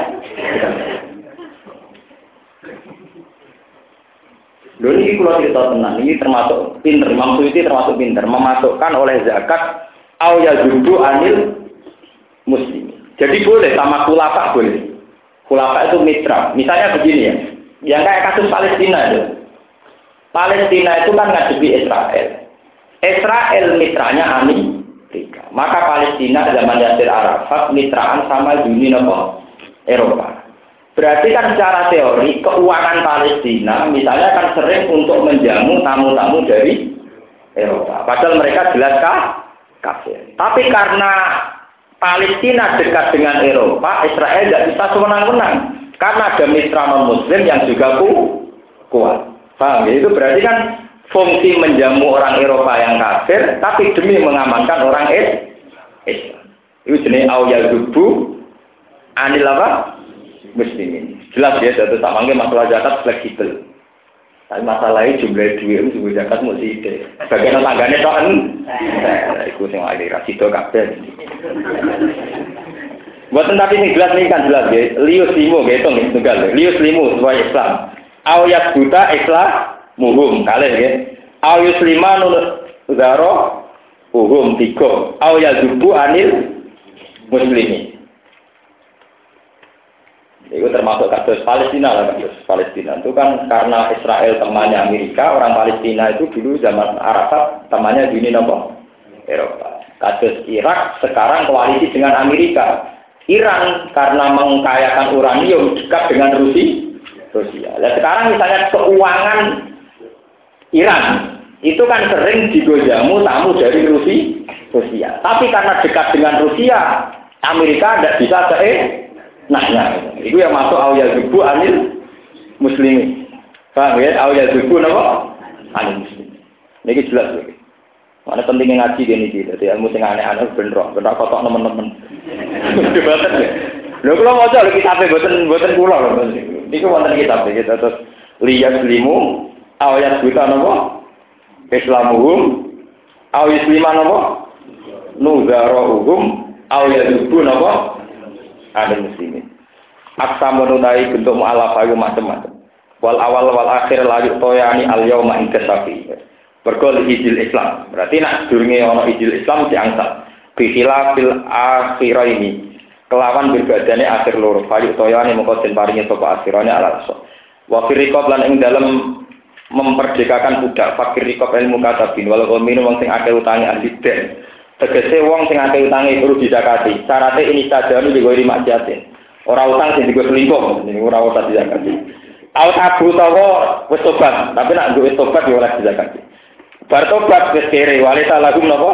Speaker 2: Lalu ini kalau cerita tenang, ini termasuk pinter, Imam itu termasuk pinter, memasukkan oleh zakat au ya anil muslim. Jadi boleh sama kulapa boleh. Kulapa itu mitra. Misalnya begini ya, yang kayak kasus Palestina itu. Palestina itu kan ngadepi Israel. Israel mitranya Amerika. Maka Palestina zaman Yasir Arafat mitraan sama Uni Eropa. Berarti kan secara teori keuangan Palestina misalnya kan sering untuk menjamu tamu-tamu dari Eropa. Padahal mereka jelas kah? kafir. Tapi karena Palestina dekat dengan Eropa, Israel tidak bisa sewenang-wenang. Karena ada mitra non-muslim yang juga ku, kuat. Paham ya? Itu berarti kan fungsi menjamu orang Eropa yang kafir, tapi demi mengamankan orang Islam. Itu jenis awal zubu anil apa? Muslimin. Jelas ya, satu sama masalah zakat fleksibel. Tapi masalahnya jumlah duit itu zakat mesti ide. Bagian tangganya toh kan? Nah, itu yang ada rasido kabel. Buatan tapi ini jelas ini kan jelas ya. Lius limo gitu nih tunggal. Lius limo sebuah Islam. Awiyat buta Islam muhum kalian ya. Awiyus lima nul zaro uhum tiga. Awiyat zubu anil muslimi. Itu termasuk kasus Palestina lah kasus Palestina itu kan karena Israel temannya Amerika, orang Palestina itu dulu zaman Arafat temannya dunia nopo Eropa. Kasus Irak sekarang koalisi dengan Amerika. Iran karena mengkayakan uranium dekat dengan Rusia. Rusia. Nah, sekarang misalnya keuangan Iran itu kan sering digojamu tamu dari Rusia. Rusia. Tapi karena dekat dengan Rusia, Amerika tidak bisa ke nah, nah itu yang masuk awal zubu anil muslimi. Paham ya? Awal zubu apa? Anil muslim. Ini jelas lagi. Mana pentingnya ngaji gini gitu. Jadi ilmu sing aneh-aneh bener, bener kotok teman-teman. Debaten ya. Lho kula maca lho kitabe boten boten kula lho. Niku wonten kitab iki terus liyas limu awayat buta napa? Islamuhum aw isliman napa? Nuzarohum aw yadubu napa? Ada muslimin. Aksa menunai bentuk mu'alaf ayu macam-macam. Wal awal wal akhir layu toyani al yauma inkasafi. Bergol ijil Islam. Berarti nak durunge ana ijil Islam diangkat. Bihila fil akhirah ini. Kelawan berbadane akhir loro. Fayu toyani mongko den paringi sapa akhirane ala lan ing dalam memerdekakan budak fakir rikob ilmu katabin. Walau minum wong sing akeh utangi ahli den tegese wong sing akeh utangi perlu dizakati syaratnya ini saja ini juga lima jatin orang utang sing digo selingkuh. Ini ora usah dizakati Aut abu tawa wis tobat. Tapi nak gue tobat ya ora dizakati bar tobat wis kere. Salahum napa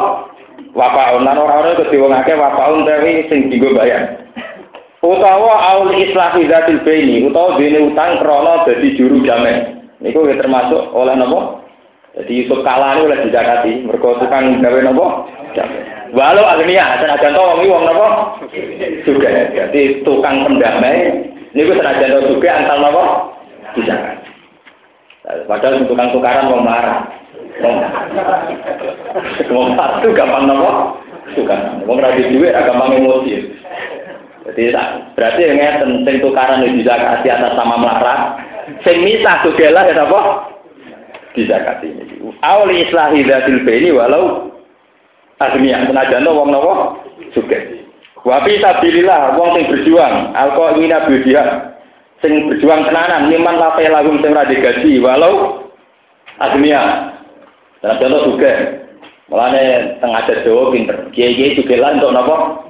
Speaker 2: wapaun. Lan ora-ora kudu wong akeh tapi sing digo bayar. Utawa aul islahi zatil baini. Utawa dene utang krana dadi juru damai Niku termasuk oleh nopo. Jadi Yusuf kalah oleh dijakati. Mereka tukang gawe nopo. Walau agnia, senajan to wong wong nopo. Juga. Jadi tukang pendamai. Niku senajan to juga antar nopo. Dijakati. Padahal tukang tukaran wong marah. Wong satu gampang nopo. Tukaran. Wong duit gampang emosi. Jadi berarti yang sing tukaran di zakati atas sama melarat sing misah sugelah ya apa? Dizakati. Awli islahi dzatil baini walau agniya senajan wong napa sugih. Wa fi wong sing berjuang, alqa ingina bidiha sing berjuang tenanan liman la lagum sing ora gaji walau agniya. Senajan sugih. Mulane tengah Jawa pinter. Kiai-kiai sugelan untuk napa?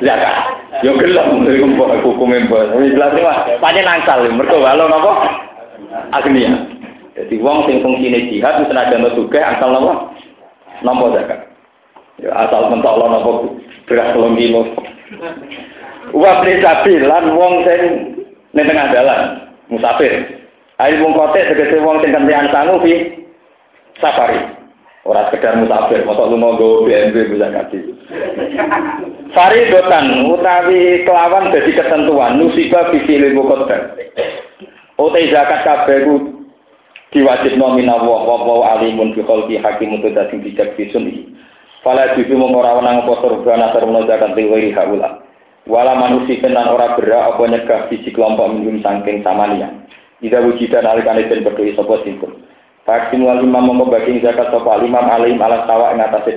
Speaker 2: Zakat. Yo gelem mbok hukume mbok. Wis jelas mah pancen nangsal mergo walau napa? Agnia. Jadi wong sing fungsine jihad senajan sugih asal napa? Nampa zakat. Ya asal mentolo napa beras telung kilo. Wa lan wong sing ning tengah dalan musafir. Ayo wong kote tegese wong sing kentean sangu fi safari. Orang sekedar musafir, masa lu mau gue BNB bisa kasih. Faridotan utawi kelawan jadi ketentuan nusibah visi libu kota. Ote zakat kabeh diwajib nomina wa wa alimun bi khalqi hakim untuk dadi bijak bisun Fala juju mengora wenang apa surga nasar zakat liwiri haula. Wala manusia tenan ora berak apa nyegah visi kelompok minum sangking samania. Ida wujidan alikane den berdoi sapa singkul. Faksim wal imam membagi zakat sopa imam alim ala tawa ing atase.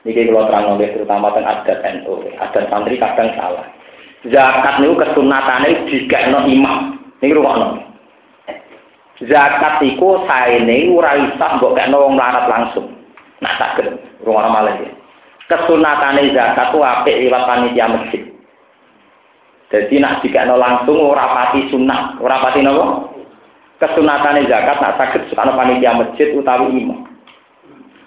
Speaker 2: Niki kalau terang oleh terutama tentang adat NU, adat santri kadang salah. Zakat niku kesunatane digekno imam. Niki rungokno. Zakat iku saene ora isa mbok kekno wong melarat langsung. Nah saged rungokno malih ya. Kesunatane zakat ku apik liwat panitia masjid. Jadi nak dikekno langsung ora pati sunat, ora pati napa? kesunatan zakat nak sakit ana panitia masjid utawi imam.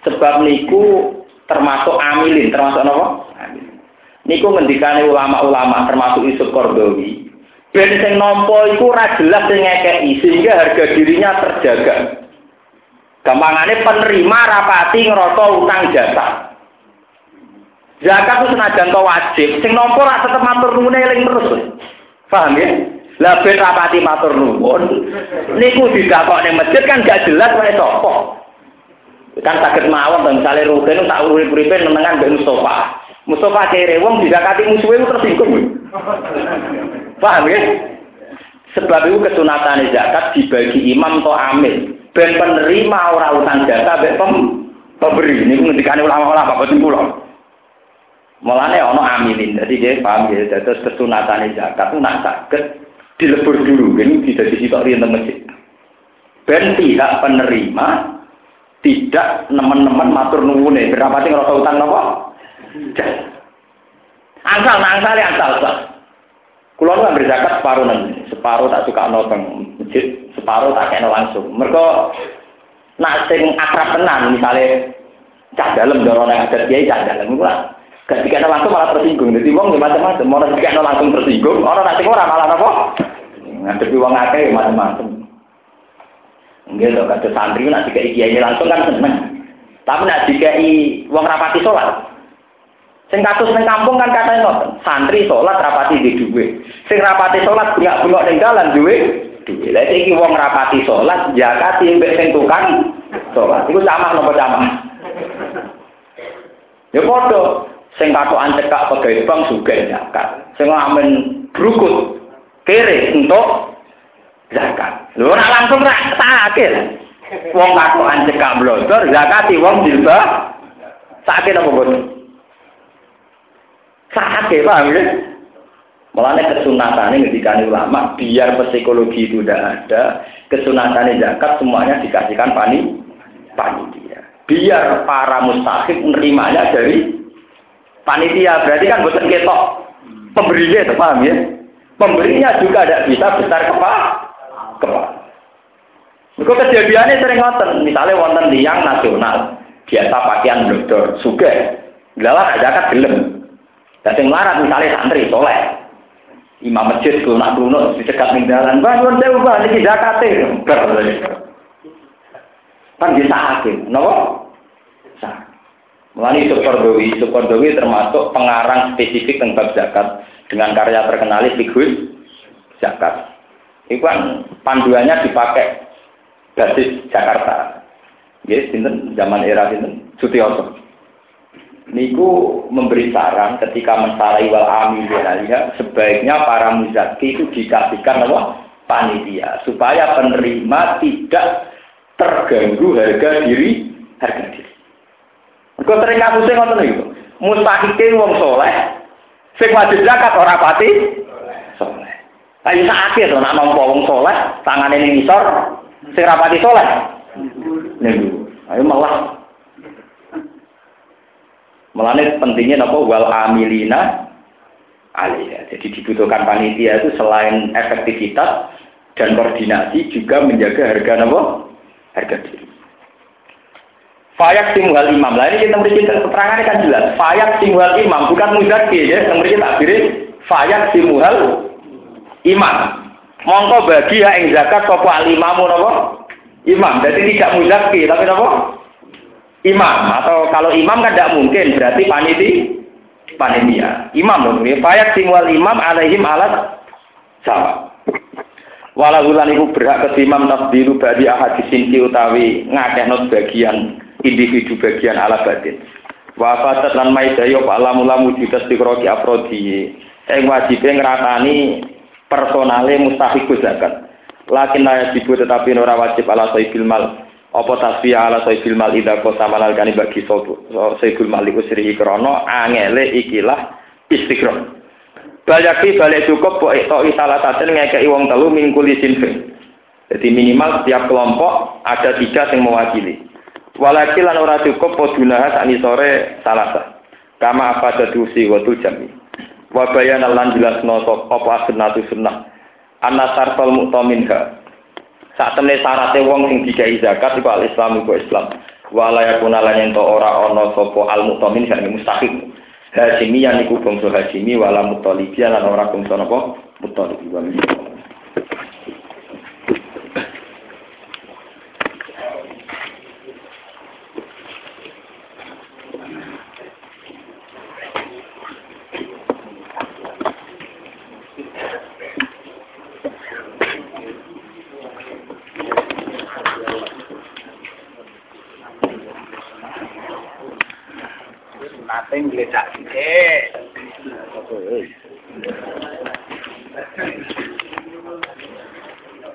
Speaker 2: Sebab niku termasuk amilin, termasuk apa? Amilin. Niku ngendikane ulama-ulama termasuk Yusuf Kordowi. Ben sing nampa iku ora jelas sing sehingga harga dirinya terjaga. Gampangane penerima rapati ngerasa utang jasa. Zakat itu senajan to wajib, sing nampa ra tetep matur nuwun eling terus. Paham ya? Lah ben rapati matur nuwun. Niku didakok ning masjid kan gak jelas wae sapa. Kan sakit mawon dan misalnya rugen tak urip-uripe nenengan mbek Mustafa. Mustafa kere wong didakati musuhe tersinggung. Paham ya? Sebab itu kesunatan zakat dibagi imam atau amil. Ben penerima ora utang jasa ben pem pemberi. Ini ngendikane ulama-ulama boten kula. Mulane ana amilin. Jadi dia paham ya, terus kesunatan zakat itu nak sakit dilebur dulu. Ini bisa disitok di masjid. Ben pihak penerima tidak nemen-nemen matur nuwune. Berapa sih ngerasa utang nopo? Angsal, angsal ya angsal. Kulo nggak berzakat separuh nanti, separuh tak suka nonton masjid, separuh tak kena langsung. Mereka nak sing akrab tenan, misalnya cah dalam dorong yang ada dia cah dalam, Ketika langsung malah tersinggung. Jadi wong macam-macam. Mau ketika langsung tersinggung, orang nanti orang malah apa? Ngadepi wong akeh macam-macam. Enggak loh, kata santri nak dikai kiai langsung kan seneng. Tapi nak dikai wong rapati sholat. Sing kasus neng kampung kan katanya ngoten, santri sholat rapati di duwe. Sing rapati sholat bengak-bengok ning dalan duwe. Duwe. Lah iki wong rapati sholat zakati mbek sing tukang sholat. Iku sama nopo sama? Ya padha sing katokan cekak pegawai bank juga zakat. Sing ngamen brukut kere untuk zakat. Lho ora langsung ra sakit. Wong katokan cekak blodor zakati wong dilba sakit apa bos? Sakit paham ya? Mulanya kesunatan ini ketika ulama, biar psikologi itu tidak ada, kesunatan zakat semuanya dikasihkan pani, panitia. Biar para mustahik menerimanya dari panitia berarti kan bukan ketok pemberinya itu paham ya pemberinya juga tidak bisa besar kepala kepala Kau kejadiannya sering ngoten, misalnya wonten liang nasional, biasa pakaian blodor, suge, ada kan gelem. Dan yang larat misalnya santri, soleh, imam masjid nak kuno dicegat ning dalan, "Mbah nyuwun sewu, Mbah niki zakate." Kan bisa hakim, napa? Sah. Mulai Sukordowi, Sukordowi termasuk pengarang spesifik tentang zakat dengan karya terkenal Figur Zakat. Itu kan panduannya dipakai basis Jakarta. Ya, sinten zaman era sinten Sutioso. Niku memberi saran ketika mensarai wal amil ya, sebaiknya para muzaki itu dikasihkan apa? panitia supaya penerima tidak terganggu harga diri harga diri. Kau sering sing ngoten niku. Mustahike wong soleh, sing wajib zakat ora pati Ayo sakit to nek nampa wong soleh, tangane ning ngisor, sing ora pati soleh. Niku. Ayo malah Melane pentingnya nopo wal amilina alaiha. Jadi dibutuhkan panitia itu selain efektivitas dan koordinasi juga menjaga harga nopo harga diri. Fayak timuhal imam. Lah ini kita beri keterangannya kan jelas. Fayak timuhal imam bukan muzaki ya. Yang beri takbir fayak timuhal imam. Mongko bagi ya ing zakat sapa alimamu napa? Imam. Jadi tidak muzaki tapi napa? Imam atau kalau imam kan tidak mungkin berarti paniti panitia. Imam loh. Fayak timuhal imam alaihim alat sama. Walau lan iku berhak ke imam tasdiru badi ahadis sinti utawi ngakehno bagian individu bagian ala batin. Wa fatat lan maidaya pak lamu-lamu jutas dikroki aprodi. Ing wajibe ngratani personale mustahiku zakat. Lakin la yajibu tetapi ora wajib ala saibil mal. Apa tasbih ala saibil mal ida kota malal bagi saibil mal siri krana angele ikilah istiqrom. Balyaki balik cukup kok itu salah satu ngekei wong telu mingkuli sinfin. Jadi minimal setiap kelompok ada tiga yang mewakili. Walakil lan ora cukup podunah ani sore salasa. Kama apa dadusi wa jami. Wa bayana lan jelasno apa sunnatu sunnah. Anna sarfal mu'taminha. Saat temne syaratnya wong sing dikai zakat iku al-Islam iku Islam. Wala yakuna lan ento ora ana sapa al-mu'tamin sing mustahil. Hasimi yang iku bangsa Hasimi wala mutalibi lan ora bangsa napa mutalibi. inglesa. Ah, pues, ¡Eh!